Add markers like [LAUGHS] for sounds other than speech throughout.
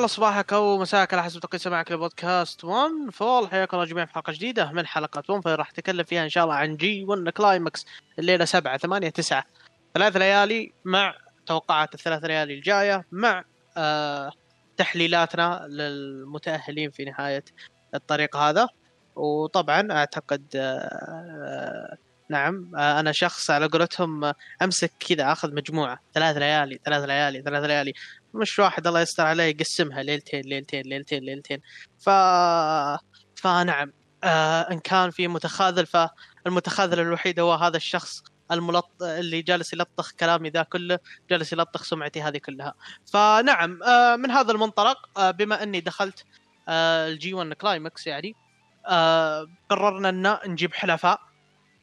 الله صباحك أو مساك على حسب توقيت سماعك لبودكاست 1 Fall. حياكم الله جميعا في حلقة جديدة من حلقات 1 راح اتكلم فيها إن شاء الله عن G 1 Climax الليلة 7 8 9 ثلاث ليالي مع توقعات الثلاث ليالي الجاية مع آه تحليلاتنا للمتأهلين في نهاية الطريق هذا. وطبعا أعتقد آه نعم آه أنا شخص على قولتهم أمسك كذا أخذ مجموعة. ثلاث ليالي ثلاث ليالي ثلاث ليالي. مش واحد الله يستر عليه يقسمها ليلتين ليلتين ليلتين ليلتين. ف فنعم آه إن كان في متخاذل فالمتخاذل الوحيد هو هذا الشخص الملط اللي جالس يلطخ كلامي ذا كله جالس يلطخ سمعتي هذه كلها. فنعم آه من هذا المنطلق آه بما أني دخلت آه ال G 1 Climax يعني آه قررنا أن نجيب حلفاء.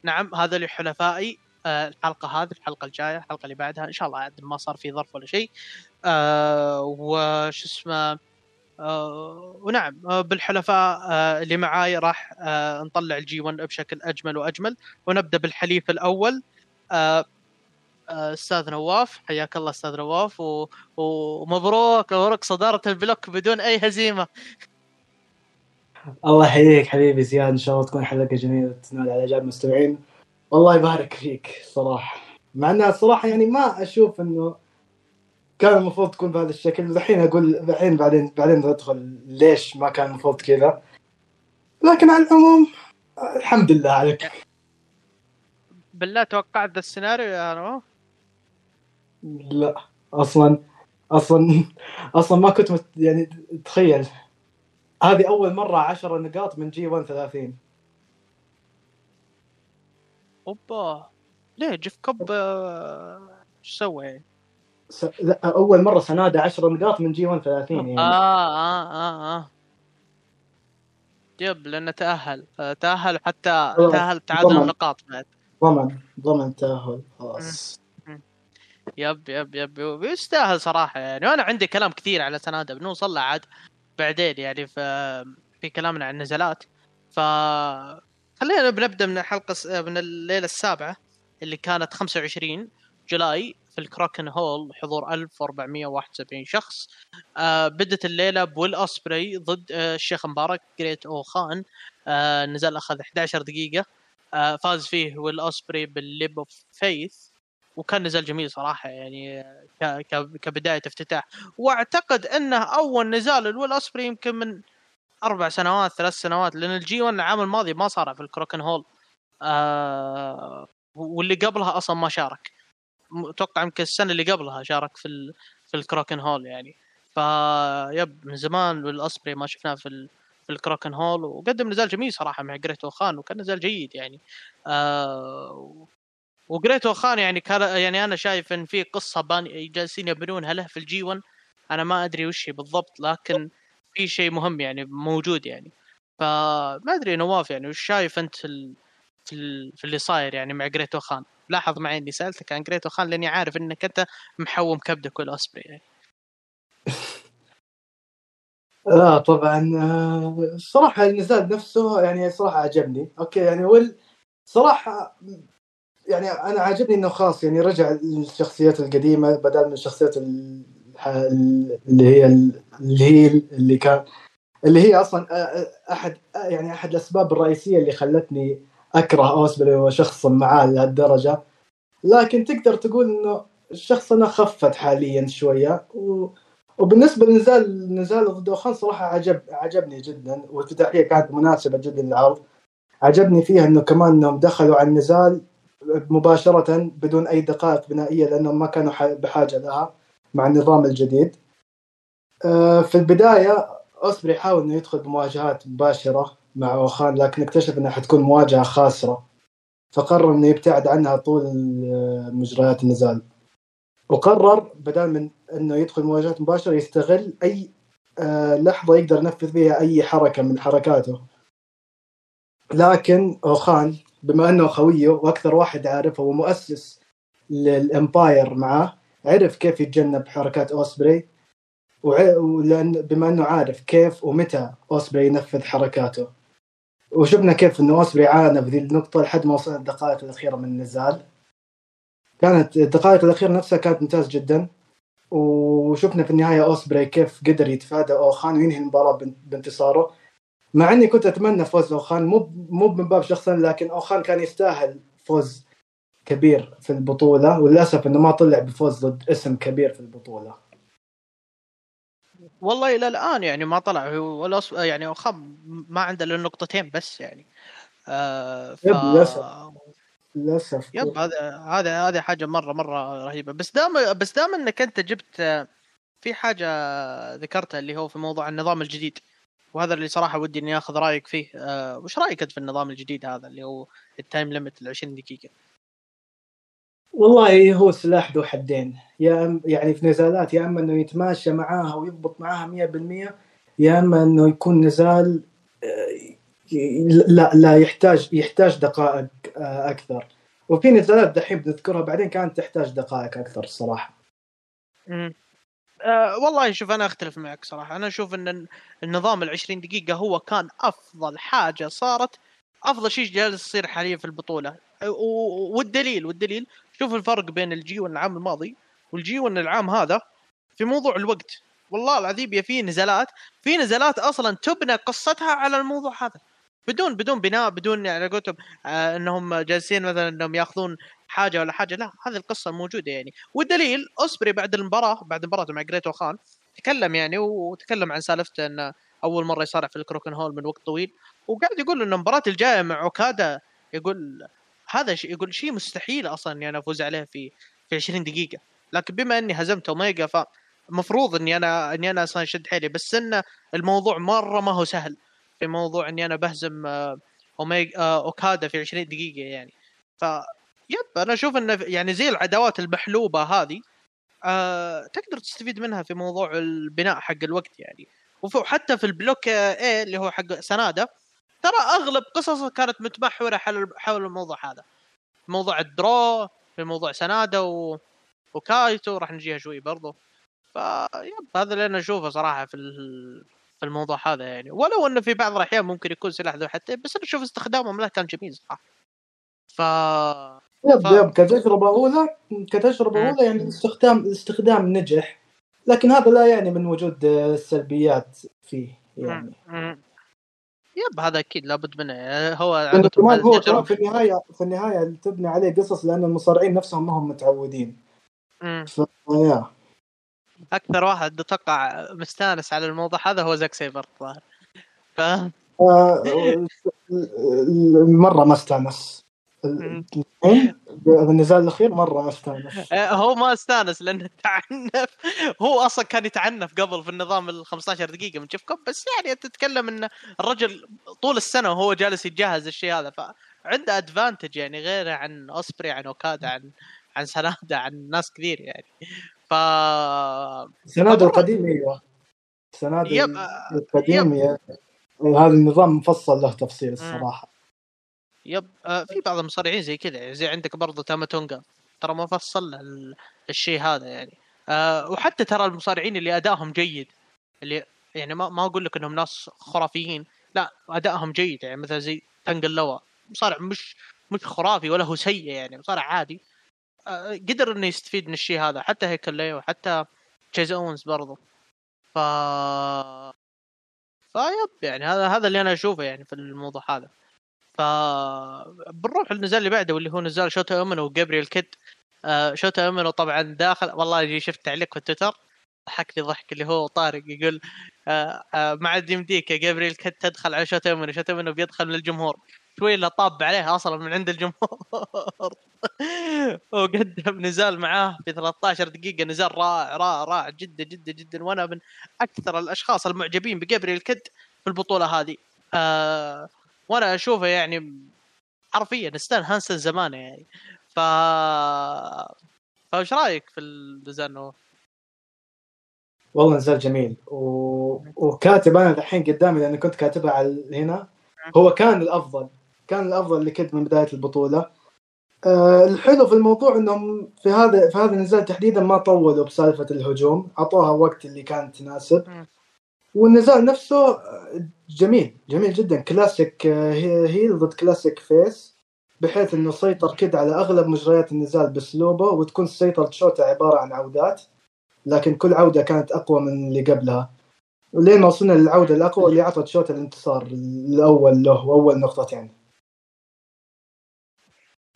نعم هذا حلفائي آه الحلقة هذه الحلقة الجاية الحلقة اللي بعدها إن شاء الله عاد ما صار في ظرف ولا شيء. آه وش اسمه آه ونعم آه بالحلفاء آه اللي معاي راح آه نطلع ال G 1 بشكل أجمل وأجمل. ونبدأ بالحليف الأول. آه آه، أستاذ نواف حياك الله أستاذ نواف و... ومبروك مبروك صدارة ال block بدون أي هزيمة. الله يحييك حبيبي زياد إن شاء الله تكون حلقة جميلة تنال على اعجاب المستمعين والله يبارك فيك صراحة. مع انها صراحة يعني ما أشوف إنه كان المفروض تكون بهذا الشكل. الحين أقول الحين بعدين بعدين ادخل ليش ما كان المفروض كذا. لكن على العموم الحمد لله عليك. بالله توقعت ذا السيناريو يا نواف لا أصلا أصلا أصلا ما كنت مت يعني تخيل. هذه أول مرة 10 نقاط من جي 1 30 أوبا. ليه جيف كوب آه، إيش سوى يعني؟ س... أول مرة سناده 10 نقاط من G 1 30 يعني. آه آه آه آه. yep لأنه تأهل. آه، تأهل حتى تأهل تعادل النقاط بعد. ضمن ضمن تأهل خلاص. yep yep yep. يستاهل صراحة يعني. وأنا عندي كلام كثير على سناده بنوصل له عاد بعدين يعني في في كلامنا عن النزالات ف خلينا بنبدا من الحلقة من الليلة السابعة اللي كانت 25 July. في ال Korakuen Hall حضور 1471 شخص. آه بدت الليلة بويل اوسبري ضد آه الشيخ مبارك جريت أو خان. آه نزال أخذ 11 دقيقة. آه فاز فيه ويل اوسبري بال leap of faith. وكان نزال جميل صراحة يعني كبداية افتتاح. وأعتقد أنه أول نزال لويل اوسبري يمكن من أربع سنوات ثلاث سنوات لأن ال G 1 العام الماضي ما صار في ال Korakuen Hall آه واللي قبلها أصلا ما شارك. أتوقع يمكن السنة اللي قبلها شارك في ال... في ال Korakuen Hall يعني. ف yep من زمان ويل اوسبري ما شفناه في ال... في ال Korakuen Hall وقدم نزال جميل صراحة مع جريتو خان وكان نزال جيد يعني. آه وجريتو خان يعني كان يعني أنا شايف إن في قصة بان جالسين يبنونها له في ال G 1 أنا ما أدري وش هي بالضبط لكن في شيء مهم يعني موجود يعني. فما أدري نواف يعني وش شايف أنت ال... في. في اللي صاير يعني مع جريتو خان لاحظ معي إني سألتك عن جريتو خان لأني عارف إنك أنت محوم كبدك ويل أوسبري يعني [LAUGHS] لا طبعا آه، الصراحة النزال نفسه يعني صراحة عجبني okay يعني وال صراحة يعني أنا عاجبني إنه خلاص يعني رجع للشخصيات القديمة بدل من الشخصيات اللي هي اللي هي اللي كان اللي هي أصلا أحد يعني أحد الأسباب الرئيسية اللي خلتني أكره اوسبري وشخص معاه لهالدرجة. لكن تقدر تقول إنه شخصنا خفت حاليا شوية. و... وبالنسبة لنزال نزال ضد اوخان صراحة عجب عجبني جدا والافتتاحيه كانت مناسبة جدا للعرض. عجبني فيها إنه كمان إنهم دخلوا على النزال مباشرة بدون أي دقائق بنائية لأنهم ما كانوا بحاجة لها مع النظام الجديد. آه، في البداية اوسبري حاول إنه يدخل بمواجهات مباشرة. مع اوخان لكن اكتشف إنها حتكون مواجهة خاسرة فقرر إنه يبتعد عنها طول مجريات النزال. وقرر بدل من إنه يدخل مواجهات مباشرة يستغل أي آه، لحظة يقدر ينفذ فيها أي حركة من حركاته. لكن اوخان بما إنه خويه وأكثر واحد عارفه ومؤسس للإمباير معاه عرف كيف يتجنب حركات أوسبري ولأن بما إنه عارف كيف ومتى أوسبري ينفذ حركاته. وشفنا كيف إنه اوسبري عانى في ذي النقطة لحد ما وصل الدقائق الأخيرة من النزال. كانت الدقائق الأخيرة نفسها كانت ممتاز جدا. وشفنا في النهاية أوسبري كيف قدر يتفادى أوخان وينهي المباراة بان- بانتصاره. مع إني كنت أتمنى فوز أوخان مو مو من باب شخصا لكن أوخان كان يستاهل فوز كبير في البطولة. وللأسف إنه ما طلع بفوز ضد اسم كبير في البطولة. والله إلى الآن يعني ما طلع. هو ولا يعني اوخام ما عنده إلا نقطتين بس يعني. آه ف... يب، للأسف. للأسف. يب هذا هذا هذه حاجة مره مرة رهيبة. بس دام بس دام إنك أنت جبت آه، في حاجة ذكرتها اللي هو في موضوع النظام الجديد. وهذا اللي صراحة ودي إني آخذ رأيك فيه. آه وش رأيك أنت في النظام الجديد هذا اللي هو التايم ليمت ال 20 دقيقة؟ والله هو سلاح ذو حدين. يا أم يعني في نزالات يا أما إنه يتماشى معاها ويضبط معاها 100% يا أما إنه يكون نزال آه، لا لا يحتاج يحتاج دقائق آه، أكثر. وفي نزالات دحين بنذكرها بعدين كانت تحتاج دقائق أكثر الصراحة. مم. أه والله شوف أنا أختلف معك صراحة. أنا أشوف إن النظام ال 20 دقيقة هو كان أفضل حاجة صارت أفضل شيء جالس يصير حاليا في البطولة. و- والدليل والدليل شوف الفرق بين ال G One العام الماضي وال G العام هذا في موضوع الوقت. والله العظيم يا في نزالات في نزالات أصلا تبنى قصتها على الموضوع هذا. بدون بدون بناء بدون يعني قلت آه إنهم جالسين مثلا إنهم يأخذون حاجة ولا حاجة. لا هذه القصة موجودة يعني. والدليل أوسبري بعد المباراة بعد مباراته مع جريتو خان تكلم يعني وتكلم عن سالفته انه أول مرة يصارع في الكوراكوين هول من وقت طويل. وقاعد يقول انه المباراة الجاية مع أوكادا يقول هذا شيء يقول شيء مستحيل أصلا إني أنا أفوز عليه في في 20 دقيقة. لكن بما إني هزمت اوميجا فمفروض إني أنا إني أنا أصلا أشد حيلي. بس إن الموضوع مرة ما هو سهل في موضوع إني أنا بهزم آه، اوميجا آه، أوكادا في 20 دقيقة يعني. ف yep أنا أشوف إنه يعني زي العداوات المحبوبة هذه آه تقدر تستفيد منها في موضوع البناء حق الوقت يعني. وحتى في ال block A اللي هو حق سنادة ترى أغلب قصصه كانت متمحوره حول حول الموضوع هذا. موضوع ال draw في موضوع سنادة و... وكايتو راح نجيها شوي برضو. ف yep هذا اللي أنا أشوفه صراحة في ال... في الموضوع هذا يعني. ولو إنه في بعض الأحيان ممكن يكون سلاح ذو حدين بس أنا أشوف استخدامهم له كان جميل صراحة. ف يب ف- يب كتجربة أولى كتجربة. أولى يعني الاستخدام الاستخدام نجح. لكن هذا لا يعني من وجود السلبيات فيه يعني. يب هذا أكيد لابد منه. هو عقد كمان هو في النهاية في النهاية تبني عليه قصص لأن المصارعين نفسهم ما هم متعودين. مم. يا. أكثر واحد أتوقع مستانس على الموضوع هذا هو زاك سيبر الظاهر. ف آه، مرة ما استانس. بالنزال الأخير مرة ما استانس [LAUGHS] آه، هو ما استانس لأنه تعنف [LAUGHS] هو أصلا كان يتعنف قبل في النظام ال 15 دقيقة من شيف كوب بس يعني تتكلم إن الرجل طول السنة وهو جالس يتجهز الشيء هذا فعنده ادفانتج يعني غيره عن أوسبري عن أوكادا عن عن سنادا عن ناس كثير يعني. ف سناد فمرة- القديم أيوه. سناد يب القديم يا- هذا النظام مفصل له تفصيل الصراحة. يب آه، في بعض المصارعين زي كذا يعني زي عندك برضو تاماتونجا ترى له ال- الشيء هذا يعني. آه، وحتى ترى المصارعين اللي أدائهم جيد اللي يعني ما ما أقول لك إنهم ناس خرافيين لا أدائهم جيد يعني مثلا زي تنقلوا مصارع مش مش خرافي ولا هو سيء يعني مصارع عادي. آه، قدر إنه يستفيد من الشيء هذا حتى هيكل حتى تشيز أونز برضو ف ف yep يعني هذا هذا اللي أنا أشوفه يعني في الموضوع هذا. ف بنروح النزال اللي بعده واللي هو نزال شوتا اومينو وجابريل كيد آه شوتا اومينو طبعا داخل. والله شفت تعليق في تويتر ضحكني ضحك اللي هو طارق يقول آه آه ما عاد يمديك يا جابريل كيد تدخل على شوتا اومينو شوتا اومينو بيدخل من الجمهور شوي الا طاب عليه أصلا من عند الجمهور. [LAUGHS] وقدم نزال معاه في 13 دقيقة. نزال رائع رائع رائع جدا جدا جدا. وأنا من أكثر الأشخاص المعجبين بجابريل كيد في البطولة هذه. آه وأنا اشوفه يعني حرفيا ستان هانسن زمانه يعني. ف فايش رأيك في نوف؟ والله نزال جميل. و... وكاتب أنا الحين قدامي لأني كنت كاتبها على هنا. هو كان الأفضل كان الأفضل لكد من بداية البطولة. آه الحلو في الموضوع إنهم في هذا في هذا النزال تحديدا ما طولوا بسالفة الهجوم أعطوها وقت اللي كان تناسب. والنزال نفسه جميل جميل جدا. كلاسيك آه، هي- heel ضد classic face بحيث إنه سيطر كده على أغلب مجريات النزال بأسلوبه وتكون سيطرة شوتا عبارة عن عودات لكن كل عودة كانت أقوى من اللي قبلها. ولين ما وصلنا للعودة الأقوى اللي أعطت شوتا الانتصار الأول له وأول نقطتين.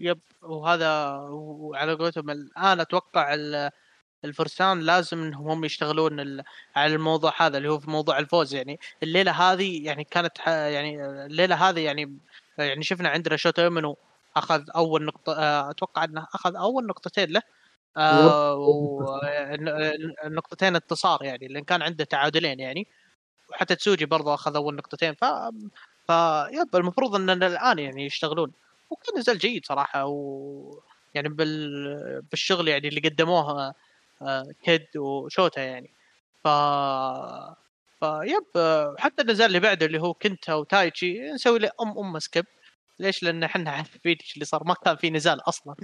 يب وهذا وعلى قولتهم الآن أتوقع الفرسان لازم إنهم هم يشتغلون على الموضوع هذا اللي هو في موضوع الفوز. يعني الليلة هذه يعني كانت يعني الليلة هذه يعني يعني شفنا عندنا شوتا يومنو أخذ أول نقطة آه، أتوقع إنه أخذ أول نقطتين له. آه ونقطتين انتصار يعني لأن كان عنده تعادلين يعني. وحتى تسوجي برضه أخذ أول نقطتين. ف ف yep المفروض إن الآن يعني يشتغلون. وكان نزال جيد صراحة. و يعني بال... بالشغل يعني اللي قدموه آه، كيد وشوتا يعني ف ف yep حتى النزال اللي بعده اللي هو كنتا وتايتشي نسوي له ام ام skip ليش؟ لأن إحنا عارفين إيش اللي صار ما كان في نزال أصلا.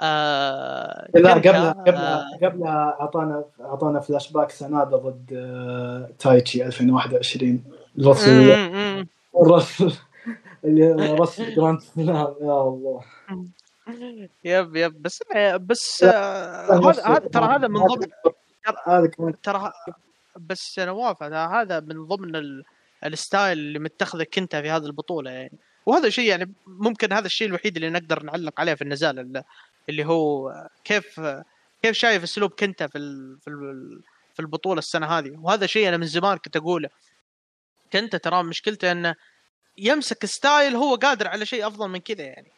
آه لا قبلها آه قبلها اعطانا اعطانا فلاش باك سناده ضد آه تايتشي 2021 ال Wrestle ال Wrestle اللي Wrestle Grand Slam يا الله yep yep. بس بس آه، هذا ترى هذا من ضمن هذا ترى بس نواف هذا من ضمن ال style اللي متخذه كنتا في هذه البطولة يعني. وهذا شيء يعني ممكن هذا الشيء الوحيد اللي نقدر نعلق عليه في النزال اللي هو كيف كيف شايف اسلوب كنتا في في في البطولة السنة هذه. وهذا شيء أنا من زمان كنت أقوله. كنتا ترى مشكلته أنه يمسك style هو قادر على شيء أفضل من كذا يعني.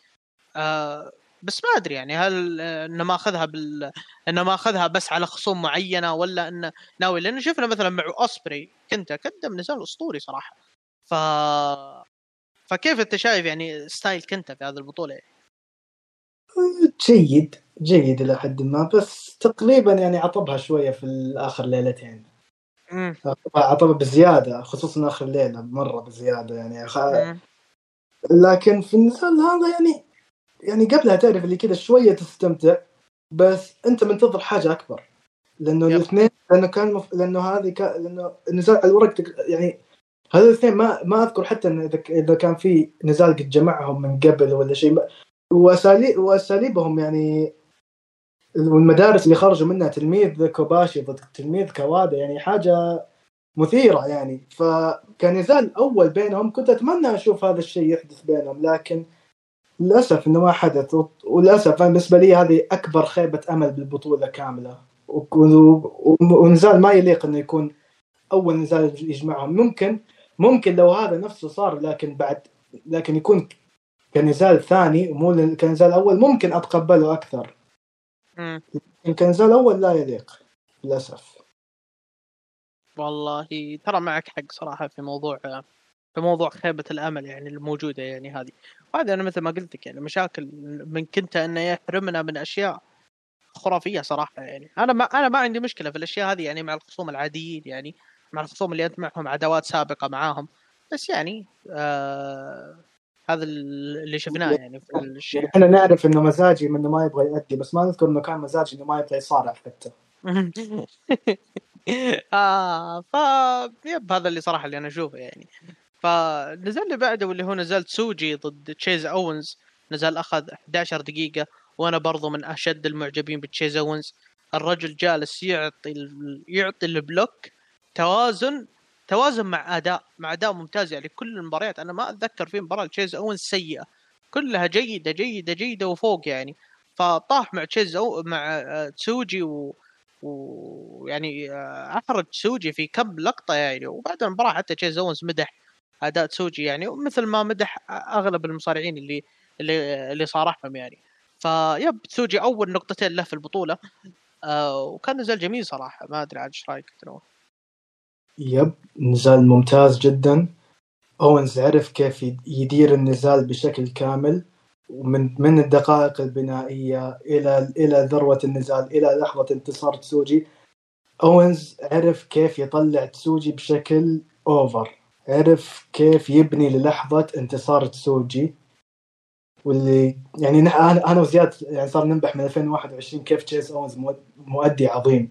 آه بس ما أدري يعني هل إنه ماخذها بال إنه ماخذها بس على خصوم معينة ولا انه ناوي لأنه شفنا مثلا مع أوسبري كنت قدم نزال أسطوري صراحة. ف فكيف أنت شايف يعني ستايل كنتا في هذه البطولة؟ جيد جيد إلى حد ما بس تقريبا يعني عطبها شوية في اخر ليلتين. عطبها بزيادة خصوصا آخر ليلة مرة بزيادة يعني. خ... لكن في النزال هذا يعني يعني قبلها تعرف اللي كذا شوية تستمتع بس أنت منتظر حاجة أكبر. لأنه الاثنين لأنه كان مف... لأنه هذه كان لأنه النزال الورق يعني هذول الاثنين ما ما أذكر حتى إن إذا كان في نزال قد جمعهم من قبل ولا شيء واساليب وأساليبهم يعني والمدارس اللي خرجوا منها تلميذ كوباشي ضد تلميذ كوادا يعني حاجة مثيرة يعني. فكنزال أول بينهم كنت أتمنى أشوف هذا الشيء يحدث بينهم لكن للأسف إنه ما حدث. وللأسف أنا بالنسبة لي هذه أكبر خيبة أمل بالبطولة كاملة. ونزال ما يليق إنه يكون أول نزال يجمعهم. ممكن ممكن لو هذا نفسه صار لكن بعد لكن يكون كنزال ثاني مو كنزال أول ممكن أتقبله أكثر. لكن كنزال أول لا يليق للأسف. والله ترى معك حق صراحة في موضوع في موضوع خيبة الأمل يعني الموجودة يعني هذه. وهذا أنا مثل ما قلت لك يعني مشاكل من كنت أنه يحرمنا من أشياء خرافية صراحة يعني. أنا ما أنا ما عندي مشكلة في الأشياء هذه يعني مع الخصوم العاديين يعني مع الخصوم اللي انت معهم عداوات سابقة معاهم. بس يعني آه هذا اللي شفناه يعني في الشيء. إحنا نعرف إنه مزاجي إنه ما يبغى يأدي بس ما نذكر إنه كان مزاجي إنه ما يبغى يصارع حتى. [LAUGHS] آه ف yep هذا اللي صراحة اللي أنا أشوفه يعني. فنزل اللي بعده واللي هو نزال تسوجي ضد تشيز اونز نزال أخذ 11 دقيقة وأنا برضو من أشد المعجبين بتشيز اونز الرجل جالس يعطي يعطي ال block. توازن توازن مع أداء مع أداء ممتاز. يعني كل المباريات أنا ما أتذكر في مباراة تشيز اونز سيئة. كلها جيدة جيدة جيدة وفوق يعني. فطاح مع تشيز أو مع تسوجي و ويعني احرج تسوجي في كم لقطة يعني. وبعد المباراة حتى تشيز اونز مدح. أداء تسوجي يعني ومثل ما مدح أغلب المصارعين اللي اللي اللي صارعهم يعني. ف yep تسوجي أول نقطتين له في البطولة. آه وكان نزال جميل صراحة. ما أدري عاد إيش رأيك yep نزال ممتاز جدا. اونز عرف كيف يدير النزال بشكل كامل ومن من الدقائق البنائية إلى إلى ذروة النزال إلى لحظة انتصار تسوجي. اونز عرف كيف يطلع تسوجي بشكل over. عرف كيف يبني للحظة انتصار تسوجي واللي يعني أنا أنا وزياد يعني صار ننبح من 2021 كيف تشيز أونز مؤدي عظيم.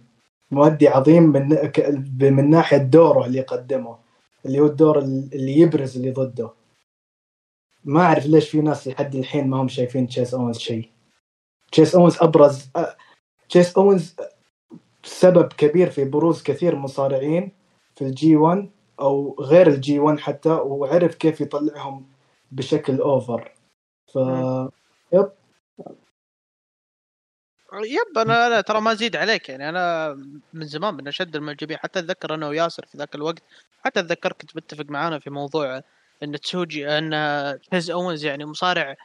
مؤدي عظيم من من ناحية دوره اللي قدمه اللي هو الدور اللي يبرز اللي ضده. ما أعرف ليش في ناس لحد الحين ما هم شايفين تشيس أونز شيء. تشيس أونز أبرز تشيس أونز سبب كبير في بروز كثير مصارعين في الجي 1 أو غير الجي 1 حتى وعرف كيف يطلعهم بشكل over ف yep. yep أنا أنا ترى ما أزيد عليك يعني. أنا من زمان من اشد المعجبين حتى أتذكر أنا وياسر في ذاك الوقت حتى أتذكر كنت متفق معانا في موضوع إن تسوجي إن تشيز اونز يعني مصارع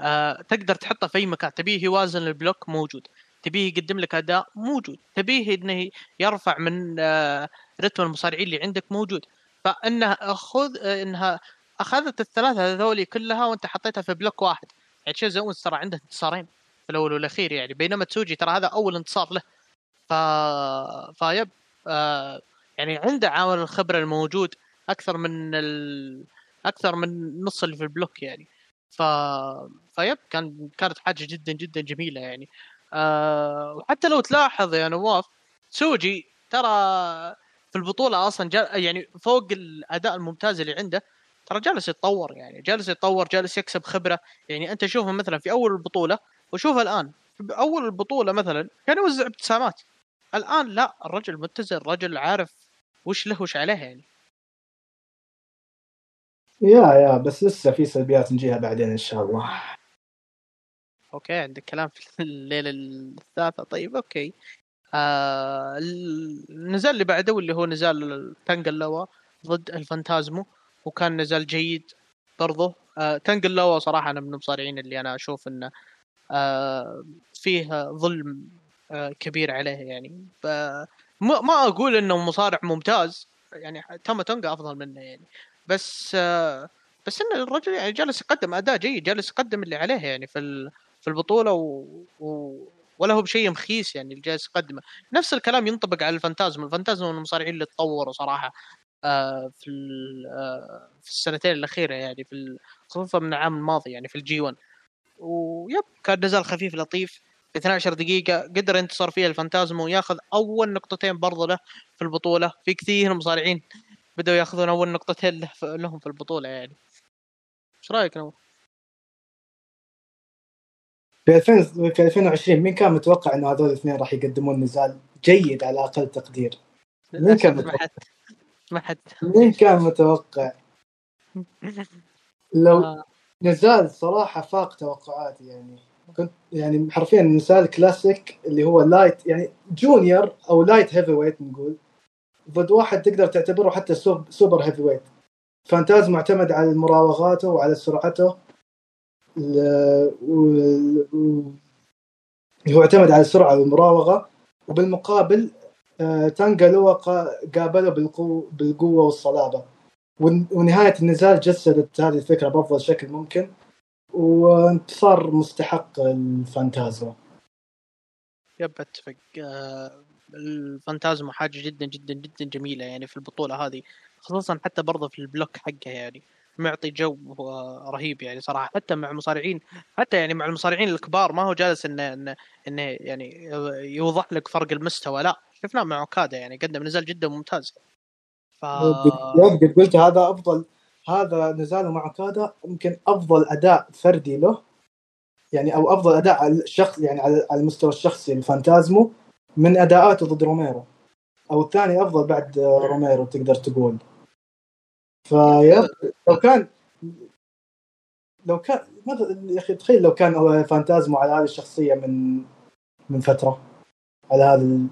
آه تقدر تحطه في أي مكان. تبيه يوازن ال block موجود. تبيه يقدم لك أداء موجود. تبيه إنه يرفع من آه رتم المصارعين اللي عندك موجود. فإنها خذ إنها أخذت الثلاثة هذولي كلها وأنت حطيتها في block واحد. يعني تشيز اونز ترى عنده انتصارين في الأول والأخير يعني. بينما تسوجي ترى هذا أول انتصار له. ف ف yep آه يعني عنده عامل الخبرة الموجود أكثر من ال... أكثر من نص اللي في ال block يعني. ف ف yep كان كانت حاجة جدا جدا جميلة يعني. آه وحتى لو تلاحظ يا نواف تسوجي ترى في البطولة أصلا جا يعني فوق الأداء الممتاز اللي عنده ترى جالس يتطور يعني جالس يتطور جالس يكسب خبرة. يعني أنت شوفه مثلا في أول البطولة وشوف الآن. في أول البطولة مثلا كان يوزع ابتسامات. الآن لا الرجل متزن الرجل عارف وش له وش عليه يعني. yeah yeah بس لسه في سلبيات نجيها بعدين إن شاء الله. okay عندك كلام في الليلة الثالثة. طيب okay. آه النزال اللي بعده واللي هو نزال تانجا لوا ضد الفانتازمو وكان نزال جيد برضه آه تانجلوا صراحة أنا من المصارعين اللي أنا أشوف انه آه فيه ظلم آه كبير عليه يعني. ما أقول إنه مصارع ممتاز يعني تاما تونجا أفضل منه يعني. بس آه بس إن الرجل يعني جالس يقدم أداء جيد جالس يقدم اللي عليه يعني في في البطولة و, و ولا هو بشيء مخيس يعني جالس يقدمه. نفس الكلام ينطبق على الفانتازم الفانتازم من المصارعين اللي تطوروا صراحة آه في آه في السنتين الأخيرة يعني في خصوصا من العام الماضي يعني في ال G1 و yep كان نزال خفيف لطيف في 12 دقيقة قدر ينتصر فيها الفانتازمو وياخذ أول نقطتين برضه له في البطولة. في كثير مصارعين بدأوا ياخذون أول نقطتين له لهم في البطولة يعني. إيش رأيك نور؟ في 2000 في 2020 مين كان متوقع إنه هذول الاثنين راح يقدمون نزال جيد على أقل تقدير؟ مين كان متوقع؟ ما حد مين كان متوقع؟ [LAUGHS] لو آه. نزال صراحة فاق توقعاتي يعني كنت يعني حرفيا نزال كلاسيك اللي هو light يعني junior أو light heavyweight نقول ضد واحد تقدر تعتبره حتى super heavyweight فانتازمو معتمد على مراوغاته وعلى سرعته هو اعتمد على السرعة والمراوغة وبالمقابل آه، تانجا لوا قابله بالقوه بالقوة والصلابة. ونهاية النزال جسدت هذه الفكرة بأفضل شكل ممكن وانتصار مستحق الفانتازمو. yep أتفق. آه، الفانتازمو حاجة جدا جدا جدا جميلة يعني في البطولة هذه خصوصا حتى برضه في ال block حقه يعني. معطي جو رهيب يعني صراحة حتى مع المصارعين حتى يعني مع المصارعين الكبار ما هو جالس إنه إنه, إنه يعني يوضح لك فرق المستوى لا شفناه مع أوكادا يعني قدم نزال جدا ممتاز. ف قلت هذا أفضل هذا نزاله مع أوكادا يمكن أفضل أداء فردي له يعني أو أفضل أداء على الشخص يعني على المستوى الشخصي الفانتازمو من أداءاته ضد روميرو أو الثاني أفضل بعد روميرو تقدر تقول. ف yep [LAUGHS] لو كان لو كان يا أخي تخيل لو كان فانتازمو على هذه الشخصية من من فترة على هذا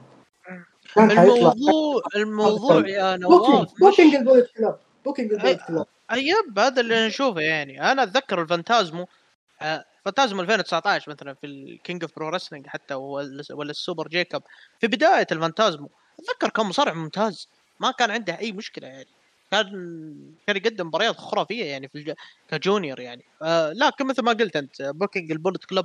كان الموضوع الموضوع [LAUGHS] يا نواف booking ال Bullet Club booking ال Bullet Club yep هذا اللي نشوفه يعني. أنا أتذكر الفانتازمو آه، فانتازمو 2019 مثلا في ال King of Pro-Wrestling حتى ولا ال Super J-Cup. في بداية الفانتازمو أتذكر كان مصارع ممتاز ما كان عنده أي مشكلة يعني. كان كان يقدم مباريات خرافيه يعني في الج... ك junior يعني. آه لكن مثل ما قلت أنت booking ال Bullet Club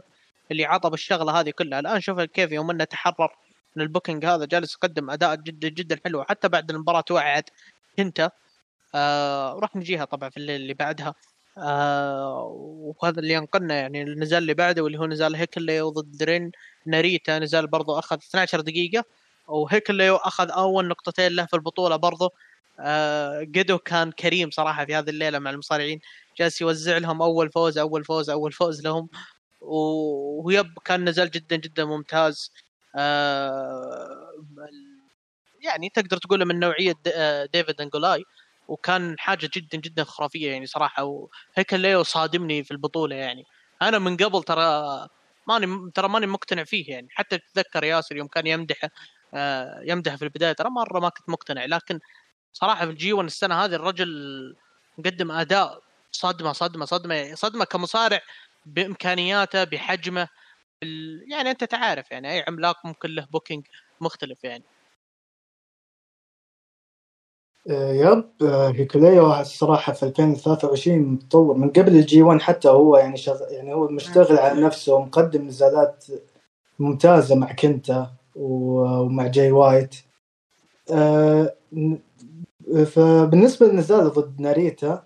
اللي عطى بالشغله هذه كلها. الآن شوف كيف يوم أنه تحرر من ال booking هذا جالس يقدم أداء جدا جدا حلو. حتى بعد المباراة توعد كنتا آه راح نجيها طبعا في الليل اللي بعدها. آه وهذا اللي ينقلنا يعني النزال اللي بعده واللي هو نزال هيكوليو ضد رين ناريتا. نزال برضو أخذ 12 دقيقة وهيكوليو أخذ أول نقطتين له في البطولة برضو. آه جيدو كان كريم صراحة في هذه الليلة مع المصارعين. جالس يوزع لهم أول فوز أول فوز أول فوز لهم. و yep كان نزال جدا جدا ممتاز. آه يعني تقدر تقول من نوعية آه، David and Goliath. وكان حاجة جدا جدا خرافية يعني صراحة. وهيكوليو صادمني في البطولة يعني. أنا من قبل ترى ماني ترى ماني مقتنع فيه يعني. حتى تتذكر ياسر يوم كان يمدحه آه يمدحه في البداية. ترى مرة ما كنت مقتنع. لكن صراحة في ال G1 السنة هذه الرجل قدم أداء صدمة صدمة صدمة صدمة كمصارع بإمكانياته بحجمه يعني أنت تعرف يعني أي عملاق ممكن له booking مختلف يعني. آه، yep آه، هيكوليو الصراحة في 2023 متطور. من قبل ال G1 حتى هو يعني شغ... يعني هو مشتغل على نفسه ومقدم نزالات ممتازة مع كنتا ومع جاي وايت. فبالنسبة للنزال ضد ناريتا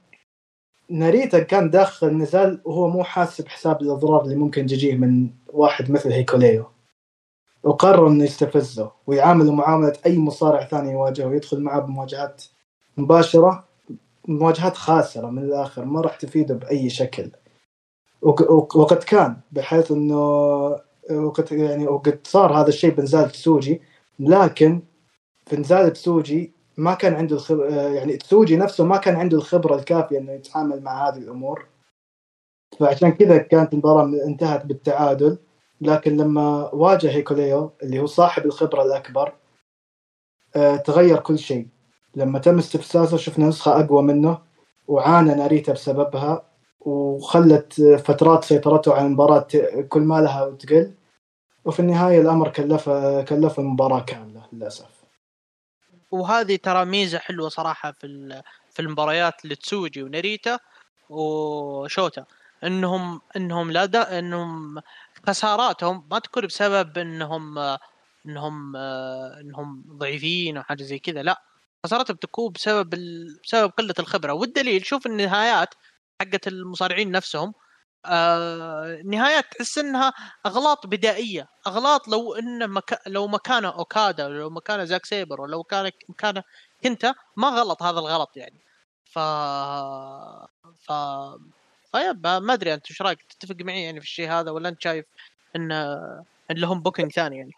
ناريتا كان داخل النزال وهو مو حاسب حساب الأضرار اللي ممكن تجيه من واحد مثل هيكوليو. وقرر إنه يستفزه ويعامله معاملة أي مصارع ثاني يواجهه ويدخل معه بمواجهات مباشرة مواجهات خاسرة من الآخر ما راح تفيده بأي شكل. وقد كان بحيث إنه وقد يعني وقد صار هذا الشيء بنزال تسوجي لكن في نزال تسوجي ما كان عنده الخبر يعني تسوجي نفسه ما كان عنده الخبرة الكافية إنه يتعامل مع هذه الأمور. فعشان كذا كانت المباراة انتهت بالتعادل. لكن لما واجه هيكوليو اللي هو صاحب الخبرة الأكبر آه، تغير كل شيء. لما تم استفزازه شفنا نسخة أقوى منه وعانى ناريتا بسببها وخلت فترات سيطرته على المباراة كل ما لها وتقل وفي النهاية الأمر كلفه كلفه المباراة كاملة للأسف. وهذه ترى ميزة حلوة صراحة في في المباريات لتسوجي وناريتا وشوتا. انهم إنهم لا دا إنهم خساراتهم ما تكون بسبب انهم انهم إنهم ضعيفين أو حاجة زي كذا لا. خسارتهم تكون بسبب. بسبب قلة الخبرة. والدليل شوف النهايات حقت المصارعين نفسهم. آه نهايات تحس إنها أغلاط بدائية. أغلاط لو إن مك... لو مكانه أوكادا لو مكانه زاك سيبر ولو كان مكانه كنت ما غلط هذا الغلط يعني. ف ف طيب ما أدري أنت إيش رأيك؟ تتفق معي يعني في الشيء هذا ولا أنت شايف إن إن لهم booking ثاني يعني؟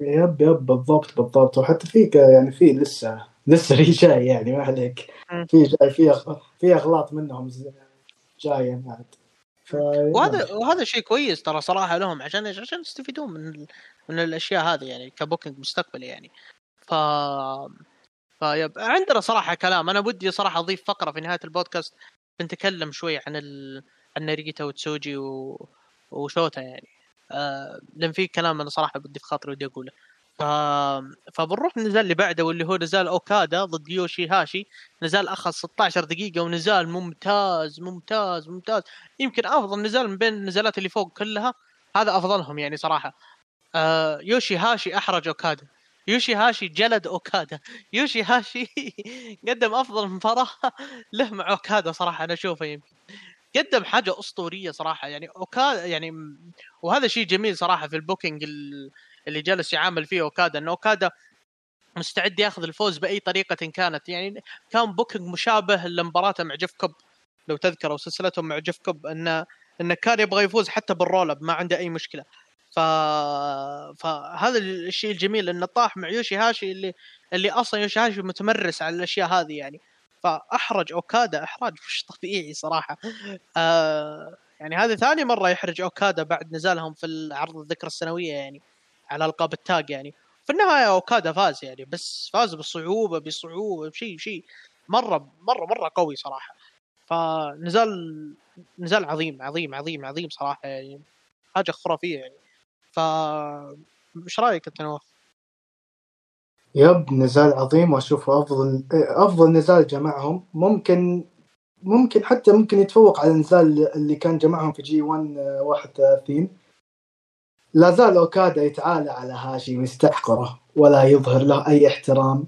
yep yep بالضبط بالضبط. وحتى في يعني في لسه لسه في جاي يعني ما عليك. في جاي في في أغلاط منهم جاية بعد. وهذا وهذا شيء كويس ترى صراحة لهم عشان إيش؟ عشان يستفيدون من من الأشياء هذه يعني ك booking مستقبلي يعني. ف فيب عندنا صراحة كلام. أنا ودي صراحة أضيف فقرة في نهاية البودكاست بنتكلم شوي عن ال... عن ناريتا وتسوجي و... وشوتا يعني. آه لأن في كلام أنا صراحة بدي في خاطري ودي أقوله. ف... فبنروح النزال اللي بعده واللي هو نزال أوكادا ضد يوشي هاشي. نزال اخذ 16 دقيقة ونزال ممتاز ممتاز ممتاز. يمكن أفضل نزال من بين النزالات اللي فوق كلها. هذا أفضلهم يعني صراحة. آه يوشي هاشي أحرج أوكادا. يوشي هاشي جلد أوكادا. يوشي هاشي [LAUGHS] قدم أفضل مباراة له مع أوكادا صراحة أنا أشوفه يمكن. قدم حاجة أسطورية صراحة. يعني اوكادا يعني وهذا شيء جميل صراحة في ال booking اللي جالس يعامل فيه أوكادا انه أوكادا مستعد ياخذ الفوز بأي طريقة كانت. يعني كان booking مشابه لمباراته مع جيف كوب. لو تذكروا سلسلتهم مع جيف كوب انه انه كان يبغى يفوز حتى بال roll up ما عنده أي مشكلة. ف... فهذا الشيء الجميل انه طاح مع يوشي هاشي اللي اللي أصلا يوشي هاشي متمرس على الأشياء هذه يعني. فأحرج أوكادا إحراج مش طبيعي صراحة. آه يعني هذه ثاني مرة يحرج أوكادا بعد نزالهم في عرض الذكرى السنوية يعني. على ألقاب التاج يعني. في النهاية أوكادا فاز يعني بس فاز بصعوبة بصعوبة بشيء شيء مرة مرة مرة قوي صراحة. فنزال نزال عظيم عظيم عظيم عظيم صراحة يعني. حاجة خرافية يعني. ف إيش رأيك أنت نواف؟ يب نزال عظيم واشوفه أفضل أفضل نزال جمعهم. ممكن ممكن حتى ممكن يتفوق على النزال اللي كان جمعهم في جي 1 31 لا زال اوكادا يتعالى على هاشي ويستحقره ولا يظهر له أي احترام.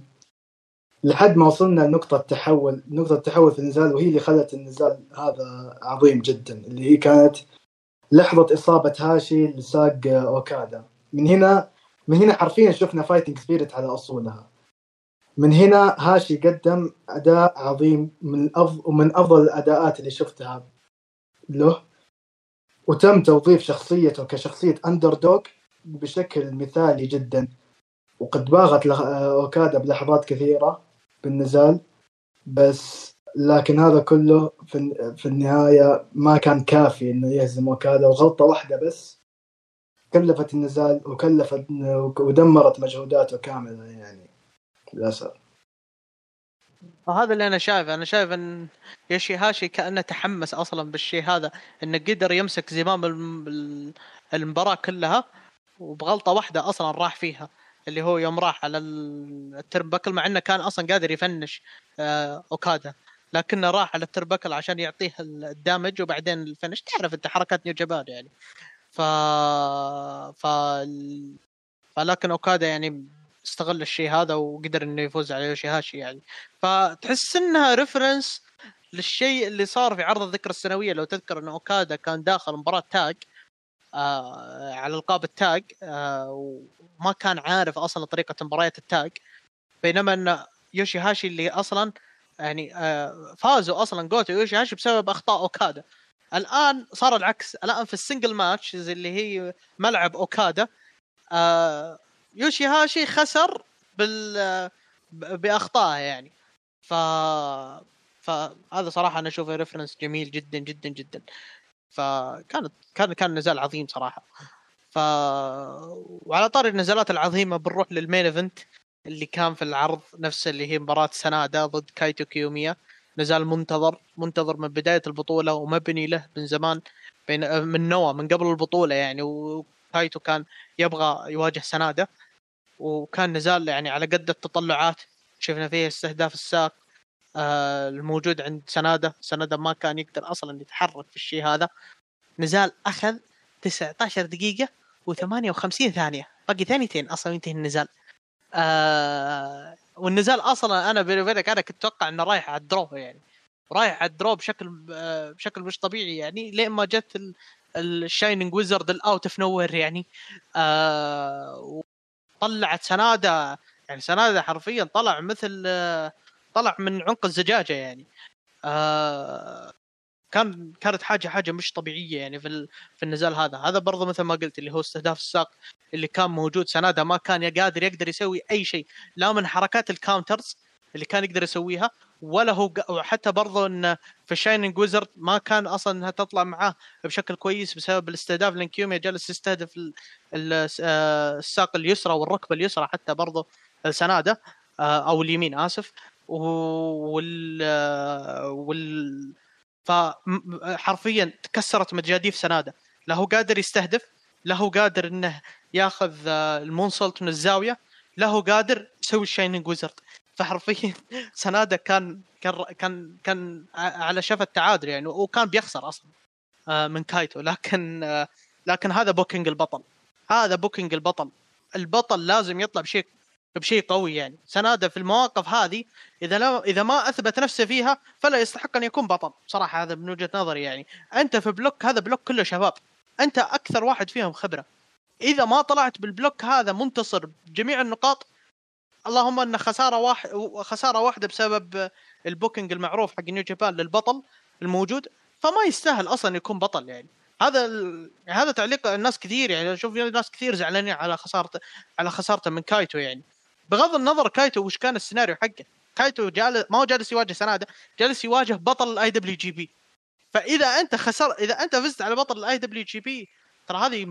لحد ما وصلنا لنقطة تحول نقطة تحول في النزال وهي اللي خلت النزال هذا عظيم جدا اللي هي كانت لحظة إصابة هاشي لساق أوكادا. من هنا من هنا حرفيا شفنا fighting spirit على أصولها. من هنا هاشي قدم أداء عظيم من أفضل ومن أفضل الأداءات اللي شفتها له. وتم توظيف شخصيته كشخصية underdog بشكل مثالي جدا. وقد باغت أوكادا بلحظات كثيرة بالنزال بس لكن هذا كله في, النهاية ما كان كافي إنه يهزم أوكادا. وغلطة واحدة بس كلفت النزال وكلفت ودمرت مجهوداته كاملة يعني للأسف. وهذا اللي أنا شايفه. أنا شايف إن يوشي هاشي كأنه تحمس أصلا بالشيء هذا إنه قدر يمسك زمام الم- ال- المباراة كلها وبغلطة واحدة أصلا راح فيها اللي هو يوم راح على ال- التربكل مع إنه كان أصلا قادر يفنش آه، أوكادا. لكنه راح على ال turnbuckle عشان يعطيه ال damage وبعدين ال finish. تعرف أنت حركات New Japan يعني. ف ف فلكن أوكادا يعني استغل الشيء هذا وقدر إنه يفوز على يوشيهاشي يعني. فتحس إنها reference للشيء اللي صار في عرض الذكرى السنوية. لو تذكر إن أوكادا كان داخل مباراة tag آه على ألقاب ال tag آه وما كان عارف أصلا طريقة مباريات ال tag بينما إن يوشي هاشي اللي أصلا يعني آه فازوا أصلا جوتو يوشي هاشي بسبب أخطاء أوكادا. الآن صار العكس. الآن في ال single match اللي هي ملعب أوكادا آه يوشي هاشي خسر بال بأخطائه يعني. ف فهذا صراحة أنا أشوفه reference جميل جدا جدا جدا. فكانت كان كان نزال عظيم صراحة. ف وعلى طاري النزالات العظيمة بنروح لل main event اللي كان في العرض نفس اللي هي مباراة سنادا ضد كايتو كيوميا. نزال منتظر منتظر من بداية البطولة ومبني له من زمان بين من NOAH من قبل البطولة يعني. وكايتو كان يبغى يواجه سنادا. وكان نزال يعني على قد التطلعات. شفنا فيه استهداف الساق آه الموجود عند سناده سناده ما كان يقدر أصلا يتحرك في الشيء هذا. نزال أخذ 19 دقيقة و58 ثانية. باقي ثانيتين أصلا ينتهي النزال. آه والنزال أصلا أنا بيني وبينك أنا كنت أتوقع إنه رايح على ال draw يعني. رايح على ال draw بشكل آه بشكل مش طبيعي يعني. لين ما جت ال- ال shining wizard ال out of nowhere يعني. آه طلعت سناده يعني سناده حرفيا طلع مثل طلع من عنق الزجاجة يعني. آه كان كانت حاجة حاجة مش طبيعية يعني في في النزال هذا. هذا برضه مثل ما قلت اللي هو استهداف الساق اللي كان موجود. سناده ما كان قادر يقدر يسوي أي شيء. لا من حركات ال counters اللي كان يقدر يسويها ولا هو وحتى برضه إن في shining wizard ما كان أصلا إنها تطلع معاه بشكل كويس بسبب الاستهداف لإن كيوميا جالس يستهدف آه، الساق اليسرى والركبة اليسرى حتى برضه سناده آه، أو اليمين آسف. وال آه، وال فحرفيا تكسرت مجاديف سنادة. لا هو قادر يستهدف لا هو قادر إنه ياخذ ال moonsault من الزاوية لا هو قادر يسوي ال shining wizard فحرفيا [LAUGHS] سنادة كان كان كان كان على شفة التعادل يعني وكان بيخسر أصلا آه، من كايتو. لكن آه، لكن هذا booking البطل. هذا بوكينج البطل. البطل لازم يطلع بشيء بشيء قوي يعني. سنادة في المواقف هذه إذا لا إذا ما أثبت نفسه فيها فلا يستحق أن يكون بطل. صراحة هذا من وجهة نظري يعني. أنت في block هذا block كله شباب. أنت أكثر واحد فيهم خبرة. إذا ما طلعت بال block هذا منتصر بجميع النقاط اللهم إن خسارة واحد خسارة واحدة بسبب ال booking المعروف حق New Japan للبطل الموجود فما يستاهل أصلا يكون بطل يعني. هذا ال... هذا تعليق الناس كثير يعني. أشوف ناس كثير زعلانين على خسارته على خسارته من كايتو يعني. بغض النظر كايتو وش كان السيناريو حقه. كايتو جالس ما هو جالس يواجه سنادة جالس يواجه بطل ال IWGP فإذا أنت خسر إذا أنت فزت على بطل ال IWGP ترى هذه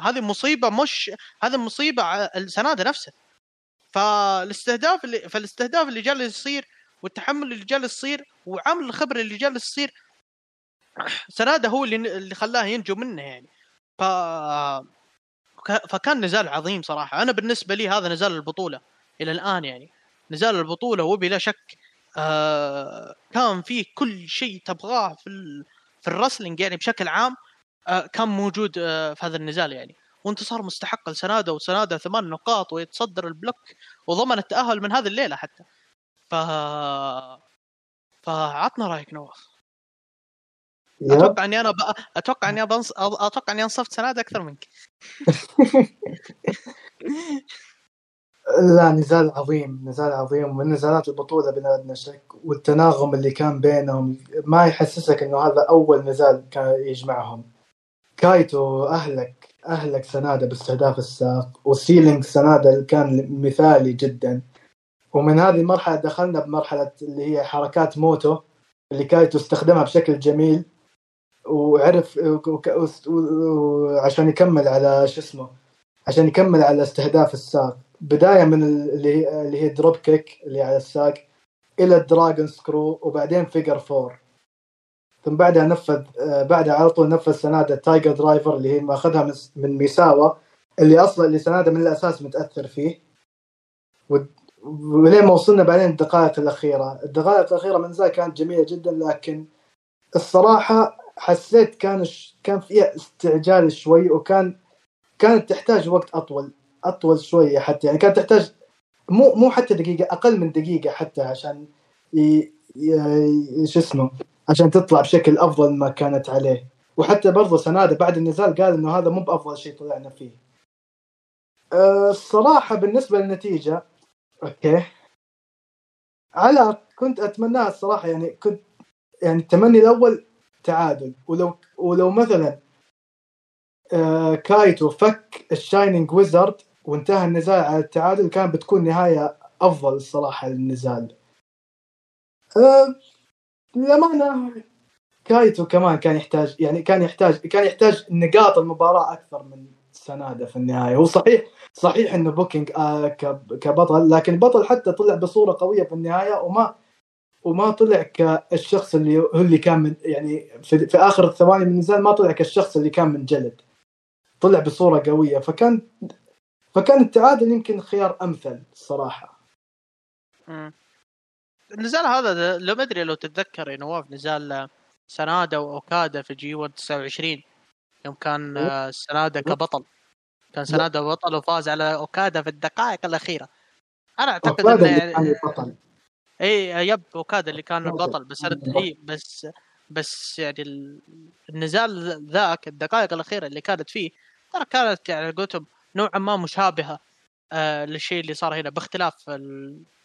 هذه مصيبة مش هذه مصيبة على السنادة نفسه فالاستهداف اللي فالاستهداف اللي جالس يصير والتحمل اللي جالس يصير وعامل الخبرة اللي جالس يصير [CLEARS THROAT] سنادة هو اللي اللي خلاه ينجو منه يعني. ف فكان نزال عظيم صراحة. أنا بالنسبة لي هذا نزال البطولة إلى الآن يعني. نزال البطولة وبلا شك آه كان فيه كل شيء تبغاه في. في الرسلينج يعني بشكل عام آه كان موجود آه في هذا النزال يعني. وانتصار مستحق لسناده وسناده ثمان نقاط ويتصدر البلوك وضمن التأهل من هذه الليلة حتى. ف فعطنا رأيك نواف. أتوقع إني أنا ب... أتوقع إني بنص... أتوقع إني أنصفت سنادة أكثر منك. [LAUGHS] لا نزال عظيم نزال عظيم ومن نزالات البطولة بلا أدنى شك والتناغم اللي كان بينهم ما يحسسك إنه هذا أول نزال كان يجمعهم. كايتو أهلك أهلك سنادة باستهداف الساق وال selling سنادة كان مثالي جدا. ومن هذه المرحلة دخلنا بمرحلة اللي هي حركات موتو اللي كانت تستخدمها بشكل جميل. وعرف عشان يكمل على شو اسمه عشان يكمل على استهداف الساق. بداية من اللي اللي هي drop kick اللي على الساق إلى ال dragon screw وبعدين figure four ثم بعدها نفذ بعدها على طول نفذ سنادة tiger driver اللي هي ماخذها من ميساوا اللي أصلا اللي سنادة من الأساس متأثر فيه ولين ما وصلنا بعدين الدقائق الأخيرة الدقائق الأخيرة من زي كانت جميلة جدا لكن الصراحة حسيت كان كان فيها استعجال شوي وكان كانت تحتاج وقت أطول أطول شوية حتى يعني كانت تحتاج مو مو حتى دقيقة أقل من دقيقة حتى عشان. شو اسمه عشان تطلع بشكل أفضل ما كانت عليه. وحتى برضه سنادة بعد النزال قال إنه هذا مو بأفضل شيء طلعنا فيه. أه الصراحة بالنسبة للنتيجة okay. على كنت أتمناها الصراحة يعني كنت يعني التمني الأول تعادل. ولو ولو مثلا آه كايتو فك ال shining wizard وانتهى النزال على التعادل كان بتكون نهاية أفضل الصراحة للنزال. آه للأمانة كايتو كمان كان يحتاج يعني كان يحتاج كان يحتاج نقاط المباراة أكثر من سنادة في النهاية. هو صحيح إنه booking آه كبطل لكن بطل حتى طلع بصورة قوية في النهاية وما وما طلع كالشخص اللي هو اللي كان من يعني في, في آخر الثواني من النزال ما طلع كالشخص اللي كان من جلد. طلع بصورة قوية فكان فكان التعادل يمكن خيار أمثل الصراحه النزال هذا لو ما أدري لو تتذكر يا نواف نزال سنادا وأوكادا في G 1 29 يوم كان. سنادا كبطل. كان سنادا بطل وفاز على أوكادا في الدقائق الأخيرة. أنا أعتقد انه يعني إي yep أوكادا اللي كان البطل بس إي بس بس يعني النزال ذاك الدقائق الأخيرة اللي كانت فيه ترى كانت يعني قلتم نوعا ما مشابهة. آه للشيء اللي صار هنا باختلاف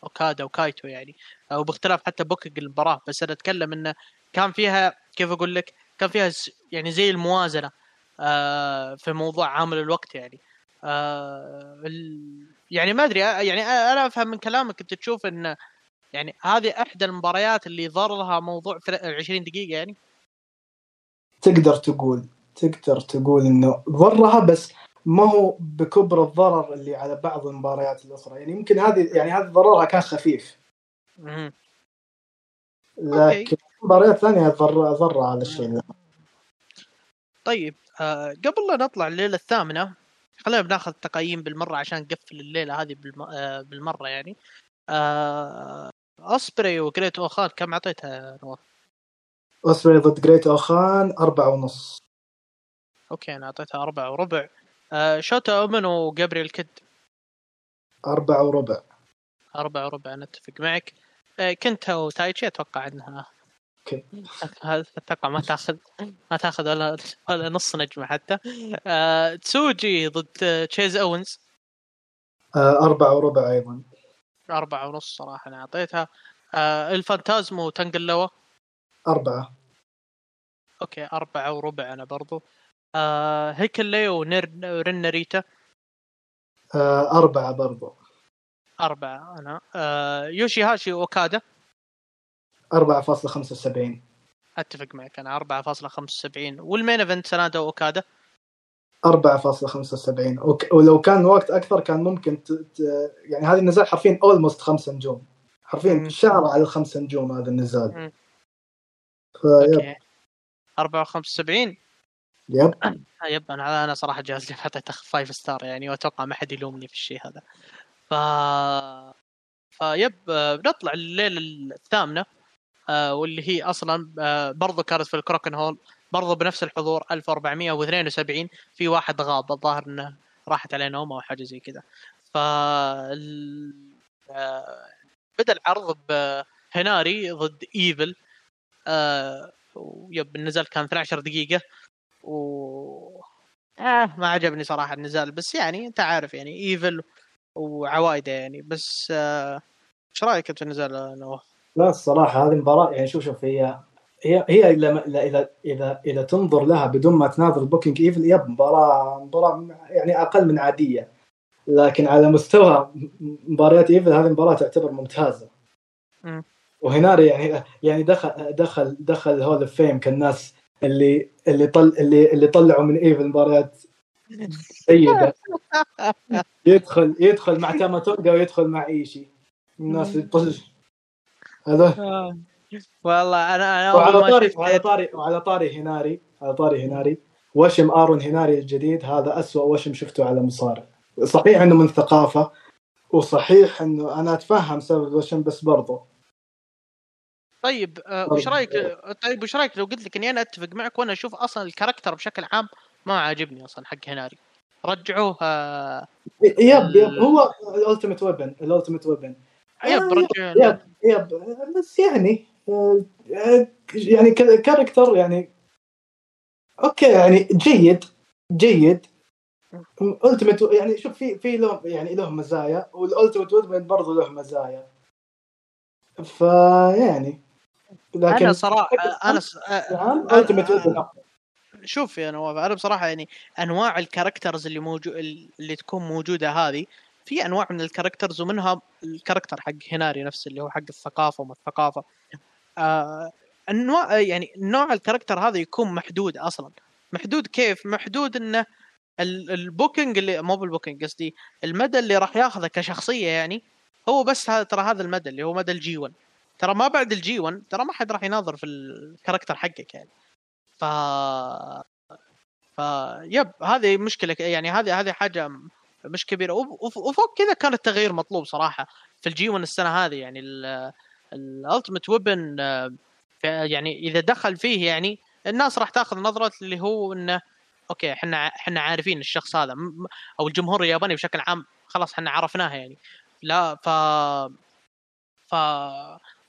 اوكادا وكايتو يعني أو باختلاف حتى booking المباراة. بس أنا أتكلم إنه كان فيها كيف أقول لك كان فيها يعني زي الموازنة آه في موضوع عامل الوقت يعني. آه يعني ما أدري يعني أنا أفهم من كلامك أنت تشوف إن يعني هذه إحدى المباريات اللي ضرها موضوع 20 دقيقة يعني. تقدر تقول تقدر تقول إنه ضرها بس ما هو بكبر الضرر اللي على بعض المباريات الأخرى. يعني يمكن هذه يعني هذا ضررها كان خفيف. لكن مباريات ثانية ضر ضر هذا الشيء. طيب آه قبل لا نطلع الليلة الثامنة خلينا بناخذ تقييم بالمرة عشان نقفل الليلة هذه بالم... آه بالمرة يعني. آه اسبري وجريت أوخان كم أعطيتها نواف؟ اسبري ضد جريت أوخان أربعة ونص. okay أنا أعطيتها أربعة وربع. آه شوتا أومن وجابريل كيد. أربعة وربع. أربعة وربع نتفق معك. آه كنتا وتايتشي أتوقع إنها. okay أتوقع ما تاخذ ما تاخذ ولا ولا نص نجمة حتى. آه تسوجي ضد تشيز اونز آه أربعة وربع أيضا. أربعة ونص صراحة أنا أعطيتها. آه الفانتازمو تانجا لوا أربعة. okay أربعة وربع أنا برضو. آه هيكلي ورن ناريتا آه أربعة برضو. أربعة أنا. آه يوشي هاشي أوكادا. أربعة فاصلة خمسة وسبعين. أتفق معك أنا أربعة فاصلة خمسة وسبعين. وال main event سنادا وأوكادا 4.75 ولو كان وقت أكثر كان ممكن ت... ت... يعني هذه النزال حرفيا almost خمسة نجوم. حرفيا شعر على الخمسة نجوم هذا النزال. فيب. 4.75 yep. yep. أنا أنا صراحة جاهز لي [LAUGHS] حطيت five star يعني وأتوقع ما حد يلومني في الشيء هذا. ف ف yep بنطلع الليلة الثامنة آه، واللي هي أصلا آه، برضو كانت في الكوراكوين هول برضو بنفس الحضور 1472 في واحد غاب. الظاهر إنه راحت عليه نوم أو حاجة زي كذا. ف آه، بدأ العرض بهناري ضد إيفل yep. النزال كان 12 دقيقة. و آه ما عجبني صراحة النزال بس يعني أنت عارف يعني ايفل وعوايده يعني بس إيش آه رأيك أنت النزال نواف؟ لا الصراحة هذه مباراة يعني شوف شوف هي هي هي إذا إذا إذا إذا تنظر لها بدون ما تناظر booking ايفل yep مباراة مباراة يعني أقل من عادية لكن على مستوى مباريات ايفل هذه المباراه تعتبر ممتازة م. وهناري يعني يعني دخل دخل دخل hall of fame كالناس اللي اللي طل اللي اللي طلعوا من إيفل مباريات جيده يدخل يدخل مع تاماتونجا ويدخل مع إيشي. الناس يطل هذا. والله أنا أنا وعلى طاري وعلى طاري وعلى طاري هناري. على طاري هناري. وشم آرون هناري الجديد. هذا أسوأ وشم شفته على مصارع. صحيح إنه من ثقافة وصحيح إنه أنا أتفهم سبب الوشم بس برضه طيب آه، وش رأيك؟ طيب وش رأيك لو قلت لك إني أنا أتفق معك وأنا أشوف أصلا ال character بشكل عام ما عاجبني أصلا حق هناري؟ رجعوه آه yep yep هو ال ultimate weapon ال ultimate weapon yep آه، رجع yep yep بس يعني آه، يعني character يعني okay يعني جيد جيد. ultimate يعني شوف في في له يعني له مزايا وال ultimate weapon برضه له مزايا. فيعني لكن أنا صراحة أنا س... شوف يا نواف أنا بصراحة يعني أنواع ال characters اللي موجود اللي تكون موجودة هذه في أنواع من ال characters ومنها ال character حق هناري نفسه اللي هو حق الثقافة وما الثقافة. آه أنواع يعني نوع ال character هذا يكون محدود أصلا. محدود كيف؟ محدود إنه ال booking اللي مو بال booking قصدي المدى اللي راح ياخذه كشخصية يعني هو بس هذا ترى هذا المدى اللي هو مدى ال G 1 ترى ما بعد ال G 1 ترى ما حد راح يناظر في ال character حقك يعني. ف ف yep هذه مشكلة يعني هذه هذه حاجة مش كبيرة. وفوق كذا كان التغيير مطلوب صراحة في ال G 1 السنة هذه يعني ال Ultimate Weapon يعني إذا دخل فيه يعني الناس راح تاخذ نظرة اللي هو إنه أوكي إحنا إحنا عارفين الشخص هذا أو الجمهور الياباني بشكل عام خلاص إحنا عرفناها يعني. لا ف ف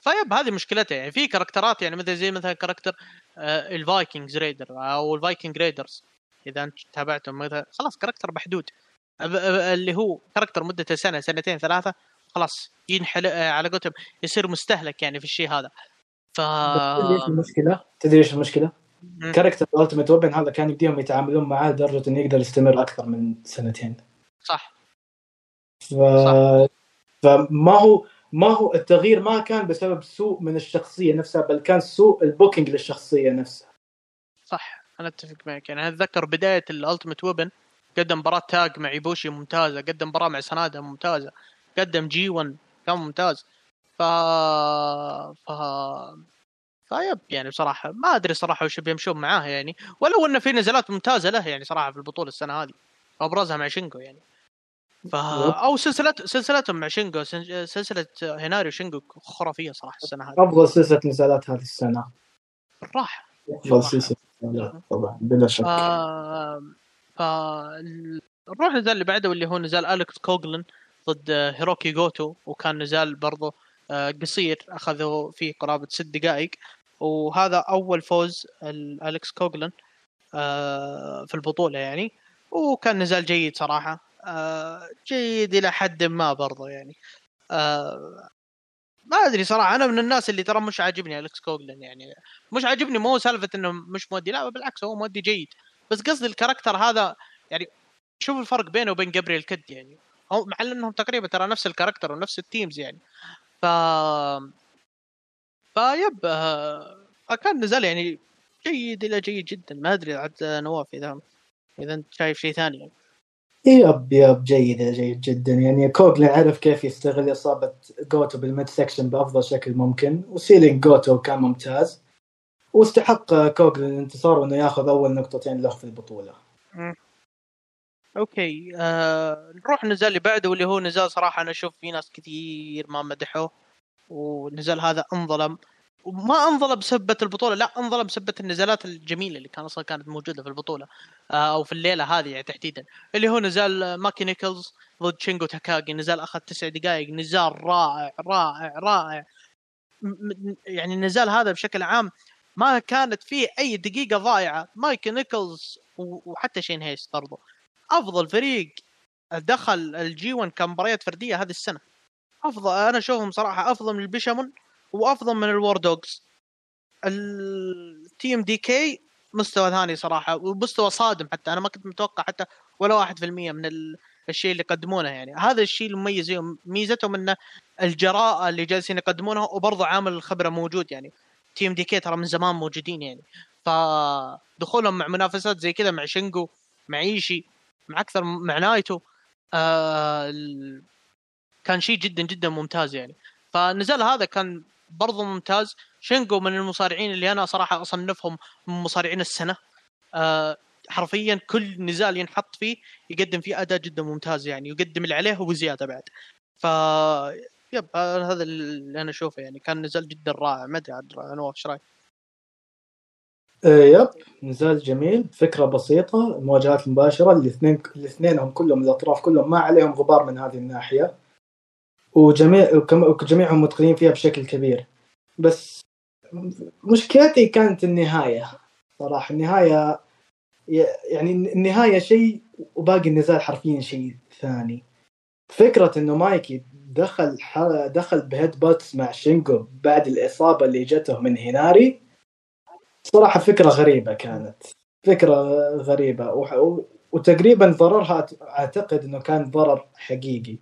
ف yep هذه مشكلته يعني في كاركترات يعني مثل زي مثلا character آه، ال Vikings Raider أو ال Viking Raiders. إذا أنت تابعتم مثلا خلاص character محدود. اللي هو character مدته سنة سنتين ثلاثة خلاص ينحل آه، على قولتهم يصير مستهلك يعني في الشيء هذا. ف المشكلة؟ تدري إيش المشكلة؟ character Ultimate Weapon هذا كان يبديهم يتعاملون معاه لدرجة إنه يقدر يستمر أكثر من سنتين. صح. ف... صح. فما هو ما هو التغيير ما كان بسبب سوء من الشخصية نفسها بل كان سوء ال booking للشخصية نفسها. صح أنا أتفق معك. يعني أتذكر بداية ال Ultimate Weapon قدم مباراة tag مع ايبوشي ممتازة قدم مباراة مع سنادا ممتازة قدم G 1 كان ممتاز. ف ف ف yep يعني بصراحة ما أدري صراحة وش بيمشون معاه يعني ولو انه في نزالات ممتازة له يعني صراحة في البطولة السنة هذه. أبرزها مع شينجو يعني. ف أو سلسله سلسلتهم مع شينجو سلسلة هيناري وشينجو خرافية صراحة السنة هذه. أفضل سلسلة نزالات هذه السنة. بالراحه أفضل سلسلة طبعا بلا شك. ف... ف نروح النزال اللي بعده واللي هو نزال الكس كوغلن ضد هيروكي جوتو وكان نزال برضه آه، قصير اخذوا فيه قرابة ست دقائق. وهذا أول فوز الكس كوغلن آه، في البطولة يعني. وكان نزال جيد صراحة. آه، جيد إلى حد ما برضه يعني. ما أدري صراحة أنا من الناس اللي ترى مش عاجبني الكس كوغلن يعني. مش عاجبني مو سالفة إنه مش مؤدي لا بالعكس هو مؤدي جيد. بس قصدي ال character هذا يعني شوف الفرق بينه وبين جابرييل كد يعني. هو مع إنهم تقريبا ترى نفس ال character ونفس ال teams يعني. ف ف yep فكان نزال يعني جيد إلى جيد جدا. ما أدري عاد نواف اذا إذا أنت شايف شيء ثاني يعني. yep yep جيد جيد جدا. يعني كوغلين عرف كيف يستغل إصابة جوتو بال midsection بأفضل شكل ممكن و selling جوتو كان ممتاز. واستحق كوغلين الانتصار وانه ياخذ أول نقطتين له في البطوله. okay آه نروح النزال اللي بعده واللي هو نزال صراحة أنا أشوف في ناس كثير ما مدحوه والنزال هذا أنظلم. وما انظلم بسبة البطولة لا انظلم بسبة النزالات الجميلة اللي كان أصلا كانت موجودة في البطولة آه أو في الليلة هذه يعني تحديدا. اللي هو نزال مايكي نيكلز ضد شينجو تاكاغي نزال أخذ تسع دقائق نزال رائع رائع رائع. يعني النزال هذا بشكل عام ما كانت فيه أي دقيقة ضايعة. مايك نيكلز وحتى شين هيست برضه أفضل فريق دخل ال G 1 كمباريات فردية هذه السنة. افضل أنا أشوفهم صراحة أفضل من البيشامون. وأفضل من ال War Dogs ال TMDK مستوى ثاني صراحة ومستوى صادم حتى أنا ما كنت متوقع حتى ولا 1% من ال... الشيء اللي يقدمونه يعني. هذا الشيء المميز فيهم ميزتهم إن الجراءة اللي جالسين يقدمونها وبرضه عامل الخبرة موجود يعني. TMDK ترى من زمان موجودين يعني. فدخولهم مع منافسات زي كذا مع شينجو مع إيشي مع أكثر مع نايتو آه كان شيء جدا جدا ممتاز يعني. فالنزال هذا كان برضو ممتاز. شينجو من المصارعين اللي أنا صراحة أصنفهم من مصارعين السنة. آه حرفيا كل نزال ينحط فيه يقدم فيه أداء جدا ممتاز يعني يقدم اللي عليه وبزياده بعد. ف يب هذا اللي أنا أشوفه يعني. كان نزال جدا رائع ما أدري عاد نواف إيش رأيك؟ إيه، يب نزال جميل فكرة بسيطة المواجهات المباشره الاثنين الاثنين كلهم الأطراف كلهم ما عليهم غبار من هذه الناحية. وجميع وجميعهم متقنين فيها بشكل كبير. بس مشكلتي كانت النهاية صراحة. النهاية يعني النهاية شيء وباقي النزال حرفيا شيء ثاني. فكرة إنه مايكي دخل دخل ب headbutts مع شينجو بعد الإصابة اللي جته من هيناري صراحة فكرة غريبة كانت. فكرة غريبة. وتقريبا ضررها أعتقد إنه كان ضرر حقيقي.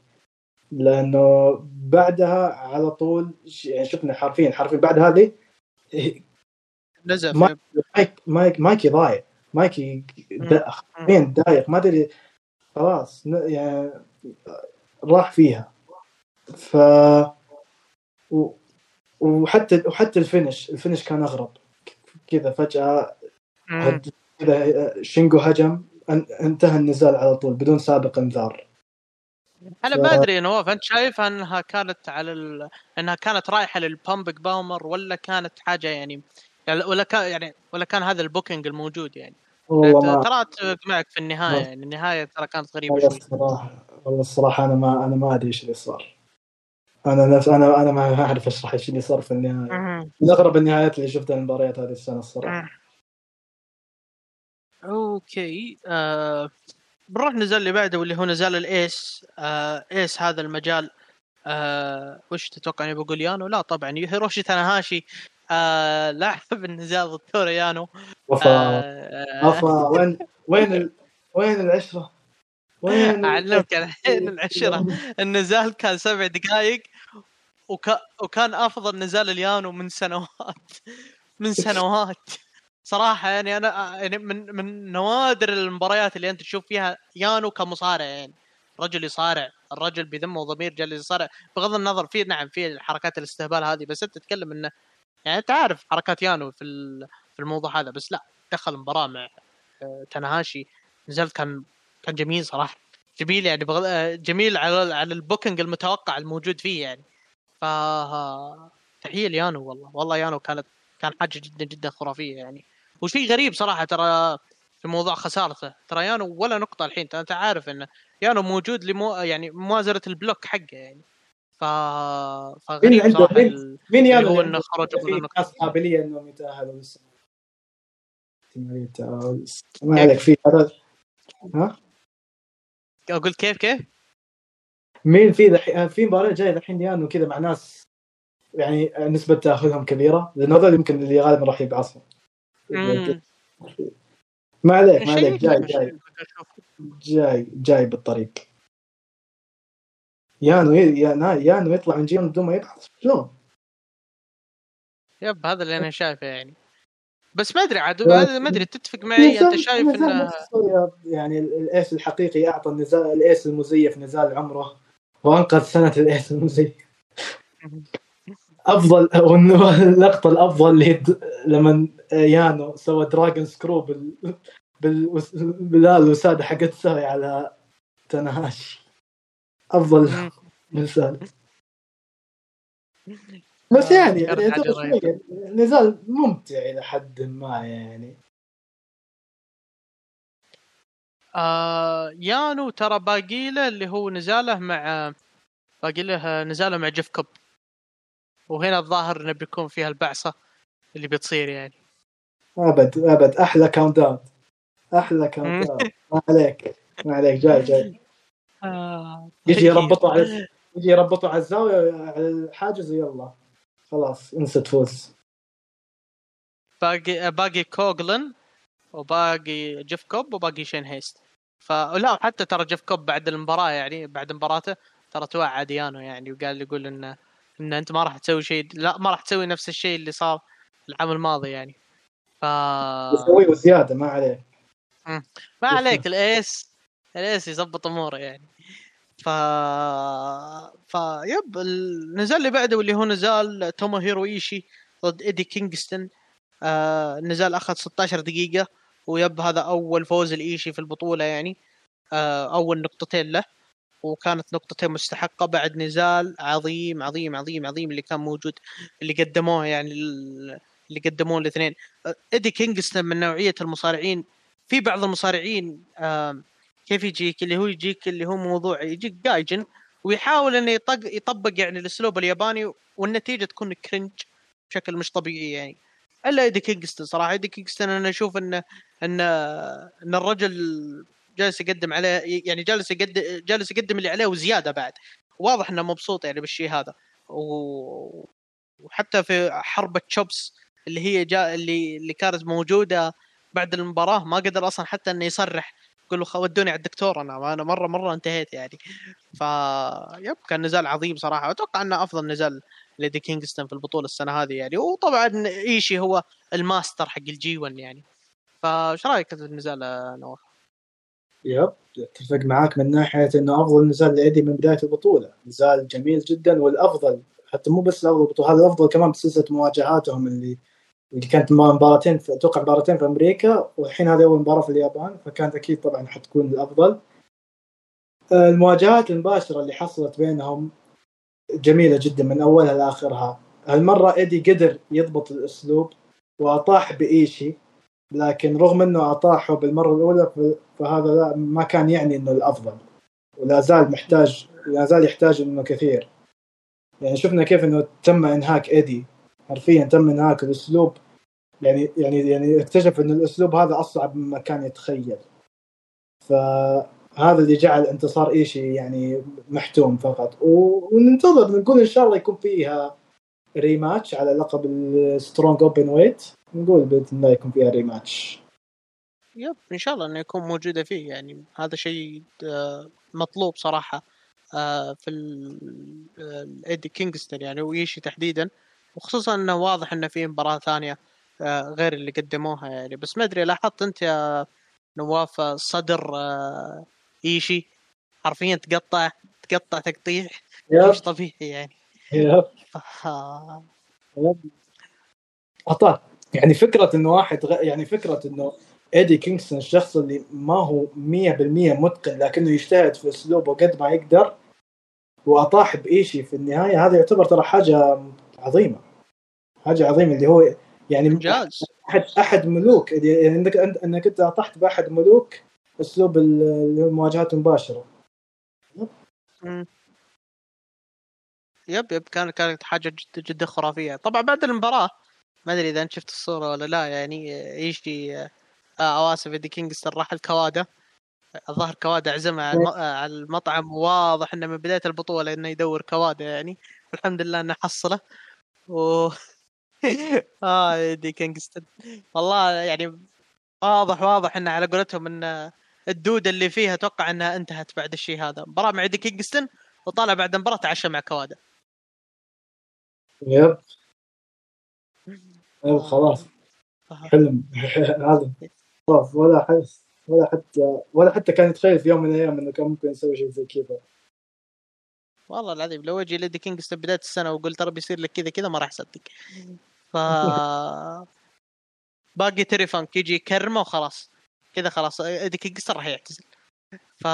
لأنه بعدها على طول يعني شفنا حرفيا حرفيا بعد هذه نزل مايك مايك مايكي ضايع مايكي حرفيا ضايع ما أدري خلاص يعني راح فيها. ف وحتى وحتى ال finish ال finish كان أغرب. كذا فجأة كذا شينجو هجم انتهى النزال على طول بدون سابق انذار. أنا ف... ما أدري نواف أنت شايف أنها كانت على ال... إنها كانت رايحة لل Pumping Bomber ولا كانت حاجة يعني ولا كان يعني ولا كان هذا ال booking الموجود يعني؟ والله ترى معك في النهاية يعني النهاية ترى كانت غريبة شوي. الصراحة والله الصراحة أنا ما أنا ما أدري إيش اللي صار. أنا نفس أنا أنا ما أعرف أشرح إيش اللي صار في النهاية. من أغرب النهايات اللي شفتها المباريات هذه السنة الصراحة. okay آه بنروح نزال اللي بعده واللي هو نزال ال ace آه ايس هذا المجال آه وش تتوقع اني بقول يانو؟ لا طبعا هيروشي تاناهاشي آه لاعب [LAUGHS] النزال ضد تورو يانو وفا آه وفا وين وين ال... وين العشرة؟ وين أعلمك الحين العشرة النزال كان سبع دقائق وك... وكان أفضل نزال اليانو من سنوات من سنوات صراحة يعني أنا يعني من من نوادر المباريات اللي أنت تشوف فيها يانو كمصارع يعني. رجل يصارع الرجل بذمه وضمير جالس يصارع. بغض النظر في نعم في حركات الاستهبال هذه بس أنت تتكلم إنه يعني أنت عارف حركات يانو في في الموضوع هذا بس لا دخل المباراه مع آه، تناهاشي. نزلت كان كان جميل صراحة. جميل يعني بغض آه، جميل على على البوكينج المتوقع الموجود فيه يعني. ف تحية ليانو والله. والله يانو كانت كان حاجة جدا جدا خرافية يعني. وشيء غريب صراحة ترى في موضوع خسارته. ترى يانو ولا نقطة الحين أنت عارف إنه يانو موجود لمو يعني موازنه البلوك حقه يعني. ف فغريب مين صراحة مين, مين يانو هو إنه خرج ناس قابلية انهم يتاهلوا بس؟ ما عليك في هذا ها؟ أقول كيف كيف؟ مين في دحين في مباراة جاية الحين يانو كذا مع ناس يعني نسبة تاخذهم كبيرة. لأن هذول يمكن اللي غالبا راح يبعصهم ما عليك ما عليك جاي جاي. جاي جاي بالطريق. يانو يانو يطلع من جيم بدون ما يبحث شلون؟ يب هذا اللي أنا شايفه يعني. بس ما أدري عاد ما أدري تتفق معي؟ أنت شايف إنه يعني ال ace الحقيقي أعطى النزال ال ace المزيف نزال عمره. وأنقذ سنة ال ace المزيف. أفضل [LAUGHS] اللقطة الأفضل اللي لما يانو سوى dragon screw بال بالوساده حقت سوي على تناهاشي أفضل مثال. [LAUGHS] بس يعني, يعني نزال ممتع إلى حد ما يعني. آه يانو ترى باقي له اللي هو نزاله مع باقي له نزاله مع جيف كوب. وهنا الظاهر إنه بيكون فيها البعصه اللي بتصير يعني. أبد أبد. أحلى count out أحلى count out [LAUGHS] ما عليك. ما عليك. جاي جاي. آه. يجي يربطوا على يجي يربطوا على الزاوية على الحاجز ويلا. خلاص انسى تفوز. باقي باقي كوغلن وباقي جيف كوب وباقي شين هيست. فلا حتى ترى جيف كوب بعد المباراة يعني بعد مباراته ترى توعد يانو يعني وقال يقول إنه إن أنت ما راح تسوي شيء لا ما راح تسوي نفس الشيء اللي صار العام الماضي يعني. ف يسويه زياده ما عليه ما عليك ال ace ال ace يظبط اموره يعني. ف ف yep النزال اللي بعده واللي هو نزال تومو هيرو إيشي ضد إيدي كينغستون. آه النزال أخذ 16 دقيقة و yep هذا أول فوز الايشي في البطولة يعني. آه أول نقطتين له. وكانت نقطتين مستحقة بعد نزال عظيم عظيم عظيم عظيم اللي كان موجود اللي قدموه يعني اللي قدموه الاثنين. ايدي كينغستون من نوعية المصارعين في بعض المصارعين كيف يجيك؟ اللي هو يجيك اللي هو موضوع يجيك gaijin ويحاول إنه يطق يطبق يعني الأسلوب الياباني والنتيجة تكون cringe بشكل مش طبيعي يعني. إلا ايدي كينغستون صراحة. ايدي كينغستون أنا أشوف انه إن إن الرجل جالس يقدم عليه يعني جالس يقدم جالس يقدم اللي عليه وزيادة بعد. واضح إنه مبسوط يعني بالشيء هذا. وحتى في حرب chops اللي هي جاء اللي اللي كانت موجودة بعد المباراة ما قدر أصلا حتى إنه يصرح. يقول له ودوني على الدكتور أنا أنا مرة مرة انتهيت يعني. ف yep كان نزال عظيم صراحة. أتوقع إنه أفضل نزال ليدي كينغستون في البطولة السنة هذه يعني. وطبعا إيشي هو الماستر حق ال G 1 يعني. فايش رأيك في النزال نواف؟ yep أتفق معاك من ناحية إنه أفضل نزال لايدي من بداية البطولة. نزال جميل جدا والأفضل حتى مو بس الافضل البطوله هذا الأفضل كمان بسلسلة مواجهاتهم اللي اللي كانت مباراتين أتوقع مباراتين في أمريكا والحين هذه أول مباراة في اليابان فكانت أكيد طبعا حتكون الأفضل. المواجهات المباشرة اللي حصلت بينهم جميلة جدا من أولها لآخرها. هالمرة ايدي قدر يضبط الأسلوب وأطاح بإيشي. لكن رغم إنه أطاحه بالمرة الأولى فهذا لا ما كان يعني إنه الأفضل. ولا زال محتاج لا زال يحتاج إنه كثير. يعني شفنا كيف إنه تم إنهاك إيدي. حرفيا تم إنهاك الأسلوب. يعني يعني يعني اكتشف ان الأسلوب هذا أصعب مما كان يتخيل. فهذا اللي جعل انتصار إيشي يعني محتوم فقط. وننتظر نقول إن شاء الله يكون فيها rematch على لقب ال Strong Openweight نقول باذن الله يكون فيها rematch yep إن شاء الله إنه يكون موجودة فيه يعني هذا شيء آه، مطلوب صراحة آه، في الايدي كينغستون يعني وإيشي تحديدا. وخصوصا إنه واضح إنه في مباراة ثانية آه، غير اللي قدموها يعني. بس ما أدري لاحظت أنت يا نواف صدر آه، إيشي؟ حرفيا تقطع تقطع تقطيع. مش طبيعي يعني. yep. عطاه يعني فكرة إنه واحد غ... يعني فكرة إنه إيدي كينغستون الشخص اللي ما هو 100% متقن لكنه يجتهد في أسلوبه قد ما يقدر وأطاح بإيشي في النهاية هذا يعتبر ترى حاجة عظيمة. حاجة عظيمة اللي هو يعني انجاز أحد أحد ملوك. يعني إنك إنك أنت طحت بأحد ملوك أسلوب المواجهات المباشره يب يب كانت كانت حاجة جدا جدا خرافية. طبعا بعد المباراة ما أدري إذا أنت شفت الصورة ولا لا يعني يجي آه، أو آسف ايدي كينغستون راح لكاوادا. الظاهر كاوادا عزمه على المطعم واضح إنه من بداية البطولة إنه يدور كاوادا يعني. والحمد لله إنه حصله. و [LAUGHS] آه ايدي كينغستون. والله يعني واضح واضح إنه على قولتهم إن الدودة اللي فيها أتوقع إنها انتهت بعد الشيء هذا. مباراة مع ايدي كينغستون وطالع بعد المباراة تعشى مع كاوادا yep. yep خلاص. حلم. [LAUGHS] هذا. خلاص ولا حس ولا حتى ولا حتى كان يتخيل في يوم من الأيام إنه كان ممكن يسوي شيء زي كذا. والله العظيم لو أجي ليدي كينغستون بداية السنة وقلت ترى بيصير لك كذا كذا ما راح أصدق. ف [LAUGHS] باقي تيري فانك يجي يكرمه وخلاص. كذا خلاص ايدي كينغستون راح يعتزل. ف [LAUGHS]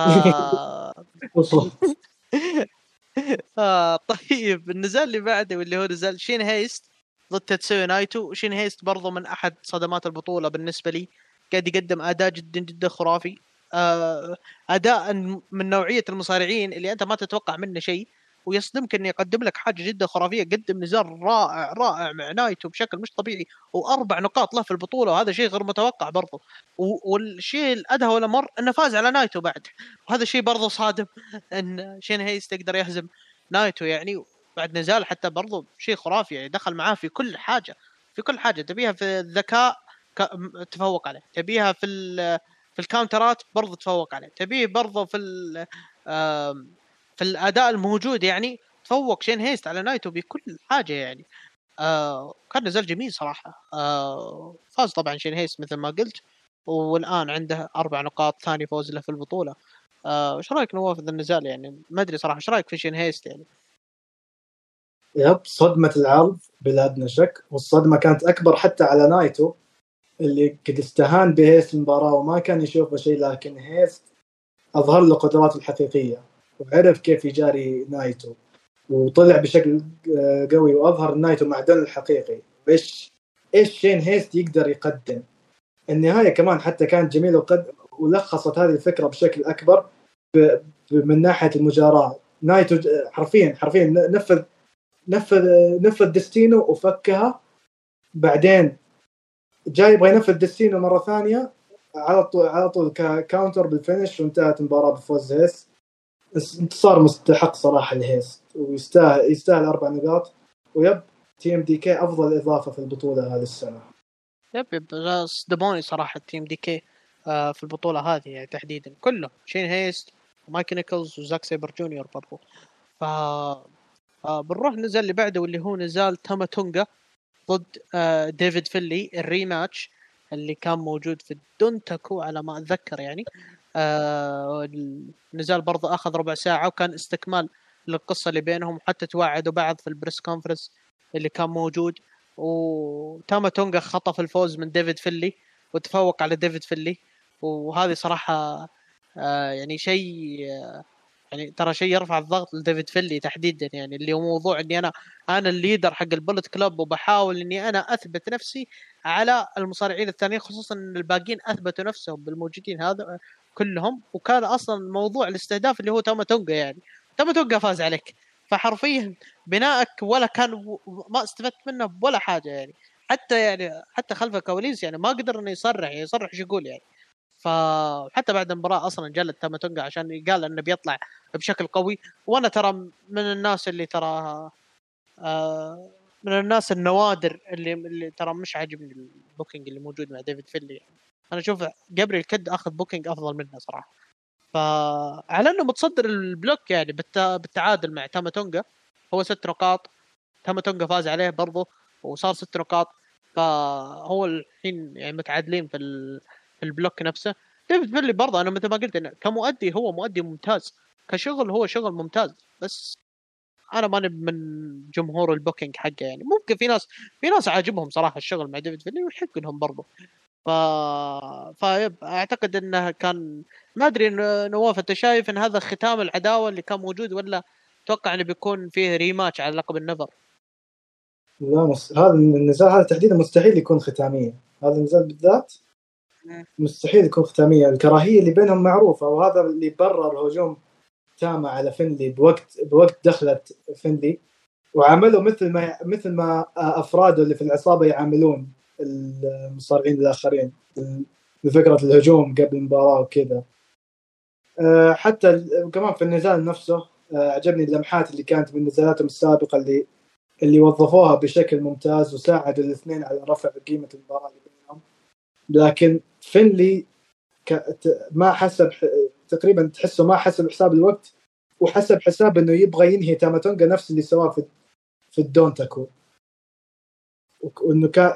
آه طيب النزال اللي بعده واللي هو نزال شين هيست. ضد تاتسويا نايتو شين هيست برضو من أحد صدمات البطولة بالنسبة لي. قاعد يقدم أداء جدا جدا خرافي. آه، أداء من نوعية المصارعين اللي أنت ما تتوقع منه شيء ويصدمك إنه يقدم لك حاجة جدا خرافية قدم نزال رائع رائع مع نايتو بشكل مش طبيعي وأربع نقاط له في البطولة وهذا شيء غير متوقع برضه والشيء الأدهى والأمر إنه فاز على نايتو بعد. وهذا شيء برضه صادم إن شين هيست يقدر يهزم نايتو يعني. بعد نزال حتى برضه شيء خرافي يعني دخل معاه في كل حاجة في كل حاجة. تبيها في الذكاء تفوق عليه. تبيها في. في الكاونترات برضه تفوق عليه. تبيه برضه في في الأداء الموجود يعني تفوق شين هيست على نايتو بكل حاجة يعني. آه كان نزال جميل صراحة. آه فاز طبعا شين هيست مثل ما قلت والآن عنده أربع نقاط ثاني فوز له في البطولة. آه، إيش رأيك نواف في النزال يعني؟ ما أدري صراحة إيش رأيك في شين هيست يعني؟ yep صدمة العرض بلا أدنى شك. والصدمة كانت أكبر حتى على نايتو اللي قد استهان بهيست المباراة وما كان يشوفه شيء لكن هيست أظهر له قدراته الحقيقية. وعرف كيف يجاري نايتو. وطلع بشكل آه، قوي وأظهر نايتو معدن الحقيقي. إيش إيش شين هيست يقدر يقدم؟ النهاية كمان حتى كانت جميلة وقد ولخصت هذه الفكرة بشكل أكبر ب... من ناحية المجاراة. نايتو ج- حرفيا حرفيا نفذ نفذ نفذ دستينو وفكها. بعدين جاي يبغى ينفذ دستينو مرة ثانية. على طول على طول كا- counter بال finish وانتهت المباراة بفوز هيس. انتصار مستحق صراحة لهيس. ويستاهل يستاهل أربع نقاط. و yep TMDK أفضل إضافة في البطولة هذه السنة. yep yep صدموني صراحة TMDK في البطولة هذه يعني تحديدا. كله شين هيست ومايك نيكلز وزاك سيبر جونيور برضو. ف آه، بنروح النزال اللي بعده واللي هو نزال تاما تونجا ضد آه، ديفيد فينلي ال rematch اللي كان موجود في الدونتاكو على ما أتذكر يعني. آه، النزال برضه أخذ ربع ساعة وكان استكمال للقصة اللي بينهم حتى توعدوا بعض في ال press conference اللي كان موجود. وتاما تونجا خطف الفوز من ديفيد فينلي وتفوق على ديفيد فينلي. وهذه صراحة آه، يعني شيء آه، يعني ترى شيء يرفع الضغط لديفيد فينلي تحديدا يعني اللي هو موضوع إني أنا أنا ال leader حق ال Bullet Club وبحاول إني أنا أثبت نفسي على المصارعين الثانيين خصوصا إن الباقيين أثبتوا نفسهم بالموجودين هذا كلهم. وكان أصلا موضوع الاستهداف اللي هو تاما تونجا يعني تاما تونجا فاز عليك. فحرفيا بنائك ولا كان ما استفدت منه ولا حاجة يعني. حتى يعني حتى خلف الكواليس يعني ما قدر إنه يصرح يصرح إيش يقول يعني. فحتى بعد المباراة أصلا جلد تاما تونجا عشان قال إنه بيطلع بشكل قوي. وأنا ترى من الناس اللي ترى آه من الناس النوادر اللي اللي ترى مش عاجبني ال booking اللي موجود مع ديفيد فينلي. أنا أشوف جابريل كد أخذ booking أفضل منه صراحة. فعلى إنه متصدر ال block يعني بالت- بالتعادل مع تاما تونجا هو ست نقاط تاما تونجا فاز عليه برضه وصار ست نقاط. فهو الحين يعني متعادلين في ال block نفسه. ديفيد فينلي برضه أنا مثل ما قلت إنه كمؤدي هو مؤدي ممتاز. كشغل هو شغل ممتاز. بس أنا ماني من جمهور ال booking حقه يعني. ممكن في ناس في ناس عاجبهم صراحة الشغل مع ديفيد فينلي ويحق لهم برضه. ف ف yep أعتقد إنه كان ما أدري نواف أنت شايف إن هذا ختام العداوة اللي كان موجود ولا توقع إنه بيكون فيه rematch على لقب النيفر لا مس... هذا النزال هذا تحديدا مستحيل يكون ختاميه هذا النزال بالذات. مستحيل يكون ختاميه الكراهية اللي بينهم معروفة وهذا اللي برر هجوم تاما على فينلي بوقت بوقت دخلت فينلي وعملوا مثل ما مثل ما افراده اللي في العصابة يعاملون المصارعين الآخرين بفكرة الهجوم قبل المباراة وكذا. أه، حتى كمان في النزال نفسه أه، عجبني اللمحات اللي كانت من نزالاتهم السابقة اللي اللي وظفوها بشكل ممتاز وساعدوا الاثنين على رفع قيمة المباراة اللي بينهم. لكن فينلي ما حسب تقريبا تحسه ما حسب حساب الوقت وحسب حساب إنه يبغى ينهي تاماتونجا نفس اللي سواه في في الدونتاكو. وإنه كان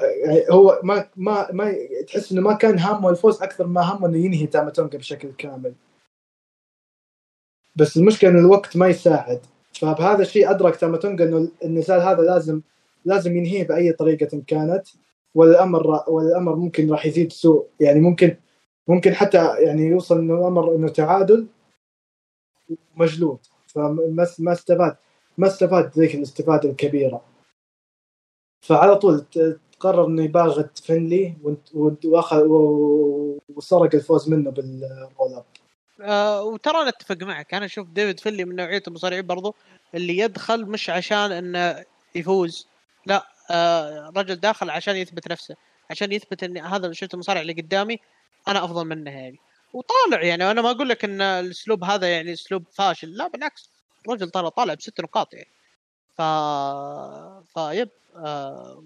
هو ما ما ما تحس إنه ما كان همه الفوز أكثر ما همه إنه ينهي تاماتونجا بشكل كامل. بس المشكلة ان الوقت ما يساعد. فبهذا الشيء أدرك تاماتونجا إنه النزال هذا لازم لازم ينهيه بأي طريقة كانت. والأمر والأمر ممكن راح يزيد سوء. يعني ممكن ممكن حتى يعني يوصل إنه الأمر إنه تعادل مجلود فما ما استفاد ما استفاد ذيك الاستفادة الكبيرة. فعلى طول قرر إنه يباغت وانت- وأخذ وسرق الفوز منه بال roll up. آه وترى أنا أتفق معك. أنا أشوف ديفيد فينلي من نوعيه المصارعين برضو اللي يدخل مش عشان إنه يفوز. لا رجل داخل عشان يثبت نفسه عشان يثبت ان هذا شفت المصارع اللي قدامي أنا أفضل منه يعني. وطالع يعني أنا ما أقول لك إن الأسلوب هذا يعني أسلوب فاشل لا بالعكس الرجل ترى طالع بست نقاط يعني. ف ف yep آه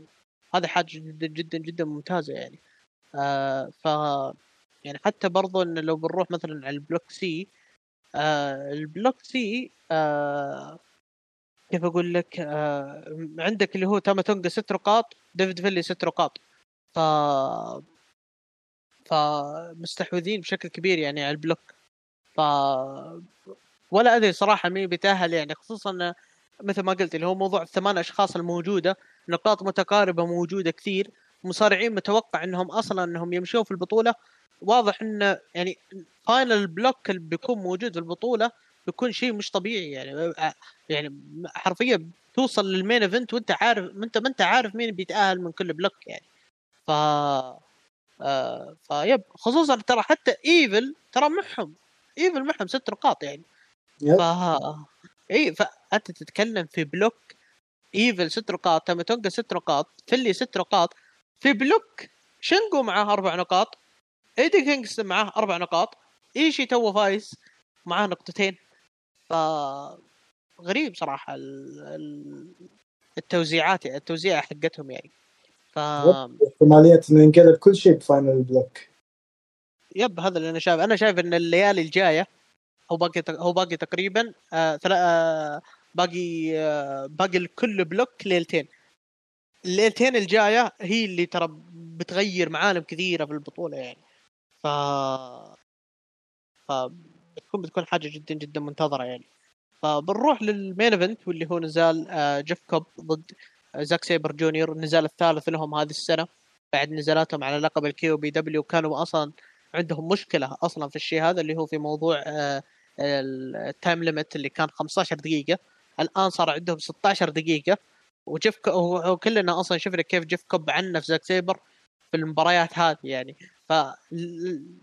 هذه حاجة جدا جدا جدا ممتازة يعني. آه ف يعني حتى برضو إن لو بنروح مثلا على ال block C آه ال block C آه كيف أقول لك آه عندك اللي هو تاما ست نقاط ديفيد فينلي ست نقاط ف فمستحوذين بشكل كبير يعني على ال block. ف ولا أدري صراحة مين بيتأهل يعني خصوصا مثل ما قلت اللي هو موضوع الثمان أشخاص الموجودة نقاط متقاربة موجودة كثير مصارعين متوقع إنهم أصلا إنهم يمشون في البطولة. واضح إن يعني final block اللي بيكون موجود في البطولة بيكون شيء مش طبيعي يعني. يعني حرفيا توصل لل main event وأنت عارف أنت ما أنت عارف مين بيتأهل من كل block يعني. ف آه ف yep خصوصا ترى حتى ايفل ترى معهم ايفل معهم ست نقاط يعني. ف إي فانت تتكلم في block ايفل ست نقاط تاماتونجا ست نقاط فينلي ست نقاط في block شنجو معاه أربع نقاط إيدي كينجستون معاه أربع نقاط إيشي توه فايز معاه نقطتين. ف غريب صراحة التوزيعات التوزيع حقتهم يعني. ف احتمالية إنه ينقلب كل شيء ب final block. yep هذا اللي أنا شايف. أنا شايف إن الليالي الجاية هو باقي هو باقي تقريبا آه آه باقي آه باقي كل block ليلتين. الليلتين الجاية هي اللي ترى بتغير معالم كثيرة في البطولة يعني. ف ف بتكون بتكون حاجة جدا جدا منتظرة يعني. فبنروح لل main event واللي هو نزال آه جيف كوب ضد زاك سيبر جونيور. النزال الثالث لهم هذه السنة. بعد نزالاتهم على لقب ال KOPW كانوا أصلا عندهم مشكلة أصلا في الشيء هذا اللي هو في موضوع آه ال time limit اللي كان 15 دقيقة. الآن صار عندهم 16 دقيقة. وجيف وكلنا أصلا شفنا كيف جيف كوب عنف زاك سيبر. في المباريات هذه يعني. ف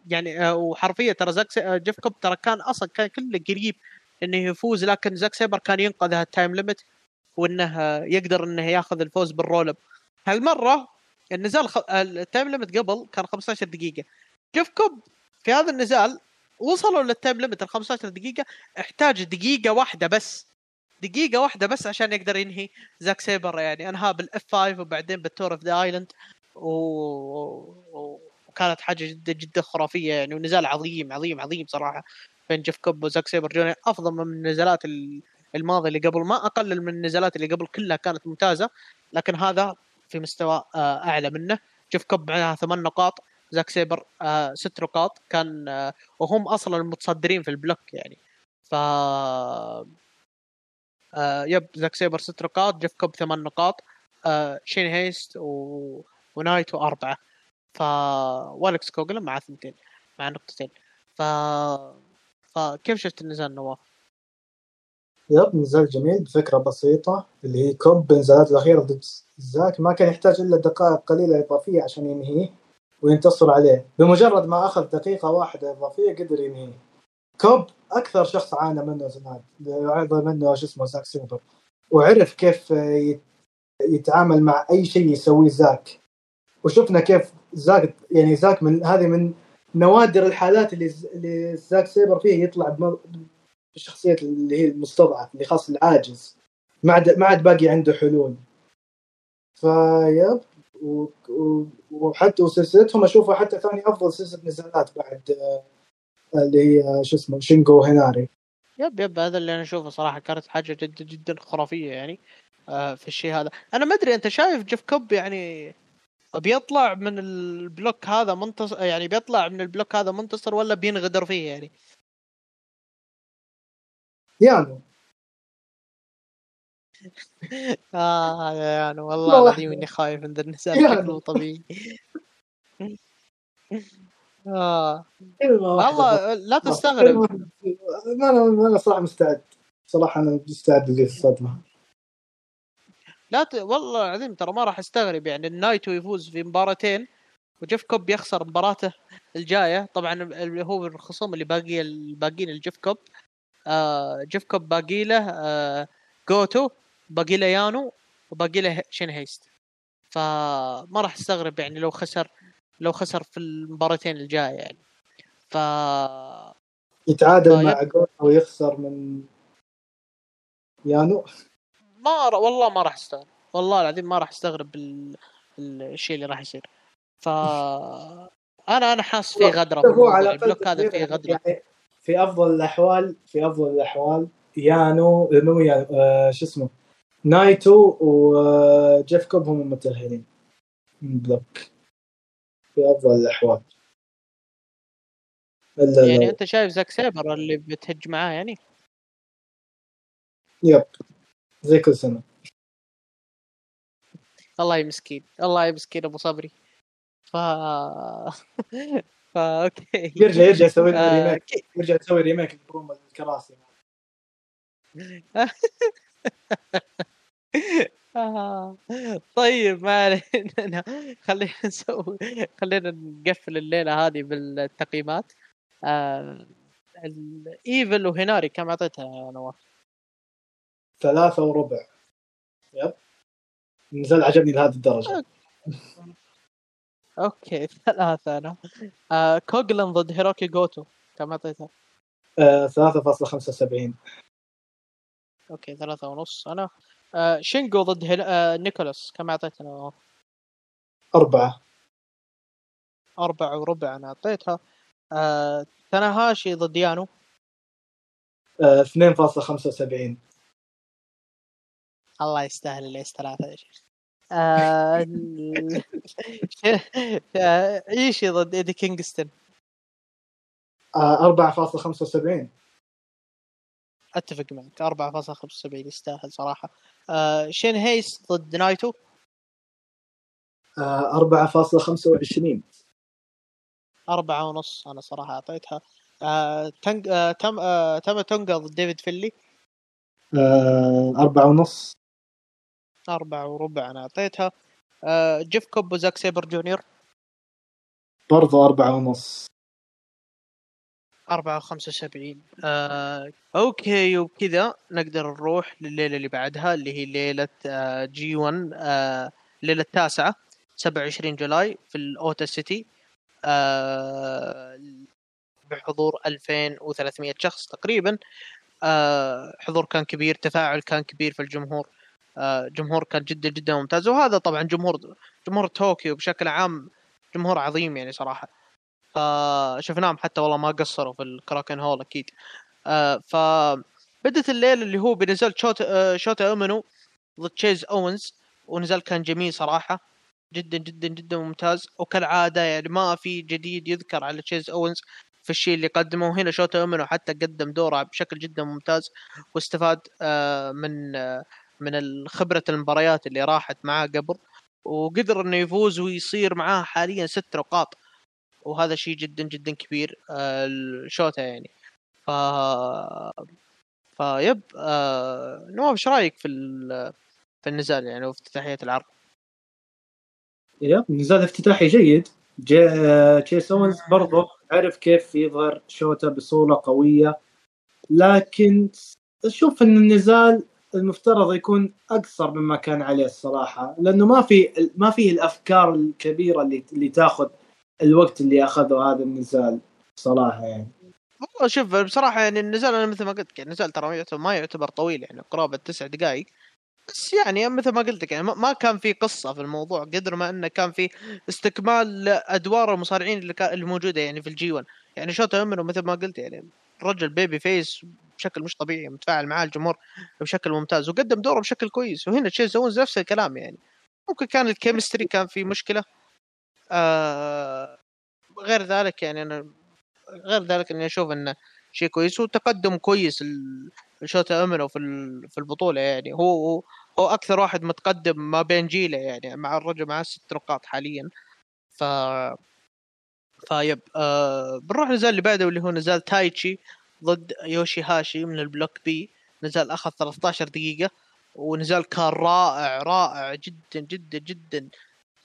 يعني آه، وحرفيا ترى زاك آه، جيف كوب ترى كان أصلا كان كله قريب إنه يفوز لكن زاك سيبر كان ينقذ ال time limit وإنه يقدر إنه ياخذ الفوز بال roll up. هالمرة النزال خ... ال time limit قبل كان 15 دقيقة. جيف كوب في هذا النزال وصلوا لل time limit ال 15 دقيقة احتاج دقيقة واحدة بس. دقيقة واحدة بس عشان يقدر ينهي زاك سيبر يعني انهى بال F5 وبعدين بال Tour of the Island. وكانت حاجة جدا جدا خرافية يعني ونزال عظيم عظيم عظيم صراحة. بين جيف كوب وزاك سيبر جونيور أفضل من النزالات الماضيه اللي قبل ما اقلل من النزالات اللي قبل كلها كانت ممتازة لكن هذا في مستوى آه، أعلى منه. جيف كوب معها ثمان نقاط زاك سيبر آه ست نقاط كان آه وهم أصلا المتصدرين في ال block يعني. ف yep زاك سيبر ست نقاط جيف كوب ثمان نقاط شين هيست و... ونايتو أربعة. ف والكس كوغلن مع ثنتين مع نقطتين. ف فكيف شفت النزال نواف؟ yep نزال جميل بفكرة بسيطة اللي هي كوب بنزالات الأخيرة ضد زاك ما كان يحتاج إلا دقائق قليلة إضافية عشان ينهيه وينتصر عليه. بمجرد ما أخذ دقيقة واحدة إضافية قدر ينهيه. كوب أكثر شخص عانى منه زمان عانى منه شو اسمه زاك سيبر وعرف كيف يتعامل مع أي شيء يسويه زاك. وشفنا كيف زاك يعني زاك من هذه من نوادر الحالات اللي اللي زاك سيبر فيه يطلع بالشخصية اللي هي المستضعف اللي خاص العاجز. ما عاد ما عاد باقي عنده حلول. ف yep وحتى وسلسلتهم أشوفها حتى ثاني أفضل سلسلة نزالات بعد آه، اللي هي شو اسمه شينجو هيناري. yep yep هذا اللي أنا أشوفه صراحة كانت حاجة جدا جدا خرافية يعني آه، في الشيء هذا. أنا ما أدري أنت شايف جيف كوب يعني بيطلع من ال block هذا منتصر يعني بيطلع من ال block هذا منتصر ولا بينغدر فيه يعني؟ يعني [LAUGHS] آه يعني والله العظيم إني خايف من ذا النساء شكله طبيعي. [LAUGHS] آه. والله لا تستغرب. ما أنا أنا صراحة مستعد. صراحة أنا مستعد للصدمة. لا ت... والله العظيم ترى ما راح أستغرب يعني النايتو يفوز في مباراتين وجيف كوب يخسر مباراته الجاية. طبعا هو الخصوم اللي باقي الباقيين لجيف كوب. آه جيف كوب باقي له آه جوتو باقي له يانو وباقي له شين هيست. فما راح أستغرب يعني لو خسر لو خسر في المباراتين الجاية يعني. ف يتعادل. مع جوتو ويخسر من يانو. ما ر... والله ما راح أستغرب. والله العظيم ما راح أستغرب الشيء اللي راح يصير. ف أنا أنا حاس في غدره هو على ال block هذا فيه غدره يعني في أفضل الاحوال في أفضل الأحوال يانو مو يانو آه شو اسمه؟ نايتو وجيف كوب هم المتأهلين. من block. في أفضل الأحوال. إلا يعني لو. أنت شايف زاك سيبر اللي بتهج معاه يعني؟ yep. زي كل سنة. الله يمسكين الله يمسكين أبو صبري. ف [LAUGHS] فا أوكي. يرجع يرجع يسوي آه، ريميك. يرجع يسوي ريميك بروم الكراسي. آه. [LAUGHS] طيب ما علينا. [LAUGHS] خلينا نسوي خلينا نقفل الليلة هذه بالتقييمات. آه... الايفل وهناري كم أعطيتها نواف؟ ثلاثة وربع. yep. نزال عجبني لهذه الدرجة. okay ثلاثة أنا. آه كوغلن ضد هيروكي جوتو كم اعطيتها؟ آه 3.75 okay ثلاثة ونص أنا. آه شينجو ضد هل... آه نيكولاس كم اعطيتها نواف؟ أربعة. أربعة وربع أنا أعطيتها. آه تناهاشي ضد يانو؟ آه 2.75 الله يستاهل ال Ace ثلاثة يا شيخ آه... [LAUGHS] ايشي ضد إيدي كينغستون؟ آه 4.75 أتفق معك 4.75 يستاهل صراحة. آه شين هيس ضد نايتو؟ آه 4.25 أربعة ونص أنا صراحة أعطيتها. آه آه تم آه تاما تونجا ضد ديفيد فيلي؟ آه أربعة ونص. أربعة وربع أنا أعطيتها. آه جيف كوب وزاك سيبر جونيور. برضو أربعة ونص. أربعة وخمسة وسبعين. آه، okay وبكذا نقدر نروح لليلة اللي بعدها اللي هي ليلة آه، G1 آه، الليلة التاسعة سبعة وعشرين July في الأوتا سيتي. آه، بحضور 2300 شخص تقريبا. آه، حضور كان كبير تفاعل كان كبير في الجمهور. جمهور كان جدا جدا ممتاز. وهذا طبعا جمهور جمهور طوكيو بشكل عام جمهور عظيم يعني صراحة. فشفناهم حتى والله ما قصروا في الكراكن هول أكيد. ف بدت الليلة اللي هو بنزال شوتا شوتا اومينو ضد تشيز أوينز. ونزال كان جميل صراحة. جدا جدا جدا ممتاز. وكالعادة يعني ما في جديد يذكر على تشيز أوينز في الشيء اللي قدمه. وهنا شوتا اومينو حتى قدم دوره بشكل جدا ممتاز. واستفاد آه، من آه، من خبرة المباريات اللي راحت معاه قبل وقدر إنه يفوز ويصير معاه حاليا ست نقاط. وهذا شيء جدا جدا كبير الشوتا آه، يعني. ف ف yep نواف إيش رأيك في في النزال يعني وافتتاحيه العرض؟ yep نزال افتتاحي جيد. تشيس اونز برضه عرف كيف يظهر شوتا بصوره قوية. لكن أشوف إن النزال المفترض يكون اقصر مما كان عليه الصراحة لأنه ما في ما فيه الأفكار الكبيرة اللي اللي تاخذ الوقت اللي أخذه هذا النزال صراحة يعني. والله شوف بصراحة يعني النزال أنا مثل ما قلت يعني النزال ترى ما يعتبر طويل يعني قرابة تسع دقائق بس يعني مثل ما قلت لك يعني ما كان في قصة في الموضوع قدر ما إنه كان في استكمال أدوار المصارعين اللي الموجودة يعني في ال G 1 يعني شوتا اومينو مثل ما قلت يعني الرجل babyface بشكل مش طبيعي متفاعل مع الجمهور بشكل ممتاز وقدم دوره بشكل كويس وهنا تشيز اونز نفس الكلام يعني. ممكن كان ال chemistry كان في مشكلة آه غير ذلك يعني أنا غير ذلك إني أشوف إنه شيء كويس وتقدم كويس لشوتا اومينو في في البطولة يعني. هو هو أكثر واحد متقدم ما بين جيله يعني مع الرجل معاه ست نقاط حاليا. ف ف yep آه بنروح نزال اللي بعده واللي هو نزال تايتشي ضد يوشي هاشي من ال block B. نزال أخذ 13 دقيقة ونزال كان رائع رائع جدا جدا جدا.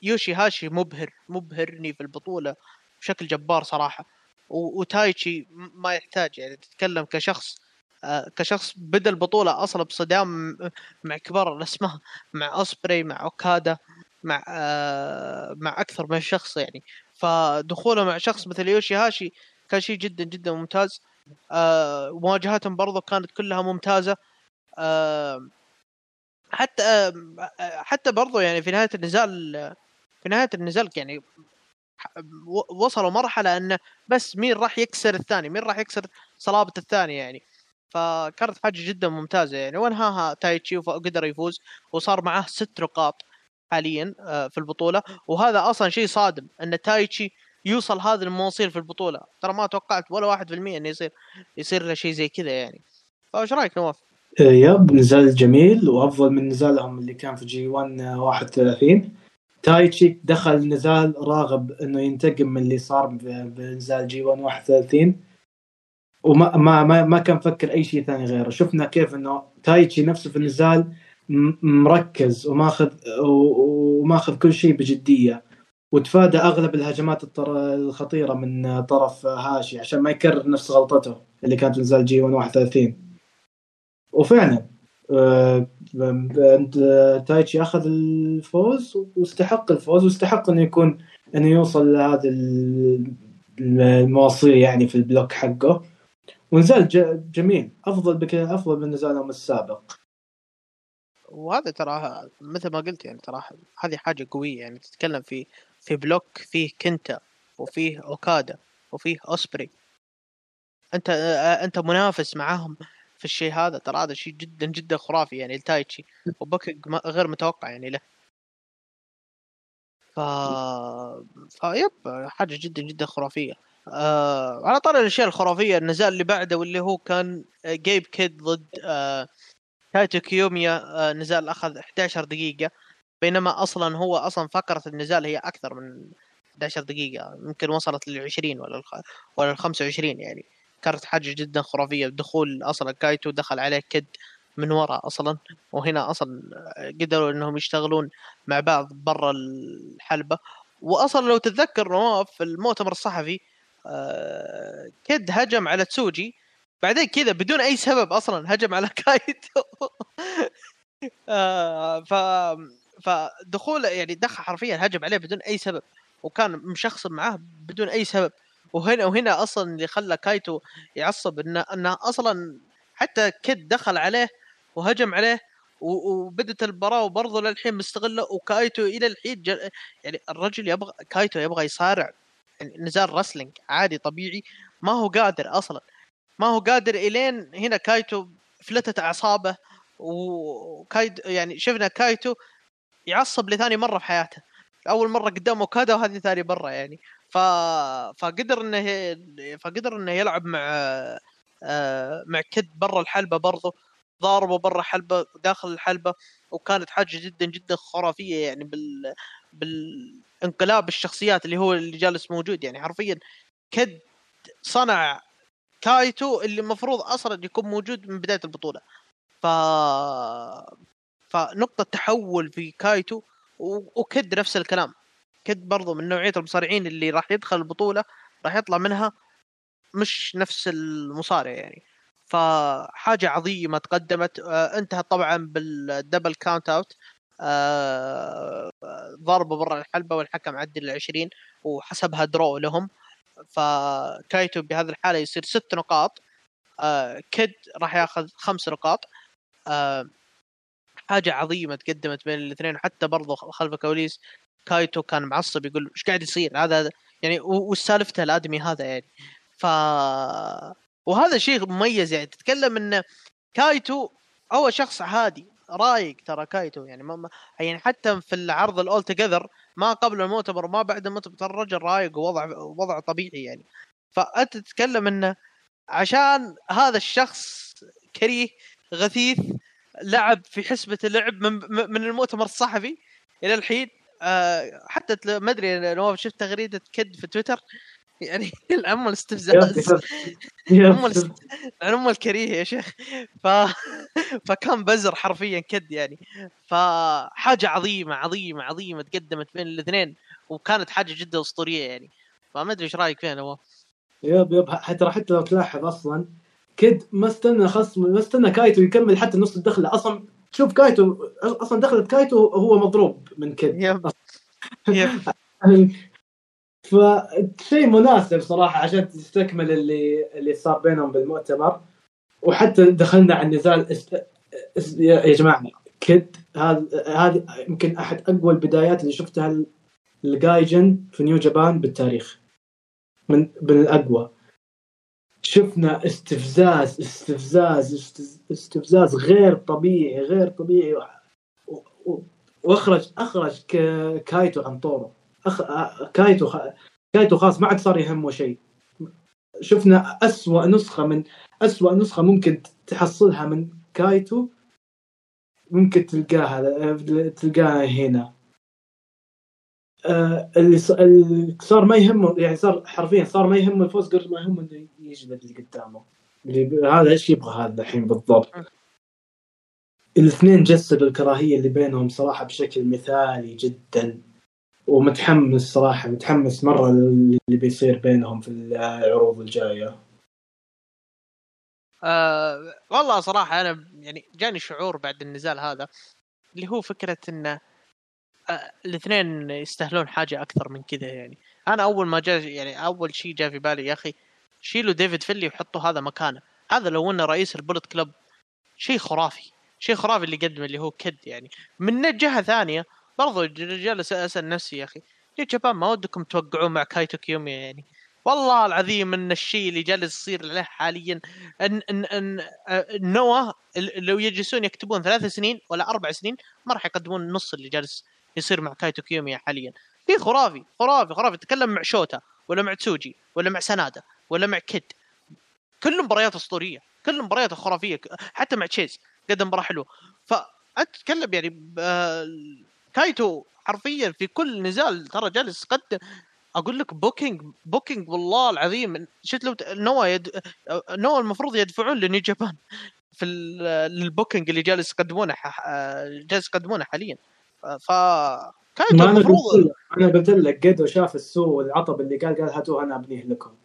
يوشي هاشي مبهر مبهرني في البطولة بشكل جبار صراحة. وتايتشي ما يحتاج يعني تتكلم كشخص آه، كشخص بدأ البطولة أصلا بصدام مع كبار الاسماء مع اسبري مع أوكادا مع آه، مع أكثر من شخص يعني. فدخوله مع شخص مثل يوشي هاشي كان شيء جدا جدا ممتاز. آه، مواجهاتهم برضو كانت كلها ممتازة. حتى حتى برضو يعني في نهاية النزال في نهاية النزال يعني وصلوا مرحلة انه بس مين راح يكسر الثاني مين راح يكسر صلابة الثاني يعني. فكانت حاجة جدا ممتازة يعني. وانهاها تايتشي وقدر يفوز وصار معاه ست نقاط حاليا آه، في البطولة. وهذا أصلا شيء صادم أن تايتشي يوصل هذا المواصيل في البطولة. ترى ما توقعت ولا واحد في المية إنه يصير يصير له شيء زي كذا يعني. فايش رأيك نواف؟ آه، yep نزال جميل وأفضل من نزالهم اللي كان في G 1 31 تايتشي دخل النزال راغب إنه ينتقم من اللي صار بنزال G 1 31 وما ما ما, ما كان فكر أي شيء ثاني غيره. شفنا كيف إنه تايتشي نفسه في النزال مركز وماخذ وماخذ كل شيء بجدية. وتفادى أغلب الهجمات الخطيرة من طرف هاشي عشان ما يكرر نفس غلطته اللي كانت نزال G 31 وفعلا آه، تايتشي أخذ الفوز واستحق الفوز واستحق إنه يكون إنه يوصل لهذا المواصيل يعني في ال block حقه. ونزال جميل. أفضل بك أفضل من نزالهم السابق. وهذا ترى مثل ما قلت يعني ترى هذه حاجة قوية يعني تتكلم في في block فيه كنتا وفيه أوكادا وفيه أوسبري. أنت أنت منافس معاهم في الشيء هذا ترى هذا شيء جدا جدا خرافي يعني التايتشي و booking غير متوقع يعني له. ف ف yep حاجة جدا جدا خرافية. آه على طاري الأشياء الخرافية النزال اللي بعده واللي هو كان جيب كيد ضد آه كايتو كيوميا آه نزال أخذ 11 دقيقة. بينما أصلا هو أصلا فكره النزال هي أكثر من 11 دقيقة. يمكن وصلت لل 20 ولا الخ... ولا ال 25 يعني. كانت حاجة جدا خرافية. دخول أصلا كايتو دخل عليه كد من وراء أصلا. وهنا أصلا قدروا إنهم يشتغلون مع بعض برا الحلبة. واصلا لو تتذكر نواف في المؤتمر الصحفي آه، كد هجم على تسوجي. بعدين كذا بدون أي سبب أصلا هجم على [LAUGHS] كايتو. آه، ف فدخول يعني دخل حرفيا هجم عليه بدون أي سبب وكان مشخصن معاه بدون أي سبب. وهنا وهنا أصلا اللي خلى كايتو يعصب إنه إنه أصلا حتى كيد دخل عليه وهجم عليه وبدت المباراة وبرضه للحين مشتعلة. وكايتو إلى الحين جل... يعني الرجل يبغى كايتو يبغى يصارع نزال wrestling عادي طبيعي ما هو قادر أصلا. ما هو قادر إلين هنا كايتو فلتت أعصابه وكايد يعني شفنا كايتو يعصب لثاني مرة في حياته. أول مرة قدام أوكادا وهذه ثاني مرة يعني. ف... فقدر إنه فقدر إنه يلعب مع آه، مع كد برا الحلبة برضه ضاربه برا حلبة داخل الحلبة وكانت حاجة جدا جدا خرافية يعني بال بالانقلاب الشخصيات اللي هو اللي جالس موجود يعني. حرفيا كد صنع كايتو اللي المفروض أصلا يكون موجود من بداية البطولة. ف فنقطة تحول في كايتو وكد نفس الكلام. كد برضو من نوعية المصارعين اللي راح يدخل البطولة راح يطلع منها مش نفس المصارع يعني. فحاجه عظيمة تقدمت. آه انتهت طبعا بال double count out آه ضربة برا الحلبة والحكم عدل ال 20 وحسبها draw لهم. فكايتو بهذه الحالة يصير ست نقاط. آه كيد راح ياخذ خمس نقاط. آه حاجة عظيمة تقدمت بين الاثنين وحتى برضو خلف الكواليس كايتو كان معصب يقول إيش قاعد يصير؟ هذا يعني وش سالفته الآدمي هذا يعني. ف وهذا شيء مميز يعني تتكلم إن كايتو هو شخص عادي رايق ترى كايتو يعني ما يعني حتى في العرض الأول توجذر ما قبل المؤتمر وما بعد المؤتمر ترى الرجل رايق ووضع وضع طبيعي يعني. فأنت تتكلم إنه عشان هذا الشخص كريه غثيث لعب في حسبة اللعب من, من المؤتمر الصحفي إلى الحين آه حتى ما أدري شفت تغريدة كد في تويتر؟ يعني [LAUGHS] العم الاستفزاز عم ام الكريه يا شيخ. ف... [LAUGHS] فكان بزر حرفيا كد يعني. فحاجه عظيمة عظيمة عظيمة تقدمت بين الاثنين وكانت حاجة جدا أسطورية يعني. فما أدري إيش رأيك فيها نواف؟ yep yep حتى حتى لو تلاحظ أصلا كد ما استنى خصم ما استنى كايتو يكمل حتى نص الدخلة. أصلا شوف كايتو أصلا دخلت كايتو هو مضروب من كد. yep yep. [LAUGHS] فشيء مناسب صراحة عشان تستكمل اللي اللي صار بينهم بالمؤتمر. وحتى دخلنا على النزال. يا جماعة كد هذا هذه يمكن أحد أقوى البدايات اللي شفتها الجايجن في نيو جابان بالتاريخ. من من الأقوى. شفنا استفزاز استفزاز استفزاز غير طبيعي غير طبيعي. واخرج أخرج كايتو عن طوره أخ... كايتو خ... كايتو خلاص ما عاد صار يهمه شيء. شفنا أسوأ نسخة من أسوأ نسخة ممكن تحصلها من كايتو ممكن تلقاها تلقاها هنا. آه، اللي صار ما يهمه يعني صار حرفيا صار ما يهمه الفوز قد ما يهمه إنه يجلد اللي قدامه. اللي هذا إيش يبغى هذا الحين بالضبط؟ الاثنين جسدوا الكراهية اللي بينهم صراحة بشكل مثالي جدا. ومتحمس صراحة متحمس مرة اللي بيصير بينهم في العروض الجاية. آه والله صراحة أنا يعني جاني شعور بعد النزال هذا اللي هو فكرة إن آه الاثنين يستاهلون حاجة أكثر من كذا يعني. أنا أول ما جاء يعني أول شيء جاء في بالي يا أخي شيلوا ديفيد فيلي وحطوا هذا مكانه. هذا لو إنه رئيس ال Bullet Club شيء خرافي. شيء خرافي اللي قدم اللي هو كيد يعني. من جهة ثانية برضو جالس أسأل نفسي يا أخي يا شباب ما ودكم توقعون مع كايتو كيوميا يعني؟ والله العظيم إن الشيء اللي جالس يصير له حاليا ان ان ان آه، نوا لو يجلسون يكتبون ثلاث سنين ولا أربع سنين ما راح يقدمون نص اللي جالس يصير مع كايتو كيوميا حاليا. في خرافي خرافي خرافي تكلم مع شوتا ولا مع تسوجي ولا مع سنادا ولا مع كيد. كل مباريات أسطورية كل مباريات خرافية حتى مع تشيس قدم مباراة حلوة. فانت تتكلم يعني آه، كايتو حرفيا في كل نزال ترى جالس يقدم. أقول لك booking booking والله العظيم. شفت لو نوا يد... نوا المفروض يدفعون ل New Japan في ال- لل booking اللي جالس يقدمونه ح... جالس يقدمونه حاليا. ف كايتو ما أنا قلت المفروض لك أنا قلت لك جيدو شاف السوء والعطب اللي قال قال هاتوه أنا أبنيه لكم.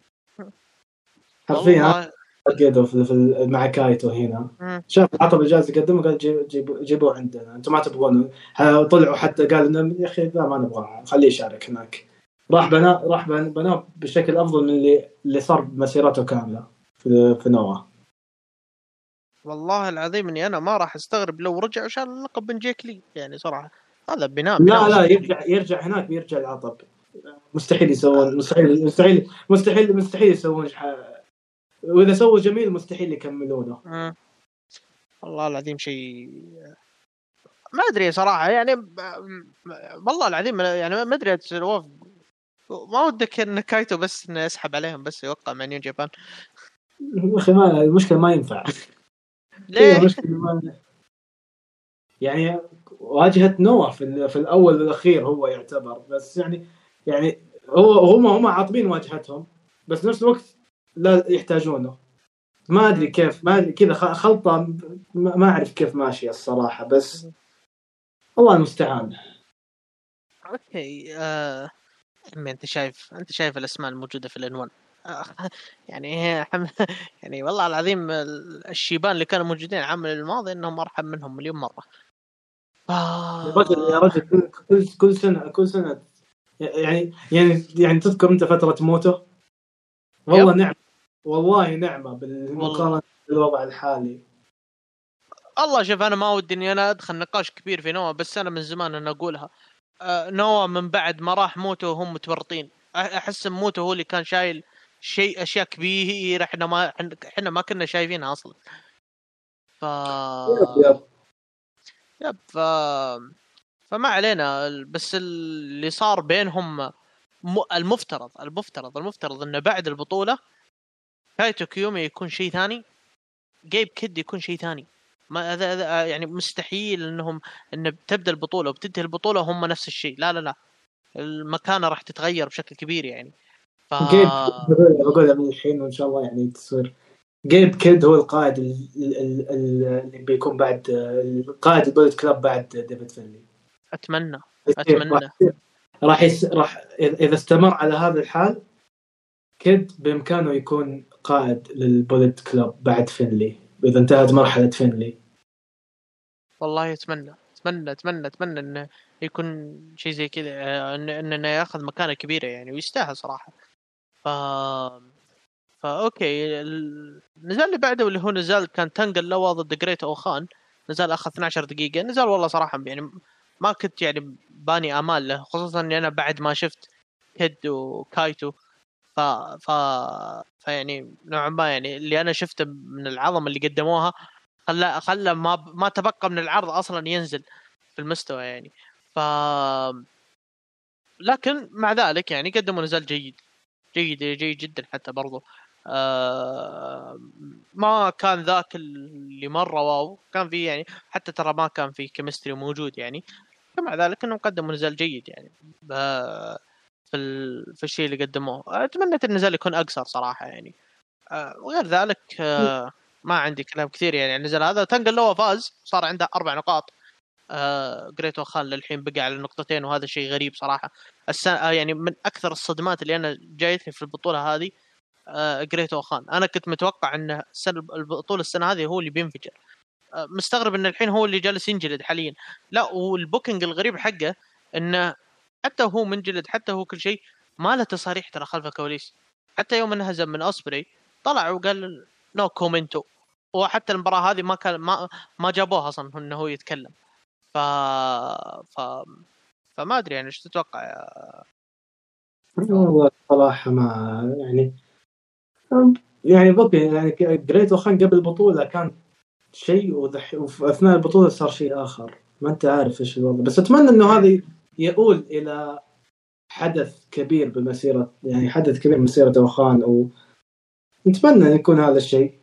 حرفيا. جيدو في في مع كايتو هنا. شاف اللي جالس يقدمه قال جيب- جيبوه عندنا. أنتم ما تبغونه طلعوا حتى قال يا أخي لا ما نبغاه. خليه يشارك هناك. راح بنا راح بن- بناه بشكل أفضل من اللي اللي صار بمسيرته كاملة في في نوا والله العظيم إني أنا ما راح أستغرب لو رجع وشال اللقب من جيك لي. يعني صراحة هذا بناء بناء لا لا أسطوري. يرجع يرجع هناك بيرجع العطب. مستحيل يسوون مستحيل مستحيل مستحيل مستحيل يسوون وإذا سووا جميل مستحيل يكملونه. والله العظيم شيء ما أدري صراحة يعني والله العظيم يعني ما أدري ما ودك إن كايتو بس إنه يسحب عليهم بس يوقع مع نيو جابان يا أخي ما المشكلة ما ينفع [LAUGHS] ليه؟ ما يعني واجهة نوا في, في الأول والأخير هو يعتبر بس يعني يعني هو هم هم عاطبين واجهتهم بس نفس الوقت لا يحتاجونه. ما أدري كيف ما أدري كذا خلطة ما أعرف كيف ماشية الصراحة بس الله المستعان. أوكي آه... أنت شايف أنت شايف الأسماء الموجودة في العنوان. آه، [LAUGHS] يعني. يعني والله العظيم ال- الشيبان اللي كانوا موجودين العام الماضي إنهم أرحم منهم مليون مرة. ف... يا رجل يا رجل كل كل كل سنة كل سنة يعني يعني يعني تذكر أنت فترة موته؟ والله يب. نعمة والله نعمة بالمقارنة بالوضع الحالي الله شوف أنا ما ودي إني أنا أدخل نقاش كبير في نوا بس أنا من زمان أنا أقولها آه، نوا من بعد ما راح موتو وهم متورطين أحس موتو هو اللي كان شايل شيء أشياء كبيرة إحنا ما إحنا ما كنا شايفينها أصلا ف yep yep. yep ف... فما علينا بس اللي صار بينهم. المفترض المفترض المفترض إنه بعد البطولة كايتو كيوميا يكون شيء ثاني جيب كيد يكون شيء ثاني. ما هذا هذا- يعني مستحيل إنهم إن تبدأ البطولة وبتنتهي البطولة هم نفس الشيء. لا لا لا. المكانة راح تتغير بشكل كبير يعني. ف جيب بقول بقولها من الحين وإن شاء الله يعني تصير. جيب كيد هو القائد ال- ال- ال- ال- اللي بيكون بعد القائد ال Bullet Club بعد ديفيد فينلي أتمنى. يصير- راح يس... راح إذا استمر على هذا الحال كيد بإمكانه يكون قائد لل Bullet Club بعد فينلي إذا انتهت مرحلة فينلي. والله أتمنى أتمنى أتمنى أتمنى إنه يكون شيء زي كذا آه، إن- انه إنه ياخذ مكانة كبيرة يعني ويستاهل صراحة. ف فا okay النزال اللي بعده اللي هو نزال كان تانجا لوا ضد جريت أوخان نزال أخذ 12 دقيقة. نزال والله صراحة يعني ما كنت يعني باني آمال له خصوصا إني أنا بعد ما شفت كيد وكايتو. ف ف فيعني نوعا ما يعني اللي أنا شفته من العظمه اللي قدموها خلى خلى ما ما تبقى من العرض أصلا ينزل في المستوى يعني. ف لكن مع ذلك يعني قدموا نزال جيد جيد جيد جدا حتى برضو. آه ما كان ذاك اللي مرة wow كان في يعني حتى ترى ما كان في chemistry موجود يعني. مع ذلك إنهم قدموا نزال جيد يعني. في ال... في الشيء اللي قدموه. أتمنى النزال يكون أقصر صراحة يعني. آه وغير ذلك آه ما عندي كلام كثير يعني النزال هذا. تانجا لوا فاز صار عنده أربع نقاط. آه جريت أوخان للحين بقى على نقطتين وهذا شيء غريب صراحة. السنة يعني من أكثر الصدمات اللي أنا جايتني في البطولة هذه جريت أوخان. أنا كنت متوقع إن السنة البطولة السنة هذه هو اللي بينفجر. مستغرب إن الحين هو اللي جالس ينجلد حاليا. لا وال booking الغريب حقه إنه حتى هو منجلد حتى هو كل شيء ما له تصاريح ترى خلف الكواليس. حتى يوم انهزم من اوسبري طلع وقال no comment وحتى المباراة هذه ما كان ما ما جابوه أصلا إنه هو يتكلم. ف ف فما أدري يعني إيش تتوقع يا والله صراحة ما يعني يعني بقي يعني جريت أوخان قبل البطولة كان شيء وذح... وفي أثناء البطولة صار شيء آخر. ما أنت عارف إيش الوضع. بس أتمنى إنه هذه يؤول إلى حدث كبير بمسيره يعني حدث كبير بمسيره أوخان و نتمنى إن يكون هذا الشيء.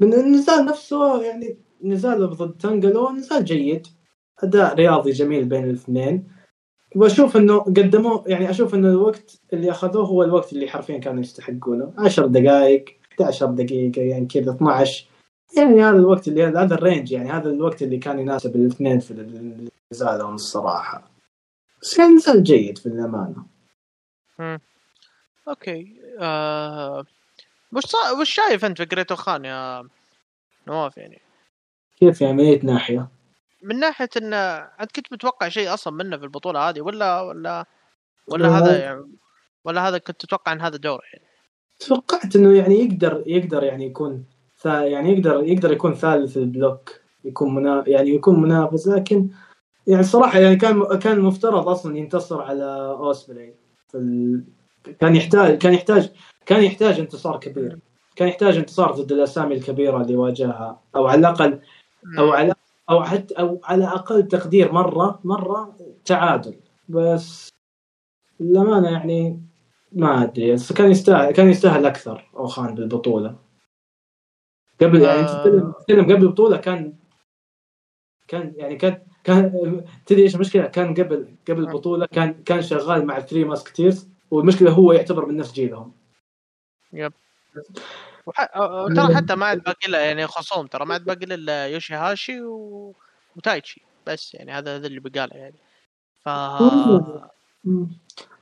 من النزال نفسه يعني نزال ضد تانجلو نزال جيد. أداء رياضي جميل بين الاثنين. وأشوف إنه قدموه يعني أشوف انه الوقت اللي أخذوه هو الوقت اللي حرفيا كانوا يستحقونه. 10 دقائق 11 دقيقة يعني كذا 12 يعني هذا الوقت اللي هذا ال range يعني هذا الوقت اللي كان يناسب الاثنين في نزالهم الصراحة بس كان نزال جيد في الأمانة okay آه... وش صا... وش شايف أنت في جريت أوخان يا نواف يعني؟ كيف يعني من أي ناحية؟ من ناحية إن أنت كنت متوقع شيء أصلا منه في البطولة هذه ولا ولا ولا هذا يعني ولا هذا كنت تتوقع إن هذا دوره يعني؟ توقعت إنه يعني يقدر يقدر يعني يكون يعني يقدر يقدر يكون ثالث البلوك يكون منا يعني يكون منافس لكن يعني الصراحه يعني كان كان المفترض أصلا ينتصر على اوسبري في. كان يحتاج كان يحتاج كان يحتاج انتصار كبير. كان يحتاج انتصار ضد الأسامي الكبيرة اللي واجهها أو على الأقل أو على أو حتى أو على أقل تقدير مرة مرة تعادل. بس للأمانة يعني ما أدري كان يستاهل كان يستاهل أكثر اوخان بالبطولة. قبل يعني تتكلم قبل البطوله كان كان يعني كان كان تدري إيش المشكلة؟ كان قبل قبل البطوله كان كان شغال مع ال Three Musketeers والمشكلة هو يعتبر من نفس جيلهم. yep. وح... ترى حتى ما عاد باقي له يعني خصوم ترى ما عاد باقي إلا يوشي هاشي و... وتايتشي بس يعني هذا هذا اللي بقى له يعني. ف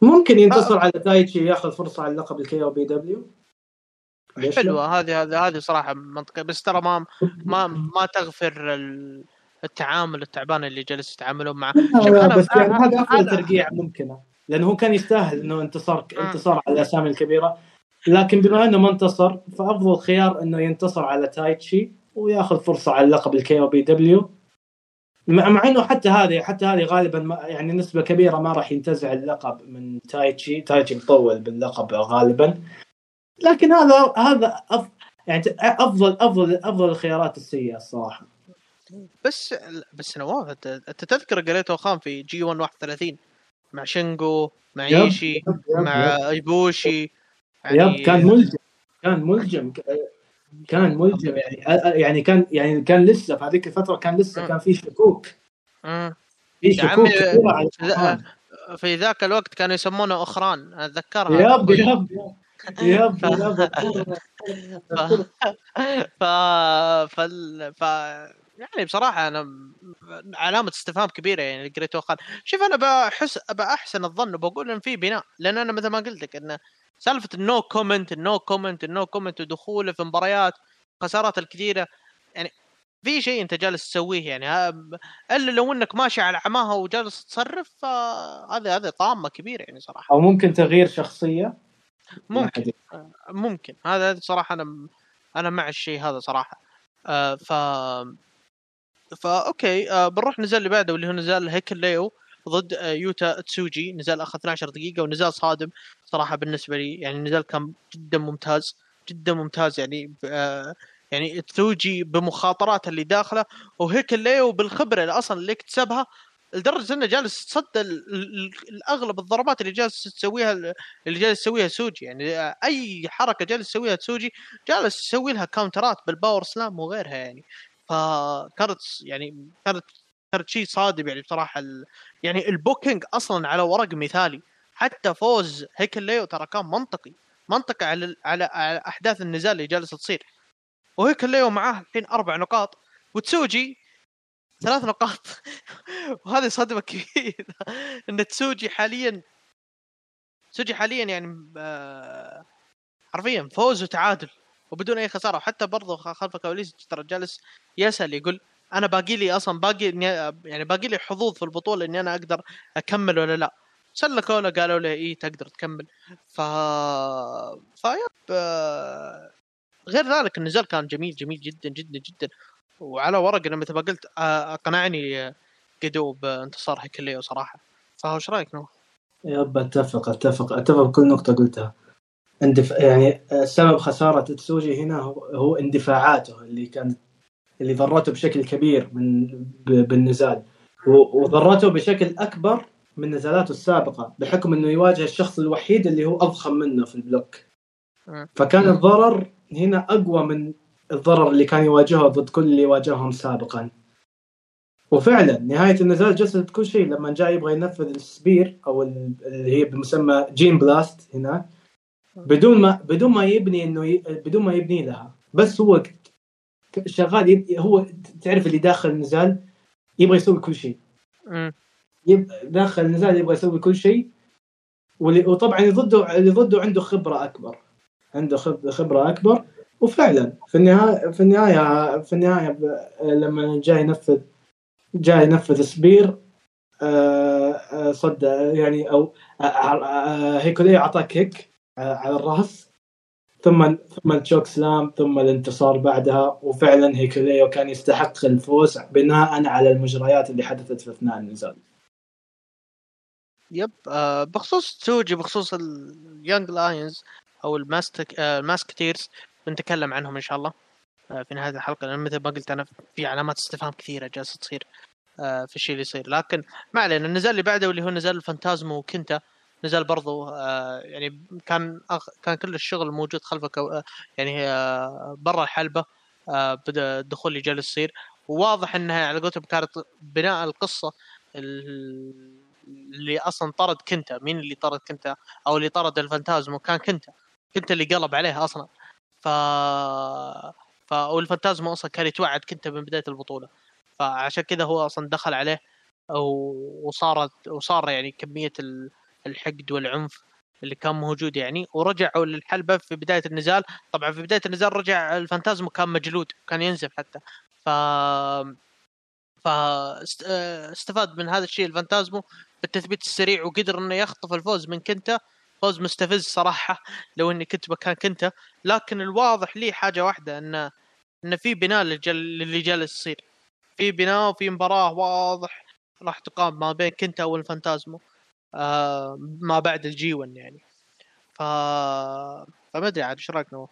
ممكن ينتصر على تايتشي ياخذ فرصة على لقب ال KOPW حلوة. هذه هذه هذه صراحة منطقية. بس ترى ما ما ما تغفر ال... التعامل التعبان اللي جالس يتعاملون معه. بس يعني هذا أفضل ترقيع ممكنة. لأنه هو كان يستاهل إنه انتصار انتصار على الأسامي الكبيرة. لكن بما إنه ما انتصر فأفضل خيار إنه ينتصر على تايتشي ويأخذ فرصة على لقب الكي أو بي دبليو. مع إنه حتى هذه حتى هذه غالبا ما يعني نسبة كبيرة ما راح ينتزع اللقب من تايتشي. تايتشي مطول باللقب غالبا. لكن هذا هذا أف يعني أفضل أفضل أفضل الخيارات السيئة الصراحة. بس بس نواف أنت أنت تذكر قريتو خان في G1 31 مع شينجو مع إيشي مع إيبوشي يعني yep كان ملجم كان ملجم كان ملجم يعني يعني كان يعني كان لسه في هذيك الفترة كان لسه كان في شكوك. في شكوك في ذاك الوقت كانوا يسمونه أخران أتذكرها. يب يب يب. ف [LAUGHS] ف ف يعني بصراحة أنا علامة استفهام كبيرة يعني جريتو خان شوف أنا بحس بأحسن الظن وبقول إن في بناء لأن أنا مثل ما قلت لك انه سالفة ال no comment ال no comment ال no comment ودخوله في مباريات خسارات الكثيرة يعني في شيء أنت جالس تسويه يعني إلا لو إنك ماشي على عماها وجالس تصرف فهذا هذا طامه كبيرة يعني صراحة. أو ممكن تغيير شخصية. ممكن. ممكن. هذا صراحة أنا أنا مع الشيء هذا صراحة. آه ف فا okay. آه بنروح نزال اللي بعده واللي هو نزال هيكوليو ضد آه، يوتا تسوجي. نزال أخذ 12 دقيقة ونزال صادم. صراحة بالنسبة لي يعني النزال كان جدا ممتاز. جدا ممتاز يعني آه، يعني تسوجي بمخاطراته اللي داخله. وهيكوليو بالخبرة اللي أصلا اللي اكتسبها لدرجة إنه جالس يتصدى لأغلب الضربات اللي جالس تسويها اللي جالس يسويها سوجي. يعني أي حركة جالس يسويها سوجي جالس يسوي لها counter ات بال power slam وغيرها يعني. فكانت يعني كانت كانت شيء صادم يعني بصراحة ال... يعني ال booking أصلا على ورق مثالي. حتى فوز هيكوليو ترى كان منطقي. منطقي على على, على أحداث النزال اللي جالسة تصير. وهيكوليو معاه الحين أربع نقاط. وتسوجي ثلاث نقاط. وهذه صدمه كبيره إن تسوجي حاليا تسوجي حاليا يعني آه، حرفيا فوز وتعادل وبدون أي خسارة. وحتى برضه خلف الكواليس ترى جالس يسأل يقول أنا باقي لي أصلا باقي يعني باقي لي حظوظ في البطولة إني أنا أقدر أكمل ولا لا. سلكوا له قالوا له اي تقدر تكمل. ف ف yep آه، غير ذلك النزال كان جميل جميل جدا جدا جدا. وعلى ورق أنا مثل ما قلت أقنعني جيدو بانتصار هيكوليو صراحة. فايش رأيك نواف؟ يب أتفق أتفق أتفق بكل نقطة قلتها. اندف... يعني سبب خسارة تسوجي هنا هو, اندفاعاته اللي كانت اللي ضرته بشكل كبير من ب... بالنزال. وضرته بشكل أكبر من نزالاته السابقة بحكم إنه يواجه الشخص الوحيد اللي هو أضخم منه في البلوك. فكان الضرر هنا أقوى من الضرر اللي كان يواجهه ضد كل اللي واجههم سابقا. وفعلا نهاية النزال جسد كل شيء. لما جاء يبغى ينفذ ال spear أو اللي هي بمسمى Gene Blast هنا بدون ما بدون ما يبني إنه ي... بدون ما يبني لها. بس هو شغال يب... هو تعرف اللي داخل النزال يبغى يسوي كل شيء. يب... داخل النزال يبغى يسوي كل شيء. وطبعا اللي ضده اللي ضده عنده خبرة أكبر. عنده خبرة أكبر. وفعلا في النهايه في النهايه في النهاية لما جاي ينفذ جاي ينفذ spear آه، آه، صد يعني أو آه، هيكوليو اعطاه kick على الرأس ثم ثم ال choke slam ثم الانتصار بعدها وفعلا هيكوليو كان يستحق الفوز بناء على المجريات اللي حدثت في أثناء النزال. yep بخصوص تسوجي بخصوص ال Young Lions أو ال Musket ال Musketeers بنتكلم عنهم إن شاء الله. آه، في نهاية الحلقة لأن مثل ما قلت أنا في علامات استفهام كثيرة جالسة تصير آه، في الشيء اللي يصير. لكن ما علينا النزال اللي بعده واللي هو نزال الفانتازمو وكنتا. نزال برضو آه، يعني كان كان كل الشغل موجود خلفك يعني برا الحلبة بدا الدخول اللي جالس يصير. وواضح إنها على قولتهم كانت بناء القصة اللي أصلا طرد كنتا. مين اللي طرد كنتا؟ أو اللي طرد الفانتازمو؟ كان كنتا. كنتا اللي قلب عليه أصلا. ف والفانتازما أصلا كان يتوعد كنتا من بداية البطولة. فعشان كذا هو أصلا دخل عليه وصارت وصار يعني كمية الحقد والعنف اللي كان موجود يعني. ورجعوا للحلبة في بداية النزال. طبعا في بداية النزال رجع الفانتازمو كان مجلود كان ينزف حتى. ف فاستفاد من هذا الشيء الفانتازمو بالتثبيت السريع وقدر إنه يخطف الفوز من كنتا. فوز مستفز صراحة لو إني كنت مكان كنتا لكن الواضح لي حاجة واحدة إن إن في بناء للي جالس يصير في بناء وفي مباراة واضح راح تقام ما بين كنتا والفانتازمو آه ما بعد ال G1 يعني. ف فما أدري عاد إيش رأيك نواف؟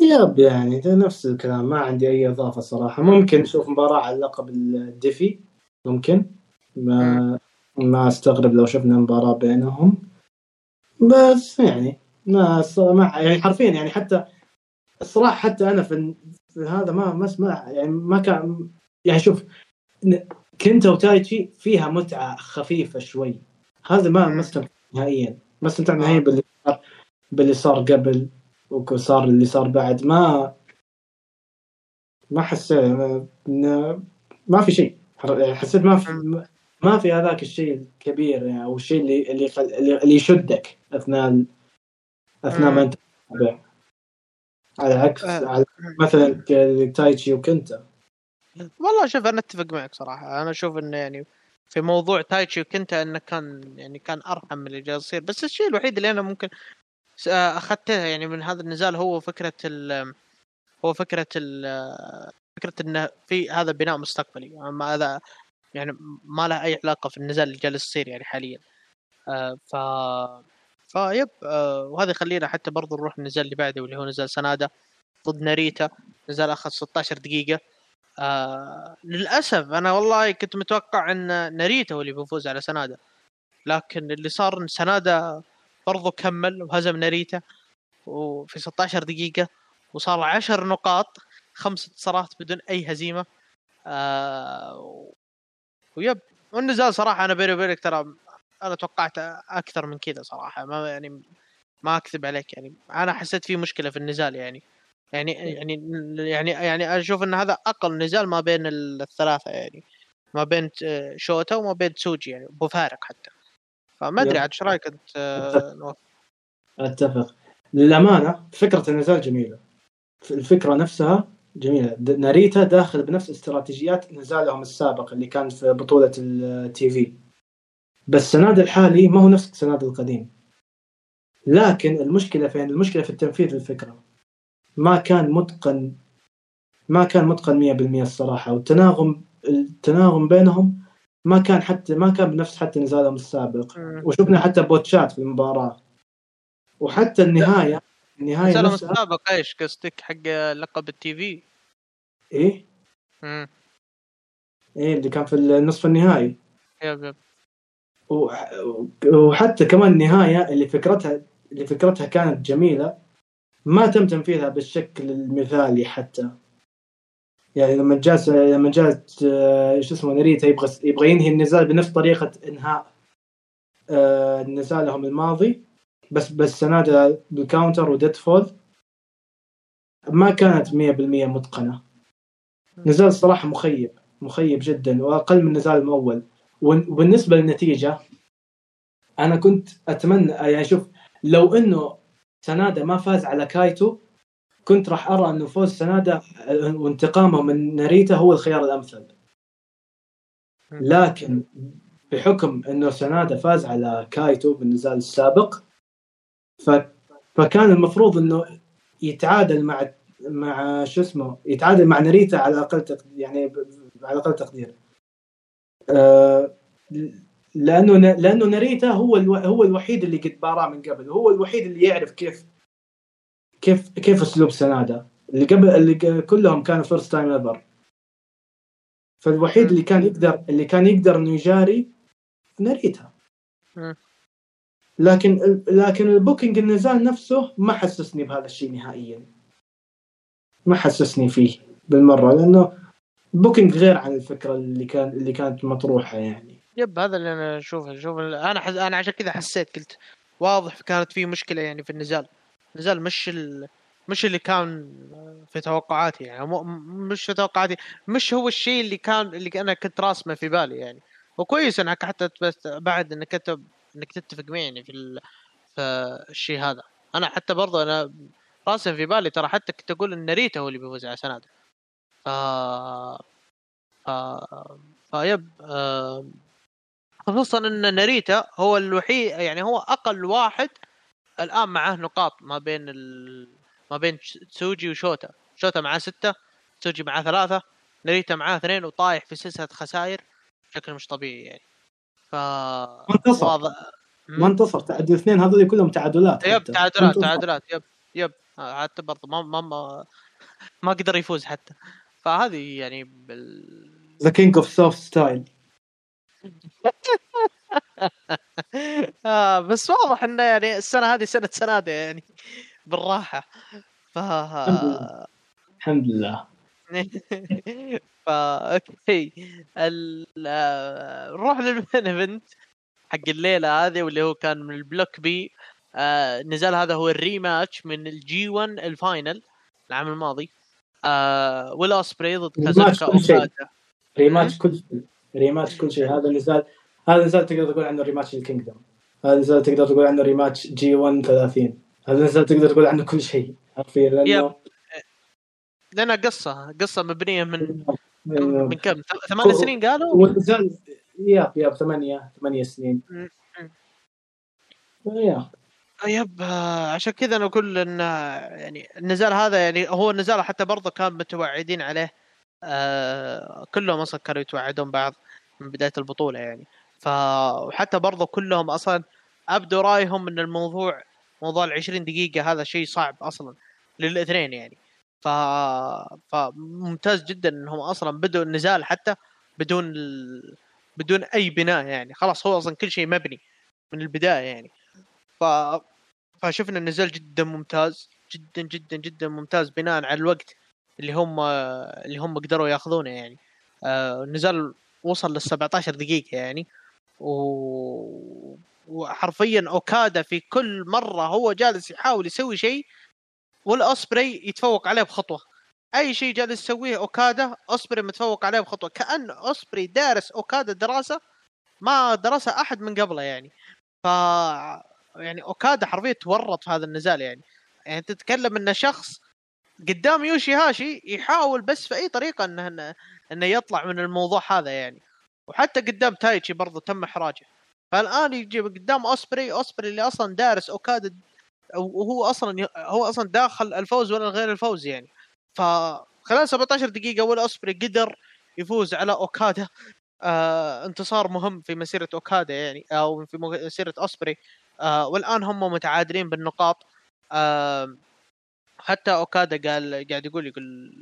yep يعني ده نفس الكلام ما عندي أي إضافة صراحة. ممكن نشوف مباراة على لقب الديفي ممكن. ما ما أستغرب لو شفنا مباراة بينهم. بس يعني ما ما يعني حرفيا يعني حتى الصراحة حتى أنا في, في هذا ما ما أسمع يعني ما كان يعني شوف كنت وتايتشي فيها متعة خفيفة شوي. هذا ما ما استمتع نهائيا. ما استمتع نهائيا باللي صار باللي صار قبل وصار اللي صار بعد. ما ما حسيت ما في شيء. حسيت ما في ما في هذاك الشيء الكبير يعني أو الشيء اللي اللي اللي يشدك أثناء أثناء ما أنت تتابع. على عكس. على مثلا تايتشي وكنتا. والله شوف أنا أتفق معك صراحة. أنا أشوف إنه يعني في موضوع تايتشي وكنتا إنه كان يعني كان أرحم من اللي جالس يصير. بس الشيء الوحيد اللي أنا ممكن أخذته يعني من هذا النزال هو فكرة ال هو فكرة ال فكرة إنه في هذا بناء مستقبلي. اما هذا يعني ما له أي علاقة في النزال اللي جالس يصير يعني حاليا. آه ف فيب آه وهذا يخلينا حتى برضو نروح النزال اللي بعده واللي هو نزال سنادا ضد ناريتا. نزال اخذ 16 دقيقة. آه للأسف أنا والله كنت متوقع إن ناريتا هو اللي بيفوز على سنادا. لكن اللي صار إن سنادا برضو كمل وهزم ناريتا وفي 16 دقيقة وصار 10 نقاط خمس انتصارات بدون أي هزيمة. آه ويب. والنزال صراحة أنا بيني وبينك ترى أنا توقعت أكثر من كذا صراحة. ما يعني ما أكذب عليك يعني. أنا حسيت في مشكلة في النزال يعني. يعني يعني يعني يعني أشوف إن هذا أقل نزال ما بين الثلاثة يعني. ما بين شوتا وما بين تسوجي يعني. بفارق حتى. فما أدري عاد إيش رأيك أنت؟ أتفق. أتفق. للأمانة فكرة النزال جميلة. الفكرة نفسها جميله ناريتا داخل بنفس استراتيجيات نزالهم السابق اللي كان في بطولة التي في بس سناد الحالي ما هو نفس سناد القديم. لكن المشكلة فين؟ المشكلة في التنفيذ الفكرة ما كان متقن ما كان متقن 100% الصراحة والتناغم التناغم بينهم ما كان حتى ما كان بنفس حتى نزالهم السابق. وشفنا حتى بوتشات في المباراة. وحتى النهاية النهاية نزالهم السابق إيش قصدك حق لقب التي في؟ إيه؟ امم إيه اللي كان في النصف النهائي. يب يب. وحتى كمان النهاية اللي فكرتها اللي فكرتها كانت جميلة. ما تم تنفيذها بالشكل المثالي حتى. يعني لما جاء لما جاء آه، شو اسمه ناريتا يبغى يبغى ينهي النزال بنفس طريقة إنهاء آه، نزالهم الماضي. بس بس سنادا بال counter و dead fall ما كانت 100% متقنة. نزال صراحة مخيب مخيب جدا وأقل من النزال الأول. وبالنسبه للنتيجة أنا كنت أتمنى يعني شوف لو إنه سنادا ما فاز على كايتو كنت راح أرى إنه فوز سنادا وانتقامه من ناريتا هو الخيار الأمثل. لكن بحكم إنه سنادا فاز على كايتو بالنزال السابق. فكان المفروض إنه يتعادل مع مع شو اسمه يتعادل مع ناريتا على أقل تقدير يعني على أقل تقدير. آه لأنه لأنه ناريتا هو ألو... هو الوحيد اللي قد باراه من قبل هو الوحيد اللي يعرف كيف كيف كيف أسلوب سنادا. اللي قبل اللي كلهم كانوا first time ever فالوحيد اللي كان يقدر اللي كان يقدر إنه يجاري ناريتا. لكن لكن ال booking النزال نفسه ما حسسني بهذا الشيء نهائيا. ما حسسني فيه بالمرة لأنه بوكينج غير عن الفكرة اللي كان اللي كانت مطروحة يعني. يب هذا اللي أنا أشوفه أشوف أنا حز... أنا عشان كذا حسيت قلت واضح كانت في مشكلة يعني في النزال. النزال مش ال... مش اللي كان في توقعاتي يعني مش في توقعاتي مش هو الشيء اللي كان اللي أنا كنت راسمه في بالي يعني. وكويس إنك حتى بعد إنك انت إنك تتفق معي يعني في ال... في الشيء هذا. أنا حتى برضه أنا راسم في بالي ترى حتى كنت أقول إن ناريتا هو اللي بيفوز على سنادة. ف ف فيب خصوصا إن ناريتا هو الوحيد يعني هو أقل واحد الآن معاه نقاط ما بين ال... ما بين تسوجي وشوتا. شوتا معاه ستة تسوجي معاه ثلاثة ناريتا معاه اثنين وطايح في سلسلة خسائر بشكل مش طبيعي يعني. ف ما انتصر واضح... ما انتصر تعادل اثنين هذول كلهم تعادلات yep تعادلات تعادلات. yep yep. حتى برضه ما ما ما, ما قدر يفوز حتى. فهذه يعني بال the king of soft style آه بس واضح إنه يعني السنة هذه سنة سنادة يعني بالراحة. ف الحمد لله. [LAUGHS] فا okay. نروح لل main event حق الليلة هذه واللي هو كان من ال block B. آه نزل هذا هو ال rematch من ال G1 ال final العام الماضي. آه ويل اسبري ضد كازاكا rematch كل شيء. rematch كل شيء. هذا نزال هذا نزال تقدر تقول عنه rematch ال Kingdom. هذا نزال تقدر تقول عنه rematch G1 30 هذا نزال تقدر تقول عنه كل شيء. حرفيا لأنه لأنها قصة قصة مبنية من من كم؟ ثمان سنين قالوا؟ نزال ياب ياب ثمانية ثمانية سنين. يا يب عشان كذا أنا أقول إن يعني النزال هذا يعني هو النزال حتى برضه كان متوعدين عليه. آه كلهم أصلا كانوا يتوعدون بعض من بداية البطولة يعني. فحتى برضو كلهم أصلا أبدوا رأيهم إن الموضوع موضوع ال 20 دقيقة هذا شيء صعب أصلا للاثنين يعني. ف... فممتاز جدا انهم أصلا بدوا النزال حتى بدون ال... بدون أي بناء يعني. خلاص هو أصلا كل شيء مبني من البداية يعني. ف فشفنا النزال جدا ممتاز جدا جدا جدا ممتاز بناء على الوقت اللي هم اللي هم قدروا ياخذونه يعني. آه النزال وصل لل 17 دقيقة يعني. و... وحرفيا أوكادا في كل مرة هو جالس يحاول يسوي شيء والاوسبري يتفوق عليه بخطوة. أي شيء جالس يسويه أوكادا اوسبري متفوق عليه بخطوة. كأن اوسبري دارس أوكادا دراسة ما درسها أحد من قبله يعني. ف يعني أوكادا حرفيا تورط في هذا النزال يعني. يعني تتكلم انه شخص قدام يوشي هاشي يحاول بس في أي طريقة إنه إنه يطلع من الموضوع هذا يعني. وحتى قدام تايتشي برضه تم إحراجه. فالآن يجي قدام اوسبري اوسبري اللي أصلا دارس أوكادا وهو أصلا هو أصلا داخل الفوز ولا غير الفوز يعني. فخلال 17 دقيقة ولا أوسبري قدر يفوز على أوكادا. آه انتصار مهم في مسيرة أوكادا يعني أو في مسيرة أوسبري. آه والآن هم متعادلين بالنقاط. آه حتى أوكادا قال قاعد يقول يقول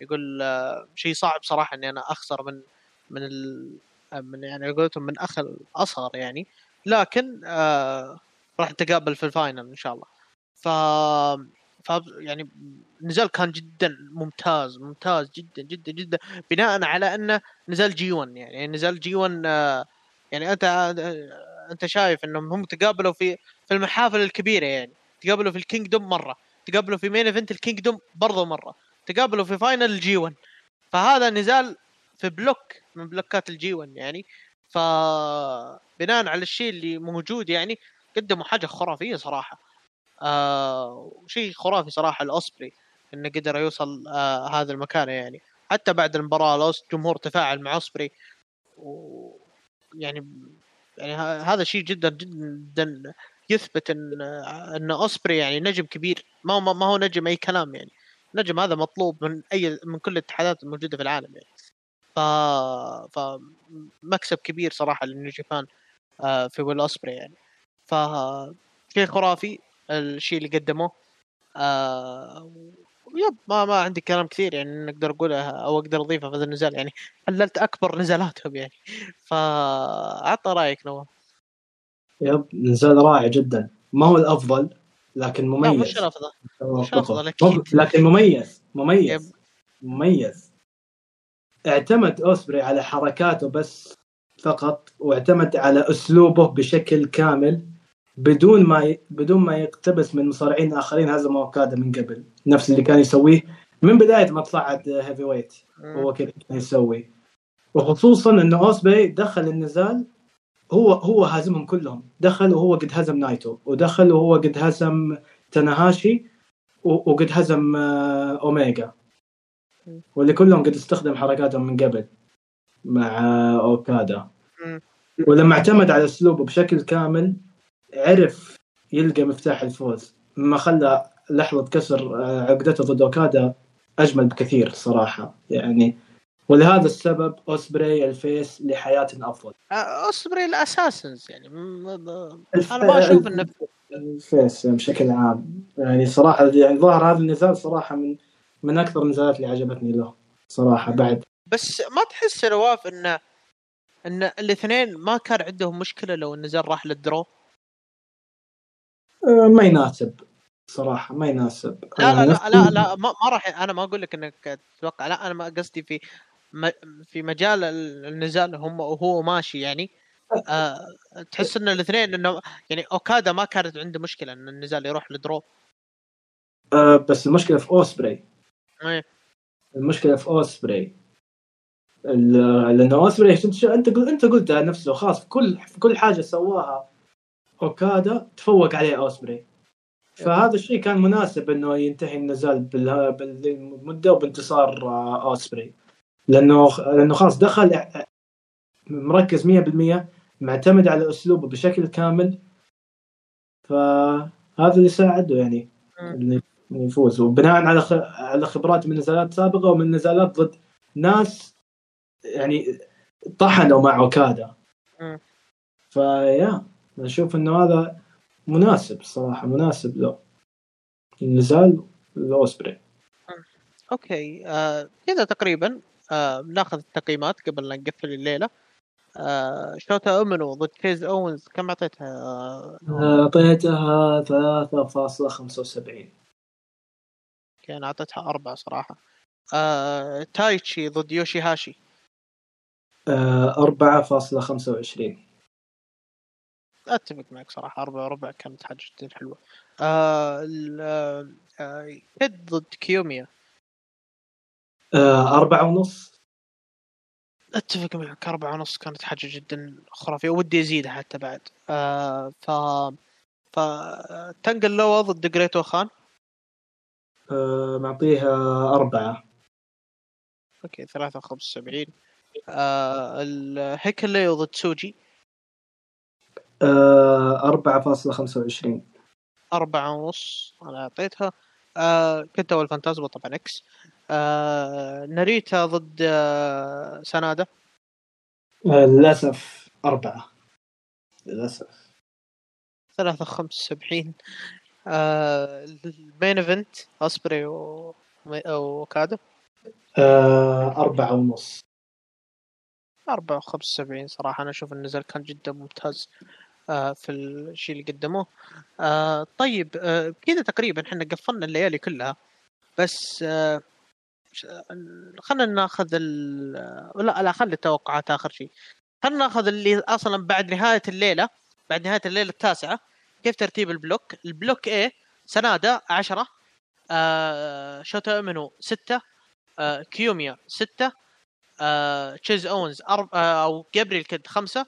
يقول آه شيء صعب صراحة إني أنا أخسر من من ال من يعني قلتهم من أخ الأصغر يعني. لكن آه راح نتقابل في ال final إن شاء الله. ف ف يعني نزال كان جدا ممتاز ممتاز جدا جدا جدا. بناء على أنه نزال جي 1 يعني نزال جي 1 آه يعني أنت أنت شايف إنهم هم تقابلوا في في المحافل الكبيرة يعني. تقابلوا في ال Kingdom مرة تقابلوا في main event ال Kingdom برضه مرة. تقابلوا في final ال G1 فهذا نزال في block من block ات ال G1 يعني. ف بناء على الشيء اللي موجود يعني قدموا حاجة خرافية صراحة. آه شيء خرافي صراحة الاوسبري إنه قدر يوصل آه هذا المكان يعني. حتى بعد المباراة الاوس جمهور تفاعل مع أوسبري و يعني يعني هذا شيء جدا جدا يثبت إن إن أوسبري يعني نجم كبير. ما هو ما هو نجم أي كلام يعني. نجم هذا مطلوب من أي من كل الاتحادات الموجودة في العالم يعني. ف فمكسب كبير صراحة لنيو جابان آه، في ويل اوسبري يعني. ف شيء خرافي الشيء اللي قدموه. آه يب ما ما عندي كلام كثير يعني نقدر اقولها أو أقدر أضيفه في هذا النزال يعني حللت أكبر نزالاتهم يعني. فأعطى رأيك نواف يب نزال رائع جدا. ما هو الأفضل لكن مميز. لا مش الأفضل. مش الأفضل أكيد لكن مميز مميز. يب. مميز. اعتمد أوسبري على حركاته بس فقط واعتمد على أسلوبه بشكل كامل. بدون ما. بدون ما يقتبس من مصارعين آخرين هزموا اوكادا من قبل. نفس اللي كان يسويه من بداية ما صعد heavyweight هو كذا كان يسوي. وخصوصا انه اوسبري دخل النزال هو هو هازمهم كلهم. دخل وهو قد هزم نايتو ودخل وهو قد هزم تناهاشي وقد هزم آه، أوميجا. واللي كلهم قد استخدم حركاتهم من قبل مع أوكادا. ولما اعتمد على أسلوبه بشكل كامل عرف يلقى مفتاح الفوز ما خلى لحظة كسر آه، عقدته ضد أوكادا أجمل بكثير صراحة يعني. ولهذا السبب أوسبري الفيس لحياة أفضل. آه، أوسبري الأساسنز يعني الف... أنا ما أشوف إنه الفيس بشكل عام. يعني صراحة يعني ظهر هذا النزال صراحة من من أكثر النزالات اللي عجبتني له صراحة بعد. بس ما تحس نواف ان إن الاثنين ما كان عندهم مشكلة لو النزال راح للدرو؟ ما يناسب صراحة ما يناسب. لا لا لا لا, لا ما, ما راح أنا ما أقول لك إنك تتوقع لا أنا ما قصدي في في مجال النزال هم وهو ماشي يعني. أه. تحس إن الاثنين إنه يعني أوكادا ما كانت عنده مشكلة إن النزال يروح لدرو. أه بس المشكلة في أوسبري. إيه. المشكلة في أوسبري. لأنه أوسبري أنت أنت أنت قلتها نفسه خلاص في كل في كل حاجة سواها أوكادا تفوق عليه أوسبري. فهذا الشيء كان مناسب إنه ينتهي النزال بالمدة وبانتصار آه، أوسبري. لأنه لأنه خلاص دخل مركز 100% معتمد على أسلوبه بشكل كامل. فهذا اللي ساعده يعني يفوز. وبناء على على خبرات من نزالات سابقة ومن نزالات ضد ناس يعني طحنوا مع أوكادا. فيا. أشوف إنه هذا مناسب الصراحه مناسب له النزال الاوسبري okay آه كذا تقريبا. آه ناخذ التقييمات قبل لا نقفل الليلة. آه شوتا أومينو ضد تشيز اونز كم أعطيتها؟ آه أعطيتها 3.75 كان أعطيتها أربعة صراحة. آه تايتشي ضد يوشي هاشي آه، 4.25 أتفق معك صراحة أربعة وربع كانت حاجة جدا حلوة. آه ال- آه آه، كيد ضد كيوميا. آه، أربعة ونص. أتفق معك أربعة ونص كانت حاجة جدا خرافية ودي ازيدها حتى بعد. آه ف ف تنقل لوا ضد جريتو خان؟ آه، معطيها أربعة. أوكي ثلاثة وخمسة وسبعين. آه الهيكلي ضد سوجي. آه، أربعة ونص أنا أعطيتها. آه كنت أول فانتازما طبعا إكس آه ناريتا ضد آه سنادا. آه، للأسف أربعة. للأسف. ثلاثة خمسة وسبعين آه ال main event أوسبري و... وكادا آه، أربعة ونص. أربعة وخمسة وسبعين صراحة أنا أشوف النزال كان جدا ممتاز. في الشيء اللي قدموه. آه طيب آه كذا تقريبا إحنا قفلنا الليالي كلها بس آه خلينا ناخذ ال لا لا خلي التوقعات آخر شيء. خلينا ناخذ اللي أصلا بعد نهاية الليلة بعد نهاية الليلة التاسعة كيف ترتيب ال block؟ ال block A سنادا عشرة آه شوتا امينو ستة آه كيوميا ستة آه تشيز أونز أرب... آه أو جابريل كيد خمسة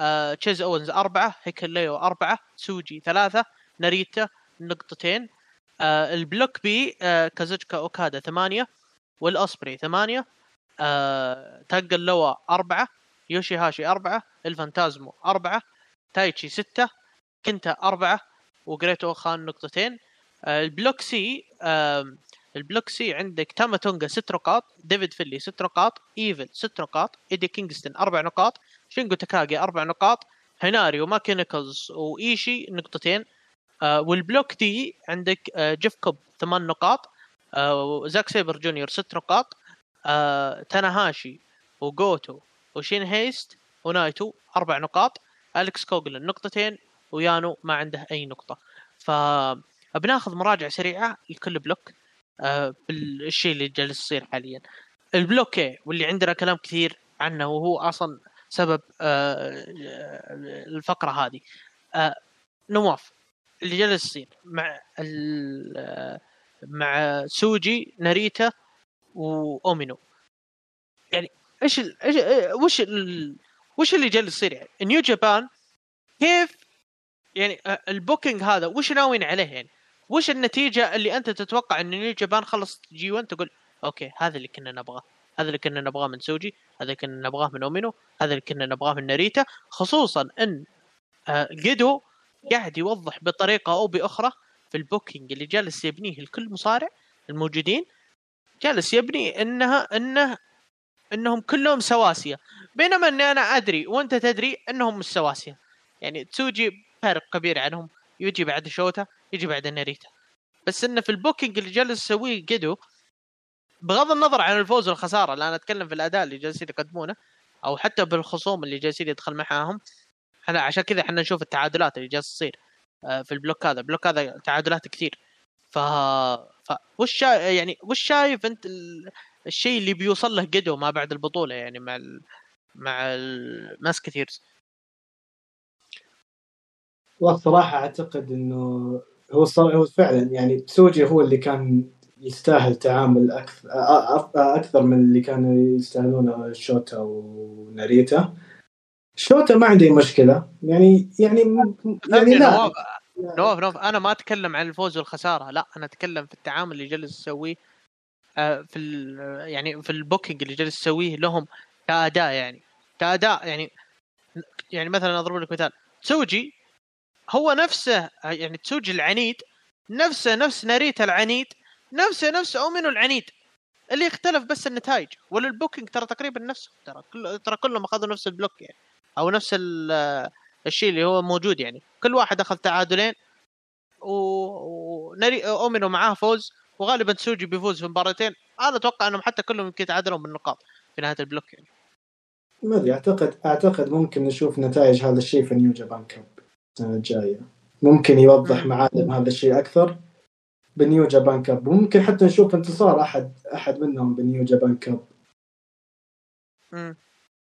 آه تشيز اونز أربعة هيكوليو أربعة سوجي ثلاثة ناريتا نقطتين. آه ال block B آه كازوتشكا اوكادا ثمانية وأوسبري ثمانية آه تانجا لوا أربعة يوشي هاشي أربعة الفانتازمو أربعة تايتشي ستة كنتا أربعة وجريتو خان نقطتين. آه ال block C آه ال block C عندك تاما تونجا ست نقاط ديفيد فينلي ست نقاط ايفل ست نقاط ايدي كينغستون أربع نقاط شينجو تاكاجي أربع نقاط هيناري ومايكي نيكلز وإيشي نقطتين. آه وال block D عندك آه جيف كوب ثمان نقاط آه زاك سيبر جونيور ست نقاط آه تاناهاشي وجوتو وشين هيست ونايتو أربع نقاط أليكس كوغلن نقطتين ويانو ما عنده أي نقطة. ف بناخذ سريعة لكل block آه بالشيء اللي جالس يصير حاليا. ال block واللي عندنا كلام كثير عنه وهو أصلا سبب آه الفقرة هذه. آه نواف اللي جالس يصير مع مع تسوجي ناريتا وأومينو. يعني إيش إيش وش وش اللي جالس يصير يعني؟ New Japan كيف يعني آه، ال booking هذا وش ناويين عليه يعني؟ وش النتيجة اللي أنت تتوقع إن New Japan خلص G1 تقول أوكي هذا اللي كنا نبغاه. هذا اللي كنا نبغاه من تسوجي هذا اللي كنا نبغاه من أومينو هذا اللي كنا نبغاه من ناريتا خصوصا إن آه، جيدو قاعد يوضح بطريقة أو بأخرى في ال booking اللي جالس يبنيه لكل مصارع الموجودين جالس يبني إنها إنه إنهم كلهم سواسية. بينما إني أنا أدري وأنت تدري إنهم مش سواسية. يعني تسوجي فارق كبير عنهم. يجي بعد شوتا يجي بعد ناريتا. بس إنه في ال booking اللي جالس يسويه جيدو بغض النظر عن الفوز والخسارة لا أنا أتكلم في الأداء اللي جالسين يقدمونه أو حتى بالخصوم اللي جالسين يدخل معاهم. إحنا عشان كذا إحنا نشوف التعادلات اللي جالسة تصير آه، في ال block هذا. ال block هذا تعادلات كثير. ف... ف وش شا... يعني وش شايف أنت ال... الشيء اللي بيوصل له جدو ما بعد البطولة يعني مع ال... مع ال Musketeers؟ والصراحة أعتقد إنه هو صار هو فعلا يعني تسوجي هو اللي كان يستاهل تعامل أكثر أكثر من اللي كانوا يستاهلونه شوتا وناريتا. شوتا ما عندي مشكلة. يعني يعني يعني لا. نواف نواف أنا ما أتكلم عن الفوز والخسارة. لا أنا أتكلم في التعامل اللي جالس يسويه آه، في. يعني في ال booking اللي جالس يسويه لهم كأداء يعني. كأداء يعني يعني مثلا أضرب لك مثال. تسوجي هو نفسه يعني تسوجي العنيد نفسه نفس ناريتا العنيد نفسه نفس اومينو العنيد. اللي يختلف بس النتائج. ولا ال booking ترى تقريبا نفسه. ترى كل ترى كلهم أخذوا نفس ال block يعني. أو نفس الشيء اللي هو موجود يعني. كل واحد أخذ تعادلين. و... ونري اومينو معاه فوز. وغالبا تسوجي بيفوز في مباراتين. أنا أتوقع إنهم حتى كلهم يمكن يتعادلون بالنقاط في نهاية ال block يعني. ما أدري اعتقد أعتقد ممكن نشوف نتائج هذا الشيء في New Japan Cup السنة الجاية. ممكن يوضح معالم هذا الشيء أكثر. ب New Japan Cup. وممكن حتى نشوف انتصار أحد أحد منهم ب New Japan Cup.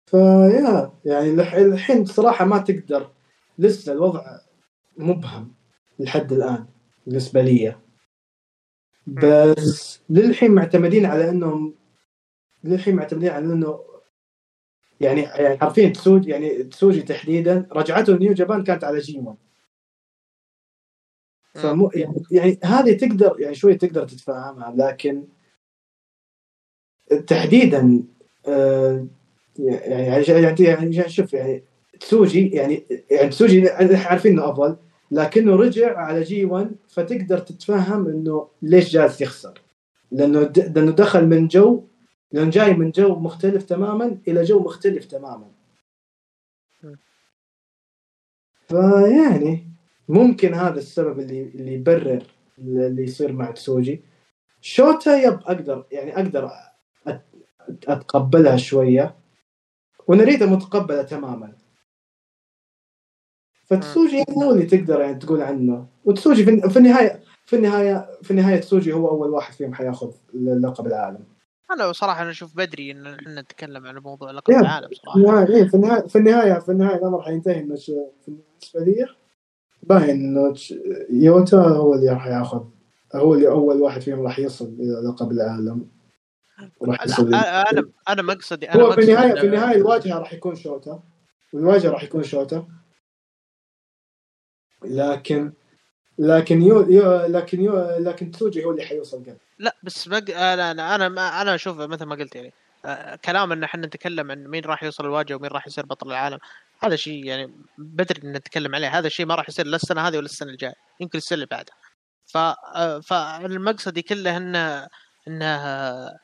فيا يعني الحين بصراحه ما تقدر. لسه الوضع مبهم لحد الآن بالنسبة لي. بس للحين معتمدين على إنهم للحين معتمدين على إنه يعني يعني حرفيا تسوجي يعني تسوجي تحديدا. رجعته نيو جابان كانت على جي 1 فمو يعني, يعني هذه تقدر يعني شوي تقدر تتفهمها لكن تحديدا آه يعني يعني يعني شوف يعني تسوجي يعني يعني تسوجي عارفين إنه أفضل لكنه رجع على G1 فتقدر تتفهم إنه ليش جالس يخسر. لأنه لأنه دخل من جو لأنه جاي من جو مختلف تماما إلى جو مختلف تماما. فيعني ممكن هذا السبب اللي اللي يبرر اللي يصير مع تسوجي. شوتا yep أقدر يعني أقدر أتقبلها شوية وناريتا متقبله تماما. فتسوجي يعني هو اللي تقدر يعني تقول عنه. وتسوجي في النهاية في النهاية في النهاية تسوجي هو أول واحد فيهم حياخذ لقب العالم. أنا صراحة أنا أشوف بدري إن إحنا نتكلم عن موضوع لقب العالم صراحة. إيه، في النهاية في النهاية في النهاية الأمر حينتهي بالنسبة لي باين إنه يوتا هو اللي راح ياخذ هو اللي أول واحد فيهم راح يصل إلى لقب العالم. راح يصل أنا أنا مقصدي أنا هو في النهايه في النهايه الواجهة راح يكون شوتا والواجهه راح يكون شوتا لكن لكن يو, يو لكن يو لكن تسوجي هو اللي حيوصل قبل. لا بس بق... أنا أنا أنا أنا أشوف مثل ما قلت يعني. آه، كلام إن إحنا نتكلم عن مين راح يوصل الواجهة ومين راح يصير بطل العالم. هذا شيء يعني بدري إن نتكلم عليه. هذا الشيء ما راح يصير لا السنة هذه ولا السنة الجاية يمكن السنة اللي بعدها ف آه، فالمقصد كله إنه إنه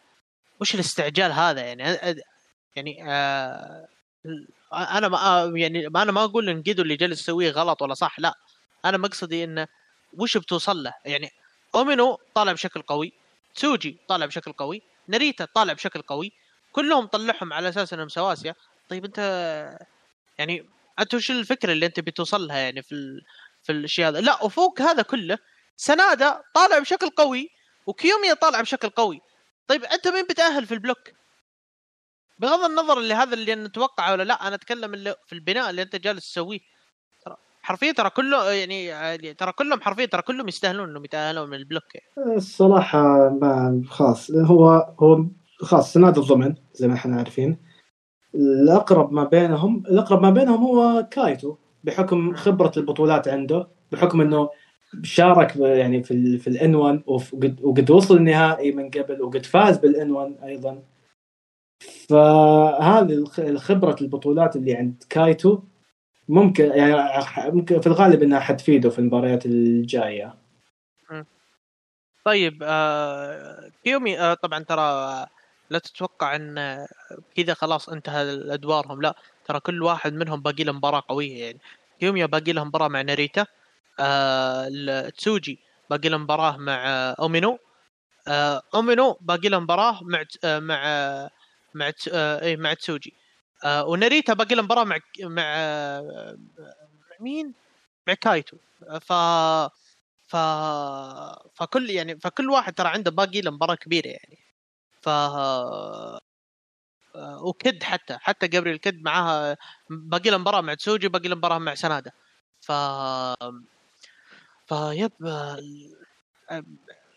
وش الاستعجال هذا يعني؟ يعني آه أنا ما يعني أنا ما أقول إن جيدو اللي جالس يسويه غلط ولا صح لا. أنا مقصدي إنه وش بتوصل له؟ يعني أومينو طالع بشكل قوي تسوجي طالع بشكل قوي ناريتا طالع بشكل قوي كلهم طلعهم على أساس إنهم سواسيه طيب أنت يعني أنت وش الفكرة اللي أنت بتوصل لها يعني في ال... في الشيء هذا؟ لا وفوق هذا كله سنادا طالع بشكل قوي وكيوميا طالع بشكل قوي. طيب أنت مين بتأهل في ال block؟ بغض النظر اللي هذا اللي نتوقعه ولا لا أنا أتكلم اللي في البناء اللي أنت جالس تسويه. ترى حرفيا ترى كله يعني ترى كلهم حرفيا ترى كلهم يستاهلون إنهم يتأهلون من ال block. الصراحة ما خلاص هو هو خلاص سنادا ضمن زي ما إحنا عارفين. الأقرب ما بينهم الأقرب ما بينهم هو كايتو بحكم خبرة البطولات عنده بحكم إنه شارك يعني في في الإن 1 وقد وصل النهائي من قبل وقد فاز بالإن 1 أيضا فهذه الخبرة البطولات اللي عند كايتو ممكن يعني ممكن في الغالب إنها حتفيده في المباريات الجاية. طيب آه كيومي آه طبعا ترى لا تتوقع إن كذا خلاص انتهى أدوارهم. لا ترى كل واحد منهم باقي له مباراة قوية يعني. كيوميا باقي له مباراة مع ناريتا آه تسوجي باقي له مباراة مع أومينو آه أومينو باقي له مباراة مع آه مع مع آه إيه مع تسوجي. آه وناريتا باقي له مباراة مع مع آه مين؟ مع كايتو. ف ف فكل يعني فكل واحد ترى عنده باقي له مباراة كبيرة يعني. ف وكد حتى حتى جابريل كد معاها باقي له مباراة مع تسوجي باقي له مباراة مع سنادة. ف فيب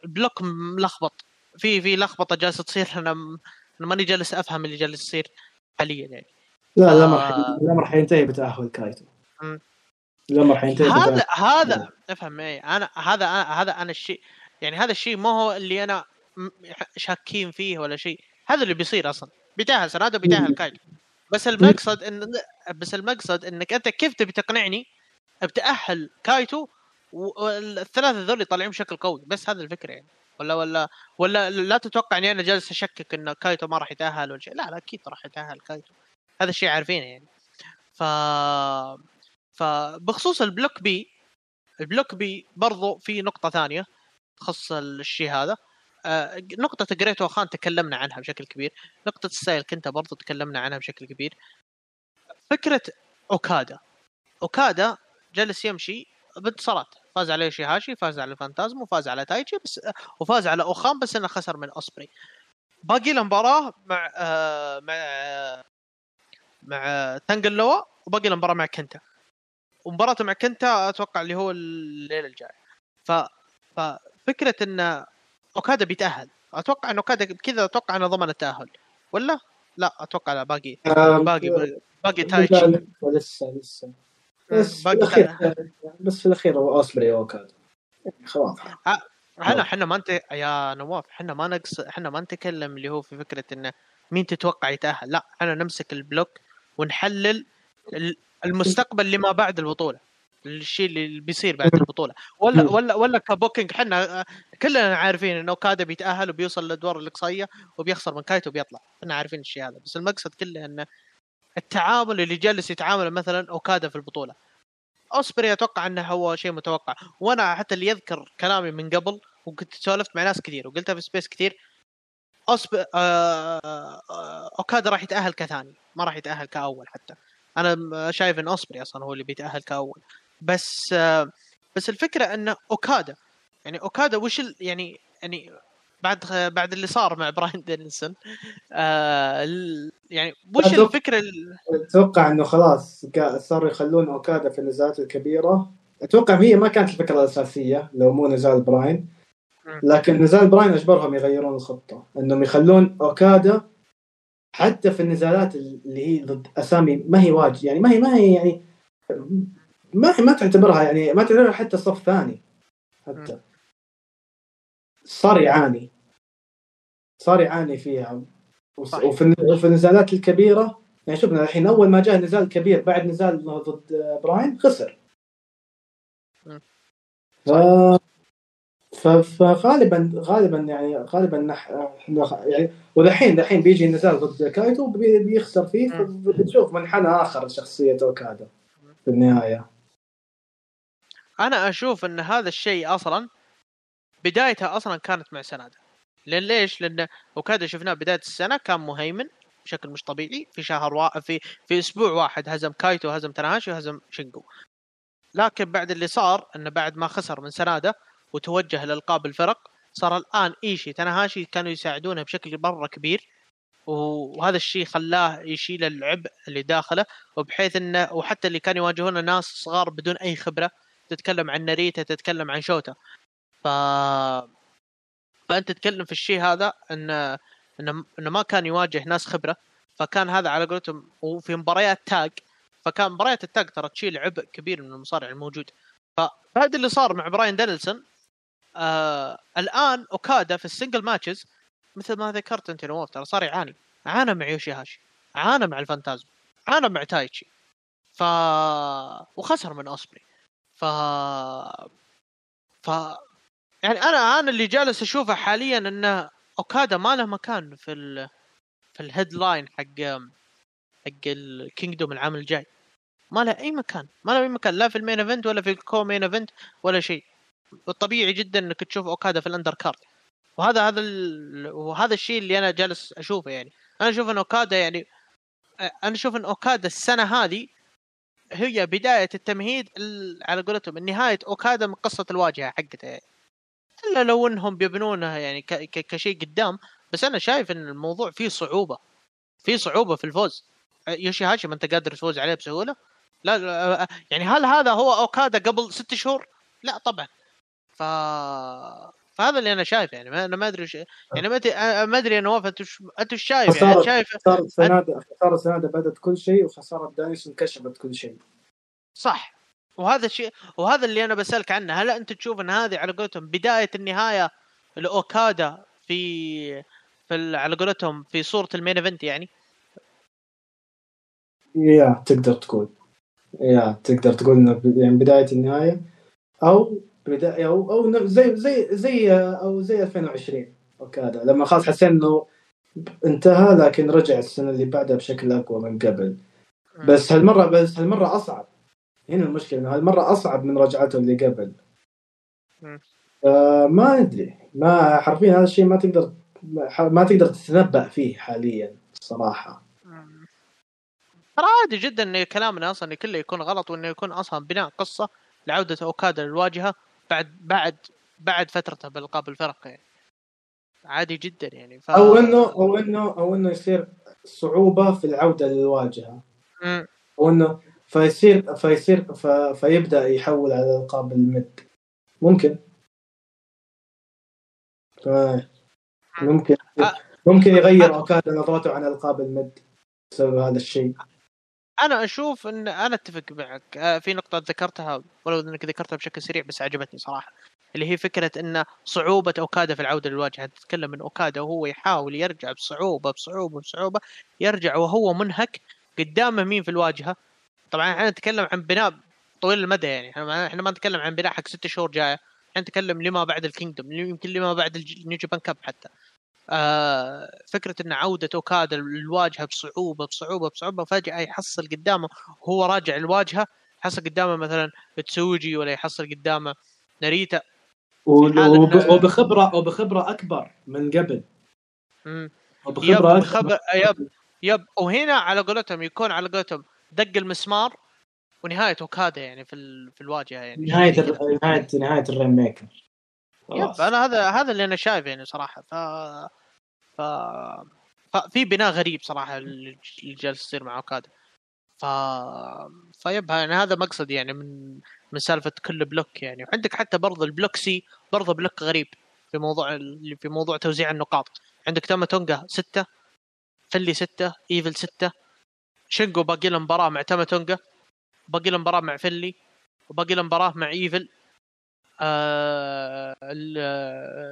ال block ملخبط. في في لخبطة جالسة تصير أنا أنا ماني جالس أفهم اللي جالس يصير حاليا يعني. لا الامر ف... الامر حينتهي بتأهل كايتو. الامر حينتهي هذا هذا افهم اي أنا هذا أنا هذا أنا الشيء يعني هذا الشيء ما هو اللي أنا شاكين فيه ولا شيء. هذا اللي بيصير أصلا. بيتأهل سناده بيتأهل كايتو بس المقصد ان بس المقصد إنك أنت كيف تبي تقنعني؟ بتأهل كايتو والثلاثة ذول طالعين بشكل قوي. بس هذا الفكرة يعني. ولا ولا ولا لا تتوقع إني أنا جالس أشكك إن كايتو ما راح يتأهل ولا شيء. لا لا أكيد راح يتأهل كايتو. هذا الشيء عارفينه يعني. ف فبخصوص ال block B ال block B برضو في نقطة ثانية تخص الشيء هذا. آه نقطة Great O-Khan تكلمنا عنها بشكل كبير. نقطة السايل كنت برضو تكلمنا عنها بشكل كبير. فكرة أوكادا. أوكادا جلس يمشي بانتصارات. فاز على يوشي هاشي فاز على فانتازم وفاز على تايتشي بس وفاز على اوخان بس إنه خسر من أوسبري. باقي له مباراة مع آه مع آه مع تانجا لوا وباقي له مباراة مع كنتا. ومباراته مع كنتا أتوقع اللي هو الليلة الجاية. ف ففكرة إن أوكادا بيتأهل. أتوقع ان أوكادا كذا أتوقع إنه ضمن التأهل. ولا؟ لا أتوقع لا. باقي باقي باقي تايتشي لسه لسه. بس في الأخير بس في الأخير هو أوسبري اوكادا خلاص. إحنا إحنا ما انت يا نواف إحنا ما نقص إحنا ما نتكلم اللي هو في فكرة إنه مين تتوقع يتأهل. لا إحنا نمسك البلوك ونحلل المستقبل لما بعد البطولة. الشيء اللي بيصير بعد البطولة. ولا ولا ولا ك booking إحنا كلنا عارفين إنه اوكادا بيتأهل وبيوصل للادوار الإقصائية وبيخسر من كايتو وبيطلع. إحنا عارفين الشيء هذا. بس المقصد كله انه التعامل اللي جالس يتعامل مثلا أوكادا في البطولة. أوسبري أتوقع إنه هو شيء متوقع. وأنا حتى اللي يذكر كلامي من قبل وكنت سولفت مع ناس كثير وقلتها في space كثير أوسب... آه... آه... أوكادا راح يتأهل كثاني ما راح يتأهل كأول حتى. أنا شايف إن أوسبري أصلا هو اللي بيتأهل كأول. بس آه... بس الفكرة إن أوكادا يعني أوكادا وش ال... يعني يعني بعد بعد اللي صار مع براين دانيلسون آه يعني وش الفكرة أتوقع إنه خلاص صاروا يخلون أوكادا في النزالات الكبيرة. أتوقع هي ما كانت الفكرة الأساسية لو مو نزال براين. لكن نزال براين أجبرهم يغيرون الخطة إنهم يخلون أوكادا حتى في النزالات اللي هي ضد أسامي ما هي واجد يعني ما هي ما هي يعني ما ما تعتبرها يعني ما تعتبرها حتى صف ثاني. حتى. صار يعاني صار يعاني فيها وفي وفي النزالات الكبيرة يعني شفنا الحين أول ما جاء نزال كبير بعد نزال ضد براين خسر. ف... فغالبا غالبا يعني غالبا نح... يعني والحين الحين بيجي نزال ضد كايتو بيخسر فيه فبتشوف منحنى آخر لشخصيه أوكادا في النهاية. أنا أشوف إن هذا الشيء أصلا بدايتها أصلا كانت مع سنادا لأن ليش؟ لأن أوكادا شفناه بداية السنة كان مهيمن بشكل مش طبيعي. في شهر وا... في في أسبوع واحد هزم كايتو هزم تناهاشي وهزم شينجو. لكن بعد اللي صار انه بعد ما خسر من سنادا وتوجه لألقاب الفرق صار الآن إيشي تناهاشي كانوا يساعدونه بشكل مرة كبير. وهذا الشيء خلاه يشيل العبء اللي داخله. وبحيث إنه وحتى اللي كانوا يواجهون ناس صغار بدون أي خبرة. تتكلم عن ناريتا تتكلم عن شوتا. ف فأنت تتكلم في الشيء هذا إن انه انه ما كان يواجه ناس خبرة فكان هذا على قولتهم وفي مباريات تاج فكان مباريات التاج ترى تشيل عبء كبير من المصارع الموجود. فهذا اللي صار مع براين دانيلسون. آه الآن أوكادا في ال single matches مثل ما ذكرت أنت نواف ترى صار يعاني عانى مع يوشي هاشي عانى مع الفانتازم عانى مع تايتشي. ف وخسر من أوسبري. ف ف يعني أنا أنا اللي جالس أشوفه حاليا إنه أوكادا ما له مكان في ال في ال headline حق حق ال Kingdom العام الجاي. ما له أي مكان ما له أي مكان لا في ال main event ولا في ال co-main event ولا شيء. الطبيعي جدا إنك تشوف أوكادا في ال undercard. وهذا هذا ال... وهذا الشيء اللي أنا جالس أشوفه يعني. أنا أشوف إن أوكادا يعني أنا أشوف إن أوكادا السنة هذه هي بداية التمهيد على قولتهم نهايه اوكادا من قصة الواجهة حقته يعني. إلا لو إنهم بيبنونها يعني كشيء قدام بس أنا شايف إن الموضوع فيه صعوبة فيه صعوبة في الفوز يوشي هاشي ما أنت قادر تفوز عليه بسهولة لا, لا يعني هل هذا هو اوكادا قبل ست شهور؟ لا طبعا ف فهذا اللي أنا شايف يعني أنا ما أدري وش يعني ما أدري ما أدري أنا انت أنت إيش شايف يعني؟ شايف خسارة سنادة خسارة سنادة بدت كل شيء وخسارة دانيس انكشفت كل شيء. صح. وهذا الشيء وهذا اللي أنا بسألك عنه هل أنت تشوف إن هذه على قولتهم بداية النهاية لأوكادا في في على قولتهم في صورة ال main event يعني؟ يا تقدر تقول. يا تقدر تقول إنه يعني بداية النهاية أو بداية أو أو زي زي زي أو زي 2020 اوكادا لما خلاص حسينا إنه انتهى لكن رجع السنة اللي بعدها بشكل أقوى من قبل. بس هالمره بس هالمرة أصعب. هنا المشكلة إنه هالمرة أصعب من رجعته اللي قبل. آه ما أدري. ما حرفيا هذا الشيء ما تقدر ما تقدر تتنبأ فيه حاليا الصراحه ترى عادي جدا إن كلامنا أصلا كله يكون غلط وإنه يكون أصلا بناء قصة لعودة أوكادا للواجهة. بعد بعد بعد فترته بالقاب الفرق يعني. عادي جدا يعني ف... أو انه أو انه أو إنه يصير صعوبة في العودة للواجهة. م. أو إنه فيصير فيصير ف... فيبدأ يحول على ألقاب المد ممكن. ف... ممكن ممكن يغير اوكادا نظرته عن ألقاب المد بسبب هذا الشيء. أنا أشوف إن أنا أتفق معك. آه، في نقطة ذكرتها ولو إنك ذكرتها بشكل سريع بس عجبتني صراحة اللي هي فكرة إن صعوبة أوكادا في العودة للواجهة. تتكلم من أوكادا وهو يحاول يرجع بصعوبة بصعوبة بصعوبة يرجع وهو منهك قدامه مين في الواجهة. طبعا إحنا نتكلم عن بناء طويل المدى يعني. إحنا ما نتكلم عن بناء حق ست شهور جاية. إحنا نتكلم لما بعد ال Kingdom يمكن لما بعد ال New Japan Cup حتى. آه فكرة إن عودة أوكادا الواجهه بصعوبة بصعوبة بصعوبة فجأة يحصل قدامه هو راجع الواجهه يحصل قدامه مثلا تسوجي ولا يحصل قدامه ناريتا. وبخبره وبخبرة أكبر من قبل. وبخبرة yep بخبر yep yep. وهنا على قولتهم يكون على قولتهم دق المسمار ونهاية أوكادا يعني في في الواجهة يعني. نهاية نهايه نهاية ال Rainmaker. yep أنا هذا هذا اللي أنا شايفه يعني صراحة. ف ف ففي بناء غريب صراحة اللي جالس يصير مع أوكادا. ف ف yep يعني هذا مقصد يعني من من سالفة كل block يعني. وعندك حتى برضه ال block C برضه block غريب في موضوع اللي في موضوع توزيع النقاط. عندك تاما تونجا ستة فنلي ستة إيفل ستة شينجو باقي له مباراة مع تاما تونجا باقي له مباراة مع فنلي وباقي له مباراة مع إيفل. آه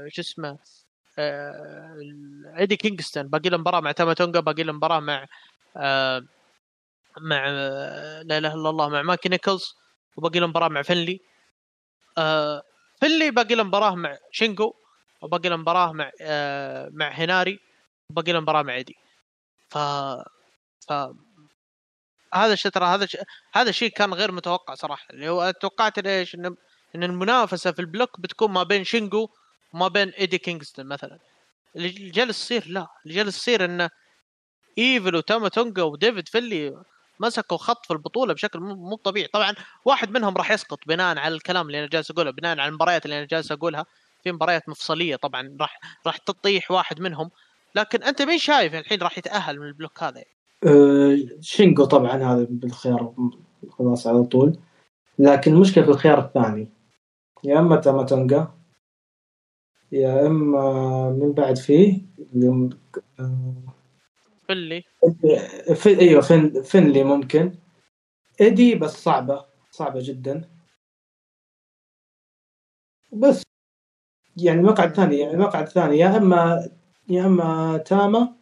شو اسمه آه إيدي كينغستون. باقي له مباراة مع تاما تونجا باقي له مباراة مع آه مع لا إله إلا الله مع مايكي نيكلز وباقي له مباراة مع فنلي آه فنلي باقي له مباراة مع شينجو وباقي له مباراة مع آه مع هيناري وباقي له مباراة مع إيدي. ف ف هذا الشيء ترى هذا ش... هذا الشيء كان غير متوقع صراحة. اللي هو توقعت إيش ان إن المنافسة في ال block بتكون ما بين شينجو وما بين إيدي كينغستون مثلا. اللي جالس يصير لا. اللي جالس يصير انه إيفل وتاما تونجا وديفيد فنلي مسكوا خط في البطولة بشكل مو طبيعي. طبعا واحد منهم راح يسقط بناء على الكلام اللي أنا جالس أقوله بناء على المباريات اللي أنا جالس أقولها. في مباريات مفصلية طبعا راح راح تطيح واحد منهم. لكن أنت مين شايف الحين راح يتأهل من ال block هذا؟ أه شينجو طبعا هذا بالخيار خلاص على طول. لكن المشكلة في الخيار الثاني. يا إما تاماتونجا يا إما من بعد فيه فنلي. في أيوه فن فنلي ممكن. إيدي بس صعبة صعبة جدا. بس يعني المقعد الثاني يعني المقعد الثاني يا إما يا إما تاما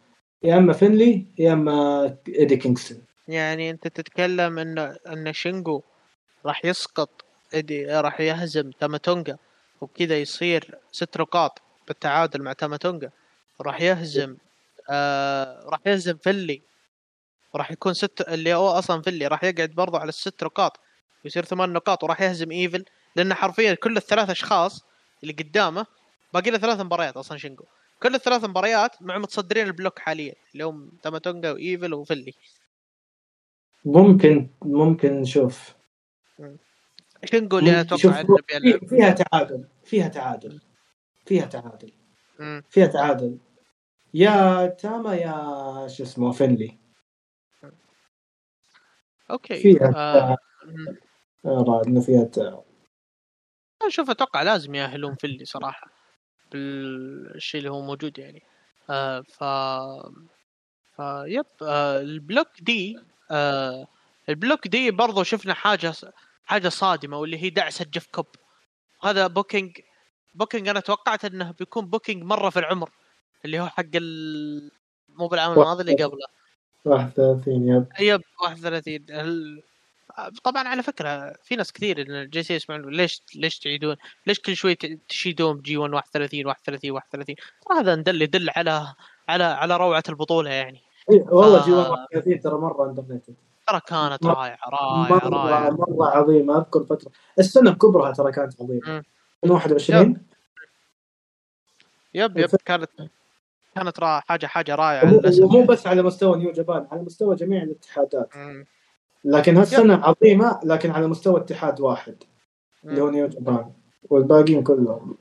يا إما فنلي يا إما إيدي كينغستون. يعني أنت تتكلم إن إن شينجو راح يسقط ايدي راح يهزم تاماتونجا وبكذا يصير ست نقاط بالتعادل مع تاماتونجا. راح يهزم آه راح يهزم فلي. وراح يكون ست اللي هو أصلا فلي راح يقعد برضه على الست نقاط ويصير ثمان نقاط وراح يهزم إيفل. لأن حرفيا كل الثلاث أشخاص اللي قدامه باقي له ثلاث مباريات أصلا شينجو كل الثلاث مباريات مع متصدرين ال block حاليا اللي هم تاماتونجا وإيفل وفلي. ممكن ممكن نشوف. شينجو اللي أتوقع فيها تعادل فيها تعادل فيها تعادل. فيها تعادل. يا تاما يا شو اسمه فنلي. أوكي. فيها آه. راد إنه فيها أنا أشوف أتوقع لازم ياهلون فيلي صراحة بالشيء اللي هو موجود يعني. آه ف ف يب آه البلوك دي آه البلوك دي برضو شفنا حاجة حاجة صادمة واللي هي دعسه جيف كوب. هذا بوكينج بوكينج أنا توقعت إنه بيكون بوكينج مرة في العمر اللي هو حق ال... مو بالعام الماضي اللي قبله. 31 يب. يب 31 ال... طبعا على فكرة في ناس كثير إن جي سي يسمعون ليش ليش تعيدون؟ ليش كل شوي تشيدون ب G1 31 31 31 ترى هذا دل يدل على على على روعة البطولة يعني. إيه والله G1 31 ترى مرة underrated ترى كانت رائعة رائعة رائعة. مرة عظيمة أذكر فترة. السنة بكبرها ترى كانت عظيمة. 21 yep yep كانت كانت را حاجة حاجة رائعة ومو بس على مستوى New Japan على مستوى جميع الاتحادات. لكن هالسنة عظيمة لكن على مستوى اتحاد واحد اللي هو New Japan والباقيين كلهم.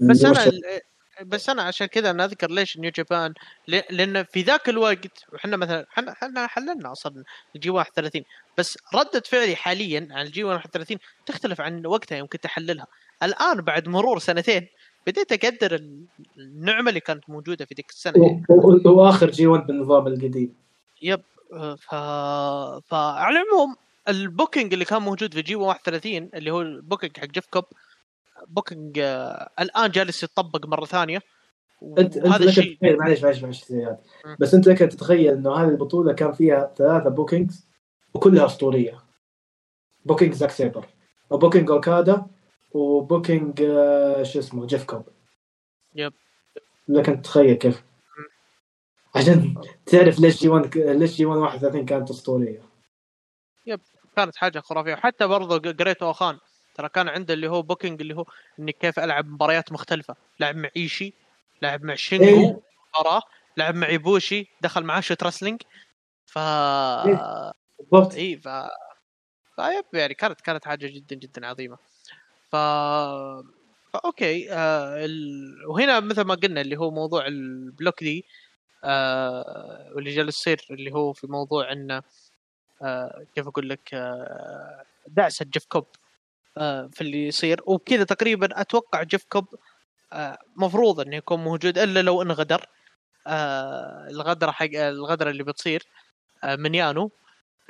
بس أنا بس أنا عشان كذا أنا أذكر ليش New Japan لأن في ذاك الوقت وحنا مثلا إحنا حللنا أصلا ال G 31 بس ردة فعلي حاليا عن ال G 31 تختلف عن وقتها يوم كنت احللها الآن بعد مرور سنتين بديت أقدر النعمة اللي كانت موجودة في ذيك السنة. واخر G 1 بالنظام القديم. yep ف... فعلى العموم ال booking اللي كان موجود في G 31 اللي هو ال booking حق جيف كوب booking آه الآن جالس يتطبق مرة ثانية. انت أنت لك تتخيل معلش معلش معلش زياد بس أنت لك تتخيل إنه هذه البطولة كان فيها ثلاثة bookings وكلها أسطورية. booking زاك سيبر و booking اوكادا و booking شو اسمه جيف كوب yep لك انت تتخيل كيف. عشان تعرف ليش G1 ليش G1 31 كانت أسطورية. yep كانت حاجة خرافية. وحتى برضه قريت اوخان ترى كان عنده اللي هو booking اللي هو إني كيف ألعب مباريات مختلفة. لعب مع إيشي لعب مع شينجو إيه؟ مباراه لعب مع إيبوشي دخل معاه shoot wrestling ف إيه؟ بالضبط. إي ف ف yep يعني كانت كانت حاجة جدا جدا عظيمة. ف okay آه ال... وهنا مثل ما قلنا اللي هو موضوع ال block D آه واللي جالس يصير اللي هو في موضوع إنه آه كيف أقول لك آه دعسه جيف كوب. في اللي يصير. وبكذا تقريبا أتوقع جيف كوب آه مفروض إنه يكون موجود إلا لو إنه غدر. آه الغدرة حق الغدرة اللي بتصير آه من يانو.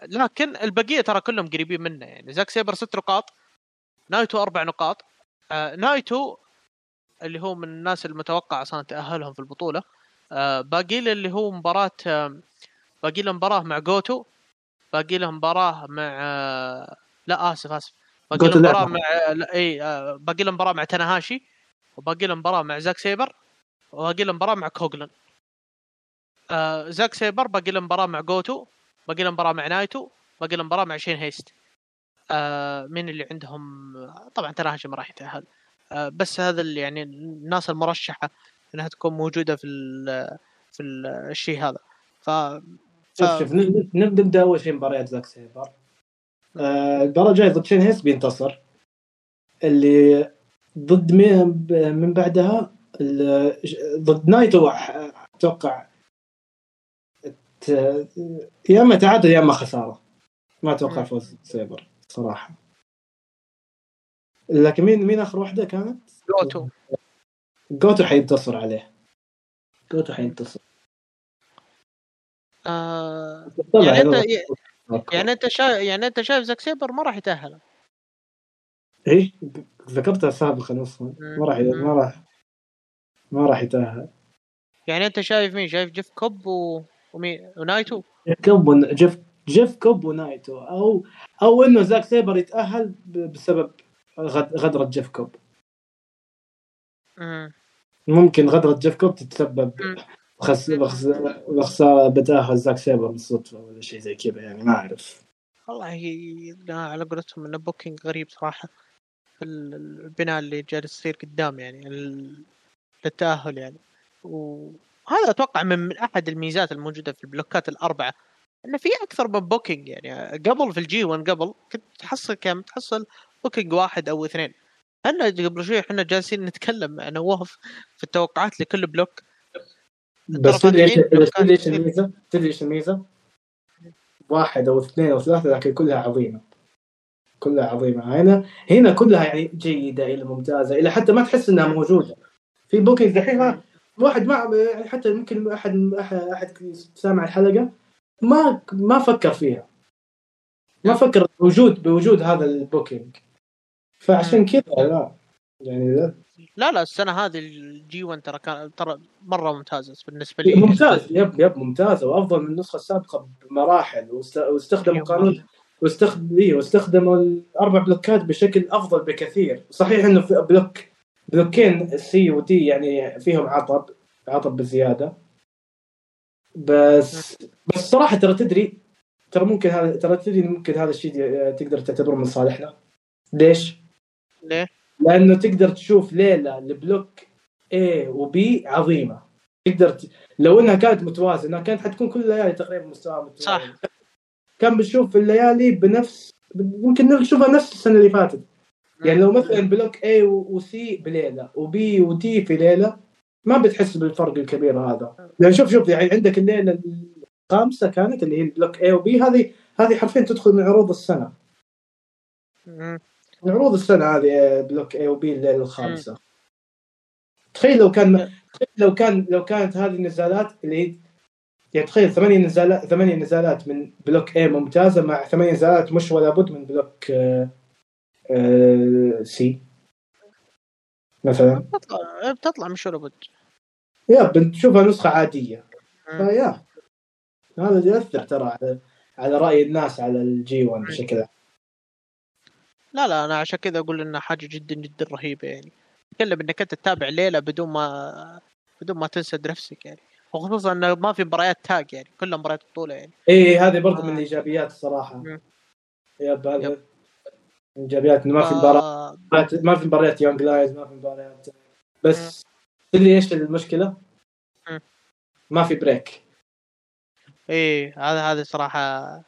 لكن البقية ترى كلهم قريبين منه. يعني زاك سيبر ست نقاط نايتو أربع نقاط. آه نايتو اللي هو من الناس المتوقع أصلا تأهلهم في البطولة. آه باقي له اللي هو مباراة آه باقي له مباراة مع جوتو باقي له مباراة مع آه لا آسف آسف. باقي له مباراة مع لا إي آه باقي له مباراة مع تناهاشي وباقي له مباراة مع زاك سيبر وباقي له مباراة مع كوغلن. آه زاك سيبر باقي له مباراة مع جوتو باقي له مباراة مع نايتو باقي له مباراة مع شين هيست. آه مين اللي عندهم؟ طبعا تناهاشي ما راح يتأهل. آه بس هذا اللي يعني الناس المرشحة إنها تكون موجودة في ال في ال الشيء هذا. ف شوف شوف نبدأ أول شيء مباريات زاك سيبر. آه الجايه ضد شين هيس بينتصر. اللي ضد مين من بعدها ضد نايتو أتوقع يا اما تعادل يا اما خسارة. ما أتوقع فوز سيبر صراحة. لكن مين مين آخر واحدة كانت؟ جوتو. جوتو حينتصر عليه. جوتو حينتصر. آه يعني انت يعني أنت شايف يعني أنت شايف زاك سيبر ما راح يتأهل. إيه ذكرتها سابقا أصلا. ما راح ما راح ما راح يتأهل. يعني أنت شايف مين؟ شايف جيف كوب و... ومين ونايتو؟ كوب ون... جيف جيف كوب ونايتو. أو أو إنه زاك سيبر يتأهل بسبب غد... غدرة جيف كوب. مم. ممكن غدرة جيف كوب تتسبب خس... بخس... بخسارة بتاهل زاك سيبر بالصدفه ولا شيء زي كذا يعني ما أعرف. والله على قولتهم إنه booking غريب صراحة. البناء اللي جالس يصير قدام يعني للتأهل يعني. وهذا أتوقع من أحد الميزات الموجودة في البلوكات الأربعة إنه في أكثر من booking يعني. قبل في ال G 1 قبل كنت تحصل كم تحصل booking واحد أو اثنين. إحنا قبل شوي إحنا جالسين نتكلم مع نواف في التوقعات لكل block بس تدري إيش الميزة؟ تدري إيش الميزة؟ واحد أو اثنين أو ثلاثة لكن كلها عظيمة. كلها عظيمة. هنا هنا كلها يعني جيدة إلى ممتازة إلى حتى ما تحس إنها موجودة. في booking دحين ما واحد ما يعني حتى ممكن احد احد سامع الحلقة ما ما فكر فيها. ما فكر بوجود بوجود هذا ال booking فعشان كذا لا. يعني لا لا السنة هذه ال G 1 ترى كان ترى مرة ممتازة بالنسبة لي. ممتاز يب yep ممتازه وأفضل من النسخة السابقة بمراحل واستخدموا قانون واستخدم إيه واستخدموا الاربع بلوكات بشكل أفضل بكثير. صحيح إنه في block بلوكين C و D يعني فيهم عطب عطب بزيادة. بس بس صراحة ترى تدري ترى ممكن هذا ترى تدري ممكن هذا الشيء تقدر تعتبره من صالحنا. ليش؟ ليه؟ لأنه تقدر تشوف ليلة ل block A و B عظيمة. تقدر ت... لو إنها كانت متوازنة كانت حتكون كل الليالي تقريبا مستوى متوازن. صح. كان بنشوف الليالي بنفس ممكن نشوفها نفس السنة اللي فاتت. يعني لو مثلا block A و C بليلة و B و D في ليلة ما بتحس بالفرق الكبير هذا. يعني شوف شوف يعني عندك الليلة الخامسة كانت اللي هي ال block A و B هذه هذه حرفيا تدخل من عروض السنة. عروض السنة هذه block A و B الليلة الخامسة. تخيل لو كان تخيل لو كان لو كانت هذه النزالات اللي هي يعني تخيل ثمانية نزالات ثمانية نزالات من block A ممتازة مع ثمانية نزالات مش ولا بد من block آه، آه، C مثلا. بتطلع بتطلع مش ولا بد. يا بنشوفها نسخة عادية. فيا. هذا يؤثر ترى على على رأي الناس على ال G 1 بشكل عام. لا لا أنا عشان كذا أقول إنها حاجة جدا جدا رهيبة يعني تكلم إنك أنت تتابع ليلة بدون ما بدون ما تنسد نفسك يعني وخصوصا انه ما في مباريات tag يعني كلها مباريات بطولة يعني اي هذه برضو من آه. الايجابيات الصراحة مم. yep هذا. من الايجابيات إنه ما في آه ما في مباريات Young Lions ما في مباريات بس تدري إيش المشكلة؟ مم. ما في بريك إيه هذا هذا صراحة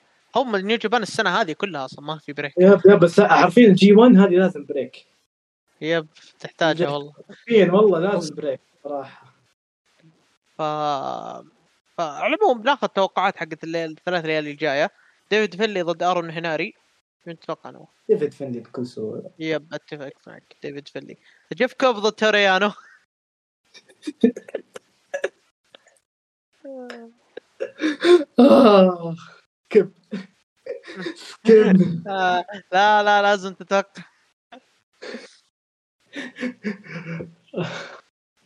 هم New Japan السنة هذه كلها أصلا ما في break yep yep بس عارفين ال G 1 هذه لازم بريك yep تحتاجها والله. حرفيا والله لازم break صراحة. ف فعلى العموم بناخذ توقعات حقت الليل الثلاث ليالي الجاية. ديفيد فنلي ضد أرون هناري. شو نتوقع أنا ديفيد فنلي بكل سهولة. yep أتفق معك ديفيد فنلي جيف كوب ضد تورو يانو. [LAUGHS] [LAUGHS] آه. كب [LAUGHS] yep آه، لا لا لازم تتوقع.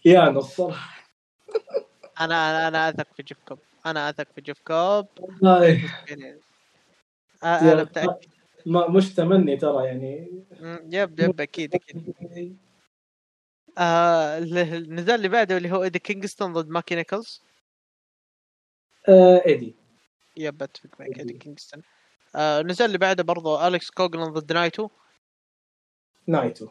يا الصراحة أنا أنا أنا أثق في جيف كوب أنا أثق في جيف كوب آه، أنا متاكد ما مش تمني ترى يعني. yep yep أكيد أكيد. آه ال- النزال اللي بعده اللي هو إيدي كينغستون ضد مايكي نيكلز؟ آه إيدي. yep اتفق معك ايدي كينغستون آه النزال اللي بعده برضو اليكس كوغلان ضد نايتو نايتو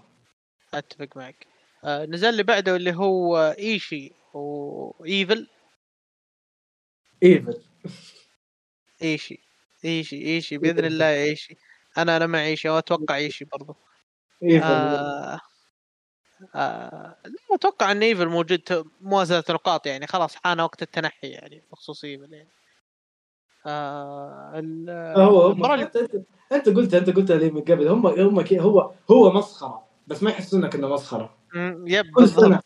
اتفق معك. آه النزال اللي بعده اللي هو ايشي وايفل ايفل ايشي ايشي ايشي بإذن الله ايشي أنا أنا مع ايشي واتوقع ايشي برضو. ايفل آه آه لا أتوقع إن ايفل موجود موازنه نقاط يعني. خلاص حان وقت التنحي يعني بخصوص ايفل يعني. آه هو انت قلت أنت قلت هذه من قبل. هم هم هو هو مسخرة بس ما يحسونك إنه مسخرة. yep كل سنه بالضبط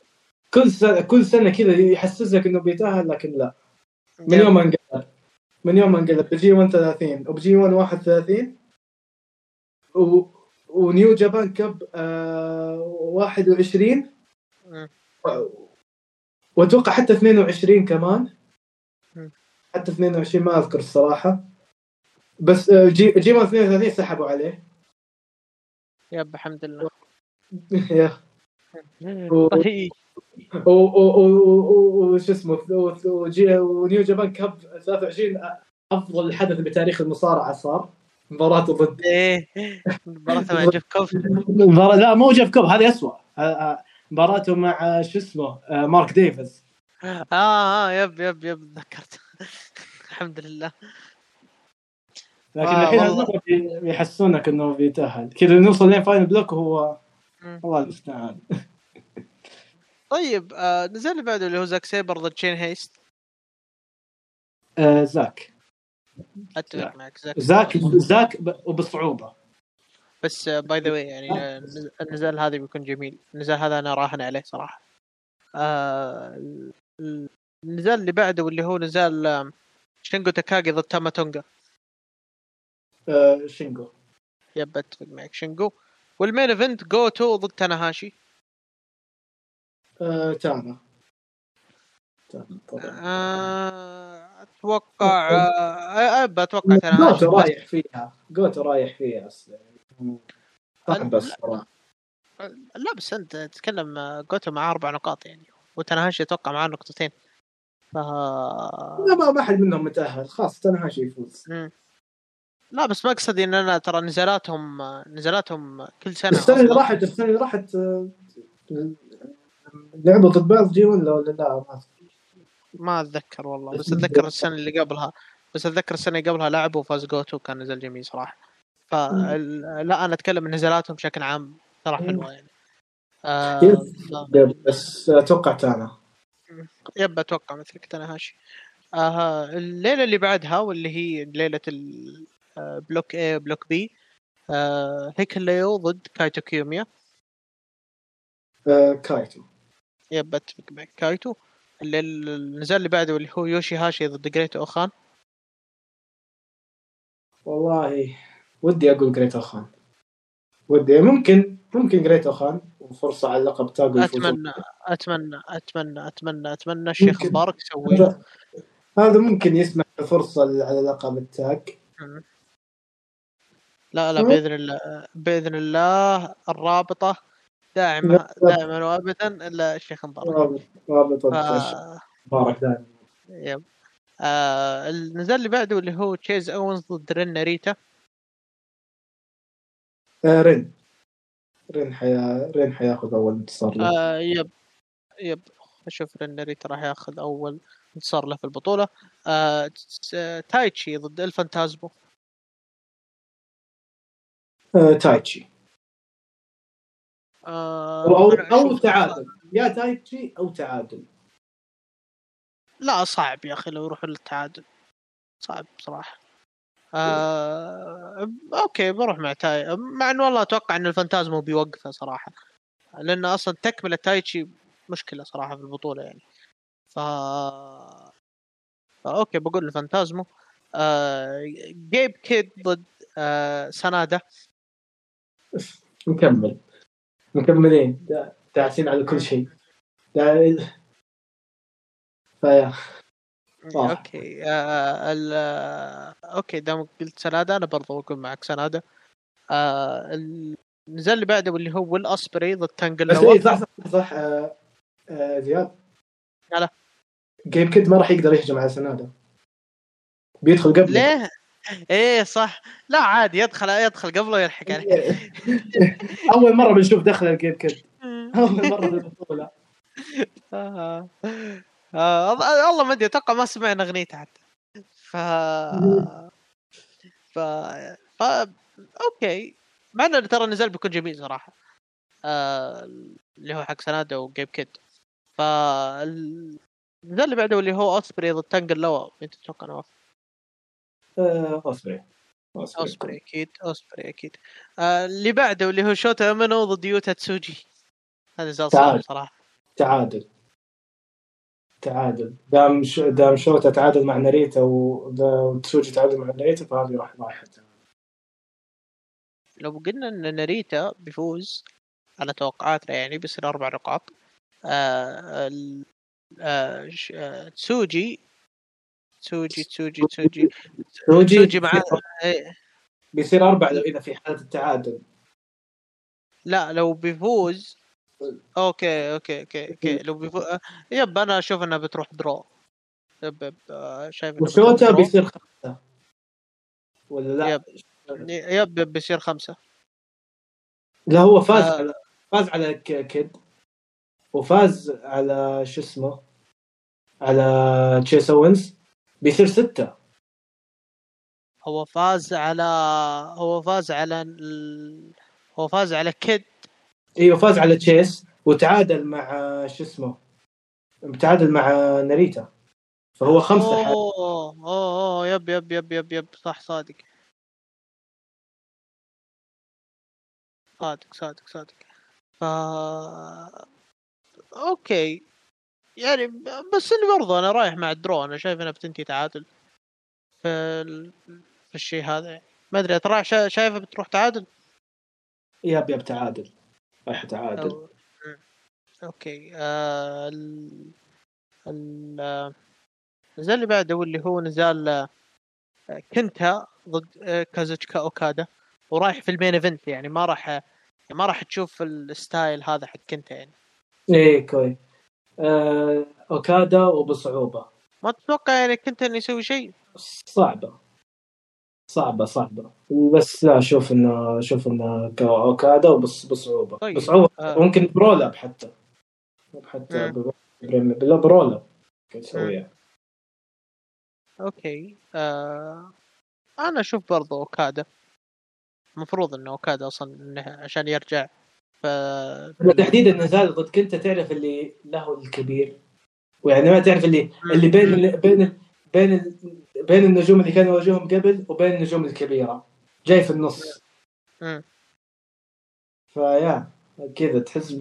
كل سنه كل سنة كذا يحسسك إنه بيتأهل لكن لا. من. يوم ما انقلب. من يوم ما انقلب. بجي 1 30 وبجي 1 31 و... و New Japan Cup آه 21 مم. وأتوقع حتى 22 كمان. حتى 22 ما أذكر الصراحة. بس آه، G G 1 32 سحبوا عليه. yep الحمد لله. [LAUGHS] يا. [LAUGHS] و- طيب. و- و- و- و- وش اسمه و New Japan Cup 23 أفضل حدث بتاريخ المصارعة صار. مباراته ضد [LAUGHS] إيه مباراة مع جيف كوب. مباراة لا مو جيف كوب هذه اسوء آه، آه، مباراته مع شو اسمه آه، مارك ديفيز. آه آه yep yep yep تذكرت. [LAUGHS] الحمد لله. لكن آه، الحين بيحسونك إنه بيتأهل. كذا نوصل لين final block وهو. الله المستعان. [LAUGHS] طيب آه نزل اللي بعده اللي هو زاك سيبر ضد شين هيست. آه، زاك. أتفق. معك زاك. زاك زاك وبصعوبة. بس by the way يعني آه، النز- النزال هذا بيكون جميل. النزال هذا أنا راهن عليه صراحة. آه النزال اللي بعده واللي هو نزال آم، شينجو تاكاغي ضد تاما تونجا. آه، شينجو. yep اتفق معك شينجو. وال main event جوتو ضد تاناهاشي. آه، طبعا. آه أتوقع آه، أتوقع جوتو رايح فيها. جوتو رايح فيها أصلا. بس صراحة لا بس أنت تتكلم جوتو معاه أربع نقاط يعني. وتنهاشي أتوقع معاه نقطتين. ف لا ما ما حد منهم متأهل. خلاص تنهاشي يفوز. لا بس مقصدي إن أنا ترى نزالاتهم نزالاتهم كل سنة السنة اللي راحت السنة اللي راحت آه، لعبوا ضد بعض جي ولا ولا لا؟ ما ما أتذكر والله بس أتذكر السنة اللي قبلها بس أتذكر السنة اللي قبلها لعبوا وفاز جوتو كان نزل جميل صراحة. فلا أنا أتكلم عن نزالاتهم بشكل عام ترى حلوة يعني. آه بس أتوقع تانا. yep أتوقع مثلك تناهاشي آه الليلة اللي بعدها واللي هي ليلة block A block B آه هيكوليو ضد كايتو كيوميا. آه كايتو. yep أتفق معك. كايتو. النزال اللي بعده اللي هو يوشي هاشي ضد جريت أوكان. والله ودي أقول جريت أوخان. ودي ممكن ممكن جريت أوخان. وفرصه على اللقب تاجو أتمنى أتمنى أتمنى أتمنى أتمنى الشيخ مبارك يسوي. هذا ممكن يسمح بفرصة على لقب التاج لا لا بإذن الله بإذن الله الرابطة دائما دائما وابدا إلا الشيخ مبارك. رابطه مبارك دائما. yep. آه النزال اللي بعده اللي هو تشيس أوينز ضد رين ناريتا آه رين رين حيا رين حياخذ أول انتصار له. آه yep yep. أشوف رين ناريتا راح ياخذ أول انتصار له في البطولة. آه تايتشي ضد الفانتازمو. آه تايتشي. آه أو أو تعادل. يا تايتشي أو تعادل. لا صعب يا أخي لو يروحوا للتعادل. صعب بصراحة. آه... okay بروح مع تاي. مع إنه والله أتوقع إن الفانتازمو بيوقفه صراحة. لأن أصلا تكملة تايتشي مشكلة صراحة في البطولة يعني. ف فا okay بقول الفانتازمو. آه... جيب كيد ضد آه... سنادا. نكمل مكملين. داعسين على كل شيء. فيا. okay آه ال okay دام قلت سنادا أنا برضو أقول معك سنادا آه النزال اللي بعده واللي هو ويل اوسبري ضد تانجل بس إيه صح صح صح آه آه زياد؟ لا جيب كيد ما راح يقدر يهجم على سنادا بيدخل قبل ليه؟ إيه صح. لا عادي يدخل يدخل قبله يلحق عليه. [LAUGHS] أول مرة بنشوف دخل الجيب كيد [LAUGHS] أول مرة في البطوله آه. آه والله ما أدري أتوقع ما سمعنا اغنيته حتى ف [LAUGHS] ف ف okay. مع إنه ترى نزل بيكون جميل صراحة. آه... اللي هو حق سنادا وجيب كيد ف النزال اللي بعده اللي هو اوسبري ضد تانجا لوا أنت تتوقع نواف؟ آه، اوسبري اوسبري أكيد اوسبري أكيد. آه اللي بعده اللي هو شوتا اومينو ضد يوتا تسوجي هذا نزال صعب صراحة تعادل. تعادل. دام ش... دام شوتا تعادل مع ناريتا وتسوجي تعادل مع ناريتا فهذه راح رايحه لو قلنا إن ناريتا بيفوز على توقعاتنا يعني بيصير أربع نقاط آه آه آه تسوجي تسوجي تسوجي تسوجي تسوجي مع إيه. بيصير أربع لو إذا في حالة التعادل. لا لو بيفوز okay okay okay okay. لو بيفو... yep أنا أشوف إنها بتروح draw yep yep شايف وشوتا بيصير خمسة. ولا لا؟ yep yep, yep بيصير خمسة. لا هو فاز آه. على فاز على كيد. وفاز على شو اسمه؟ على تشيس أوينز. بيصير ستة. هو فاز على هو فاز على ال... هو فاز على كيد. أيوه فاز على تشيس وتعادل مع شو اسمه؟ تعادل مع ناريتا. فهو خمسة حال أوه أوه yep yep yep yep yep. صح صادق. صادق صادق صادق. ف okay. يعني بس إني برضو أنا رايح مع ال draw أنا شايف إنها بتنتهي تعادل. في ال... في الشيء هذا. ما أدري ترى شايفها بتروح تعادل؟ yep yep تعادل. رايح تعادل أو... okay. آه... ال... ال... النزال اللي بعده واللي هو نزال آه، كينتا ضد آه، كازوتشيكا أوكادا ورايح في ال main event يعني ما راح ما راح تشوف الستايل هذا حق كينتا يعني. إيه كويس آه، أوكادا وبصعوبة. ما تتوقع يعني كينتا إنه يسوي شيء؟ صعبة. صعبة صعبة. بس لا أشوف إنه أشوف إنه اوكادا وبس بصعوبة. طيب. بصعوبة. آه. ممكن برول roll up حتى. حتى مم. بالله برول أب يسويها. أوكي. آه... أنا أشوف برضو أوكادا. المفروض انه أوكادا أصلا إنه عشان يرجع. ف تحديد النزال ضد كنت تعرف اللي له الكبير. ويعني ما تعرف اللي اللي بين اللي بين بين بين النجوم اللي كانوا يواجههم قبل وبين النجوم الكبيرة. جاي في النص. مم. فيا كذا تحس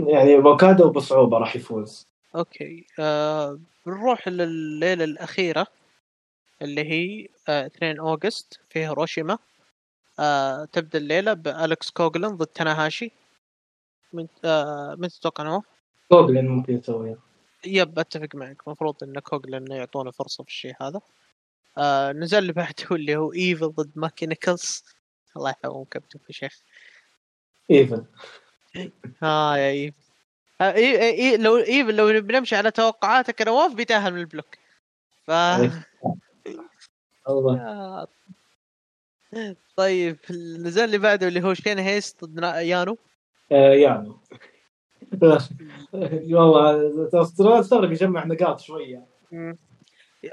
يعني اوكادا وبصعوبه راح يفوز. okay. آه... بنروح لليلة الأخيرة اللي هي آه... 2 August في هيروشيما. آه... تبدأ الليلة بأليكس كوغلن ضد تاناهاشي. من آه... من تتوقع إنه؟ كوغلين ممكن يسويها. yep أتفق معك. المفروض إن كوغلن يعطونه فرصة في الشيء هذا. آه نزل اللي بعده اللي هو ايفل ضد مايكي نيكلز الله يحفظهم كابتن في شيخ ايفن آه يا ايفل آه إي إي لو ايفل لو بنمشي على توقعاتك نواف بيتاهل من البلوك ف الله آه. طيب النزال اللي بعده اللي هو شين هيس ضد يانو آه يعني والله ترى استغرب يجمع نقاط شوية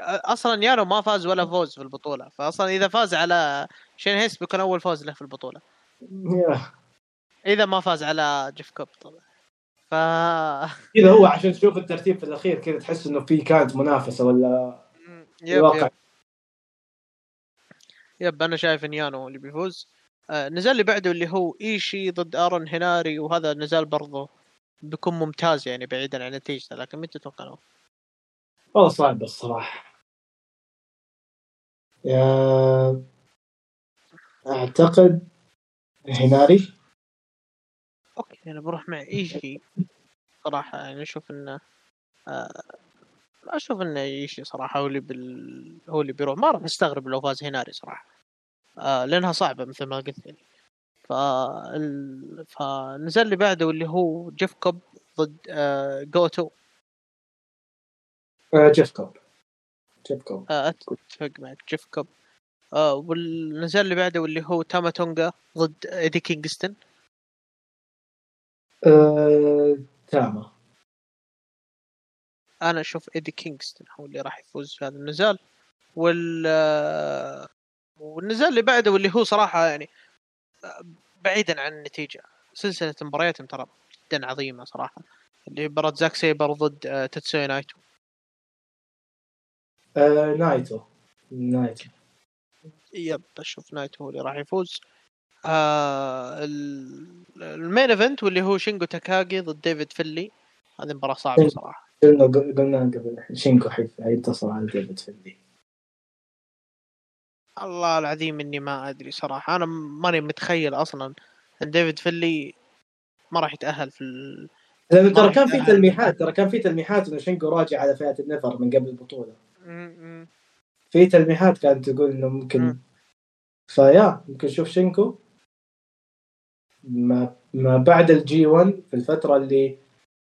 أصلا يانو ما فاز ولا فوز في البطولة فاصلا إذا فاز على شين هيست بيكون أول فوز له في البطولة. إذا ما فاز على جيف كوب طبعا. ف كذا هو عشان تشوف الترتيب في الأخير كذا تحس إنه في كانت منافسة ولا yep الواقع yep, yep أنا شايف إن يانو اللي بيفوز. آه النزال اللي بعده اللي هو إيشيي ضد آرون هناري وهذا النزال برضه بيكون ممتاز يعني بعيدا عن نتيجته لكن مين تتوقع؟ والله صعب الصراحة. yeah أعتقد هناري؟ okay أنا بروح مع إيشي صراحة. يعني أشوف إنه آه أشوف إنه إيشي صراحة هو اللي بال... هو اللي بيروح. ما راح أستغرب لو فاز هناري صراحة. آه لأنها صعبة مثل ما قلت يعني ف. فالنزال اللي بعده اللي هو جيف كوب ضد آه غوتو. جيف كوب. جيف كوب. آه أتفق معك جيف كوب. آه والنزال اللي بعده اللي هو تاما تونجا ضد إيدي كينغستون. آه، تاما. أنا أشوف إيدي كينغستون هو اللي راح يفوز في هذا النزال وال آه، والنزال اللي بعده واللي هو صراحة يعني آه، بعيدا عن النتيجة. سلسلة مباريات ترى جدا عظيمة صراحة. اللي مباراه زاك سيبر ضد آه، تيتسويا نايتو. آه، نايتو. نايتو. yep أشوف نايتو هو اللي راح يفوز. آه ال- المين main event واللي هو شينجو تاكاغي ضد ديفيد فينلي. هذه مباراة صعبة صراحة. قلنا قلنا قبل شينغو حيف- حينتصر على ديفيد فيلي. الله العظيم إني ما أدري صراحة. أنا ماني متخيل أصلا إن ديفيد فيلي ما راح يتأهل في ال... ترى كان في تلميحات ترى كان في تلميحات إنه شينكو راجع على فئة النفر من قبل البطولة. في تلميحات كانت تقول إنه ممكن مم. فيا ممكن نشوف شينكو. ما ما بعد الجي 1 في الفترة اللي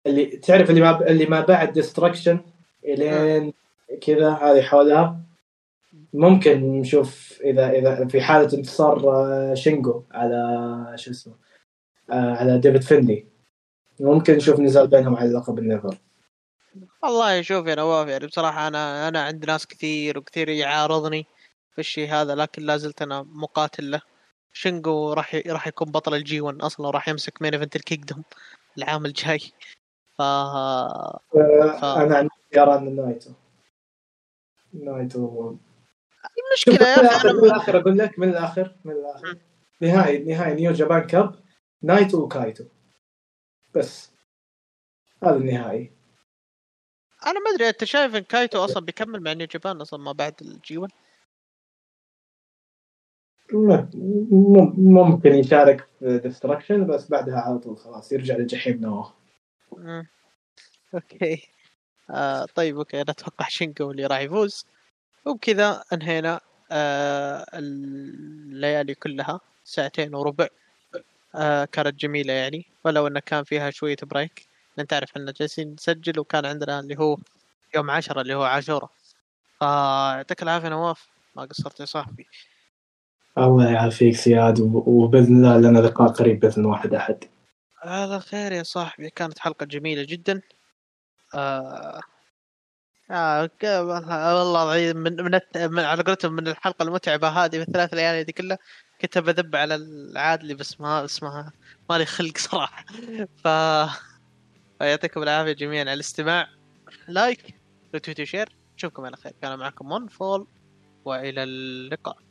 اللي تعرف اللي ما اللي ما بعد ديستركشن الين كذا هذه حولها. ممكن نشوف إذا إذا في حالة انتصار آه، شينجو على شو اسمه آه، على ديفيد فيندي ممكن نشوف نزال بينهم على لقب النيفر. والله شوف يا نواف يعني بصراحة أنا أنا عندي ناس كثير وكثير يعارضني في الشيء هذا لكن لا زلت أنا مقاتل له. شينجو راح ي... راح يكون بطل الجي 1 أصلا راح يمسك مين ايفنت الكيكدوم العام الجاي. ف ف- أنا عندي قران نايتو. نايتو المشكلة يا من أخي من الآخر أقول لك من الآخر من الآخر. نهائي نهائي New Japan Cup نايتو وكايتو. بس. هذا النهائي. أنا ما أدري أنت شايف إن كايتو أصلا بيكمل مع نيو جابان أصلا ما بعد ال G 1 م- م- ممكن يشارك في Destruction بس بعدها على طول خلاص يرجع لجحيم نواه. okay. آه طيب okay أنا أتوقع شينغو اللي راح يفوز. وبكذا أنهينا آه الليالي كلها ساعتين وربع. آه كانت جميلة يعني ولو انه كان فيها شوية بريك انت تعرف ان جالسين نسجل وكان عندنا اللي هو يوم عشرة اللي هو عاشورة. فيعطيك العافية نواف ما قصرت يا صاحبي. الله يعافيك زياد وبإذن الله لنا لقاء قريب بإذن واحد أحد. على خير يا صاحبي. كانت حلقة جميلة جدا. آه آه والله العظيم من من, من على قولتهم من الحلقة المتعبة هذه من الثلاث ليالي دي كلها كنت بذب على العادلي بس ما اسمها مالي خلق صراحة. ف يعطيكم العافية جميعا على الاستماع. لايك ريتويت وشير نشوفكم على خير. كان معكم مون فول وإلى اللقاء.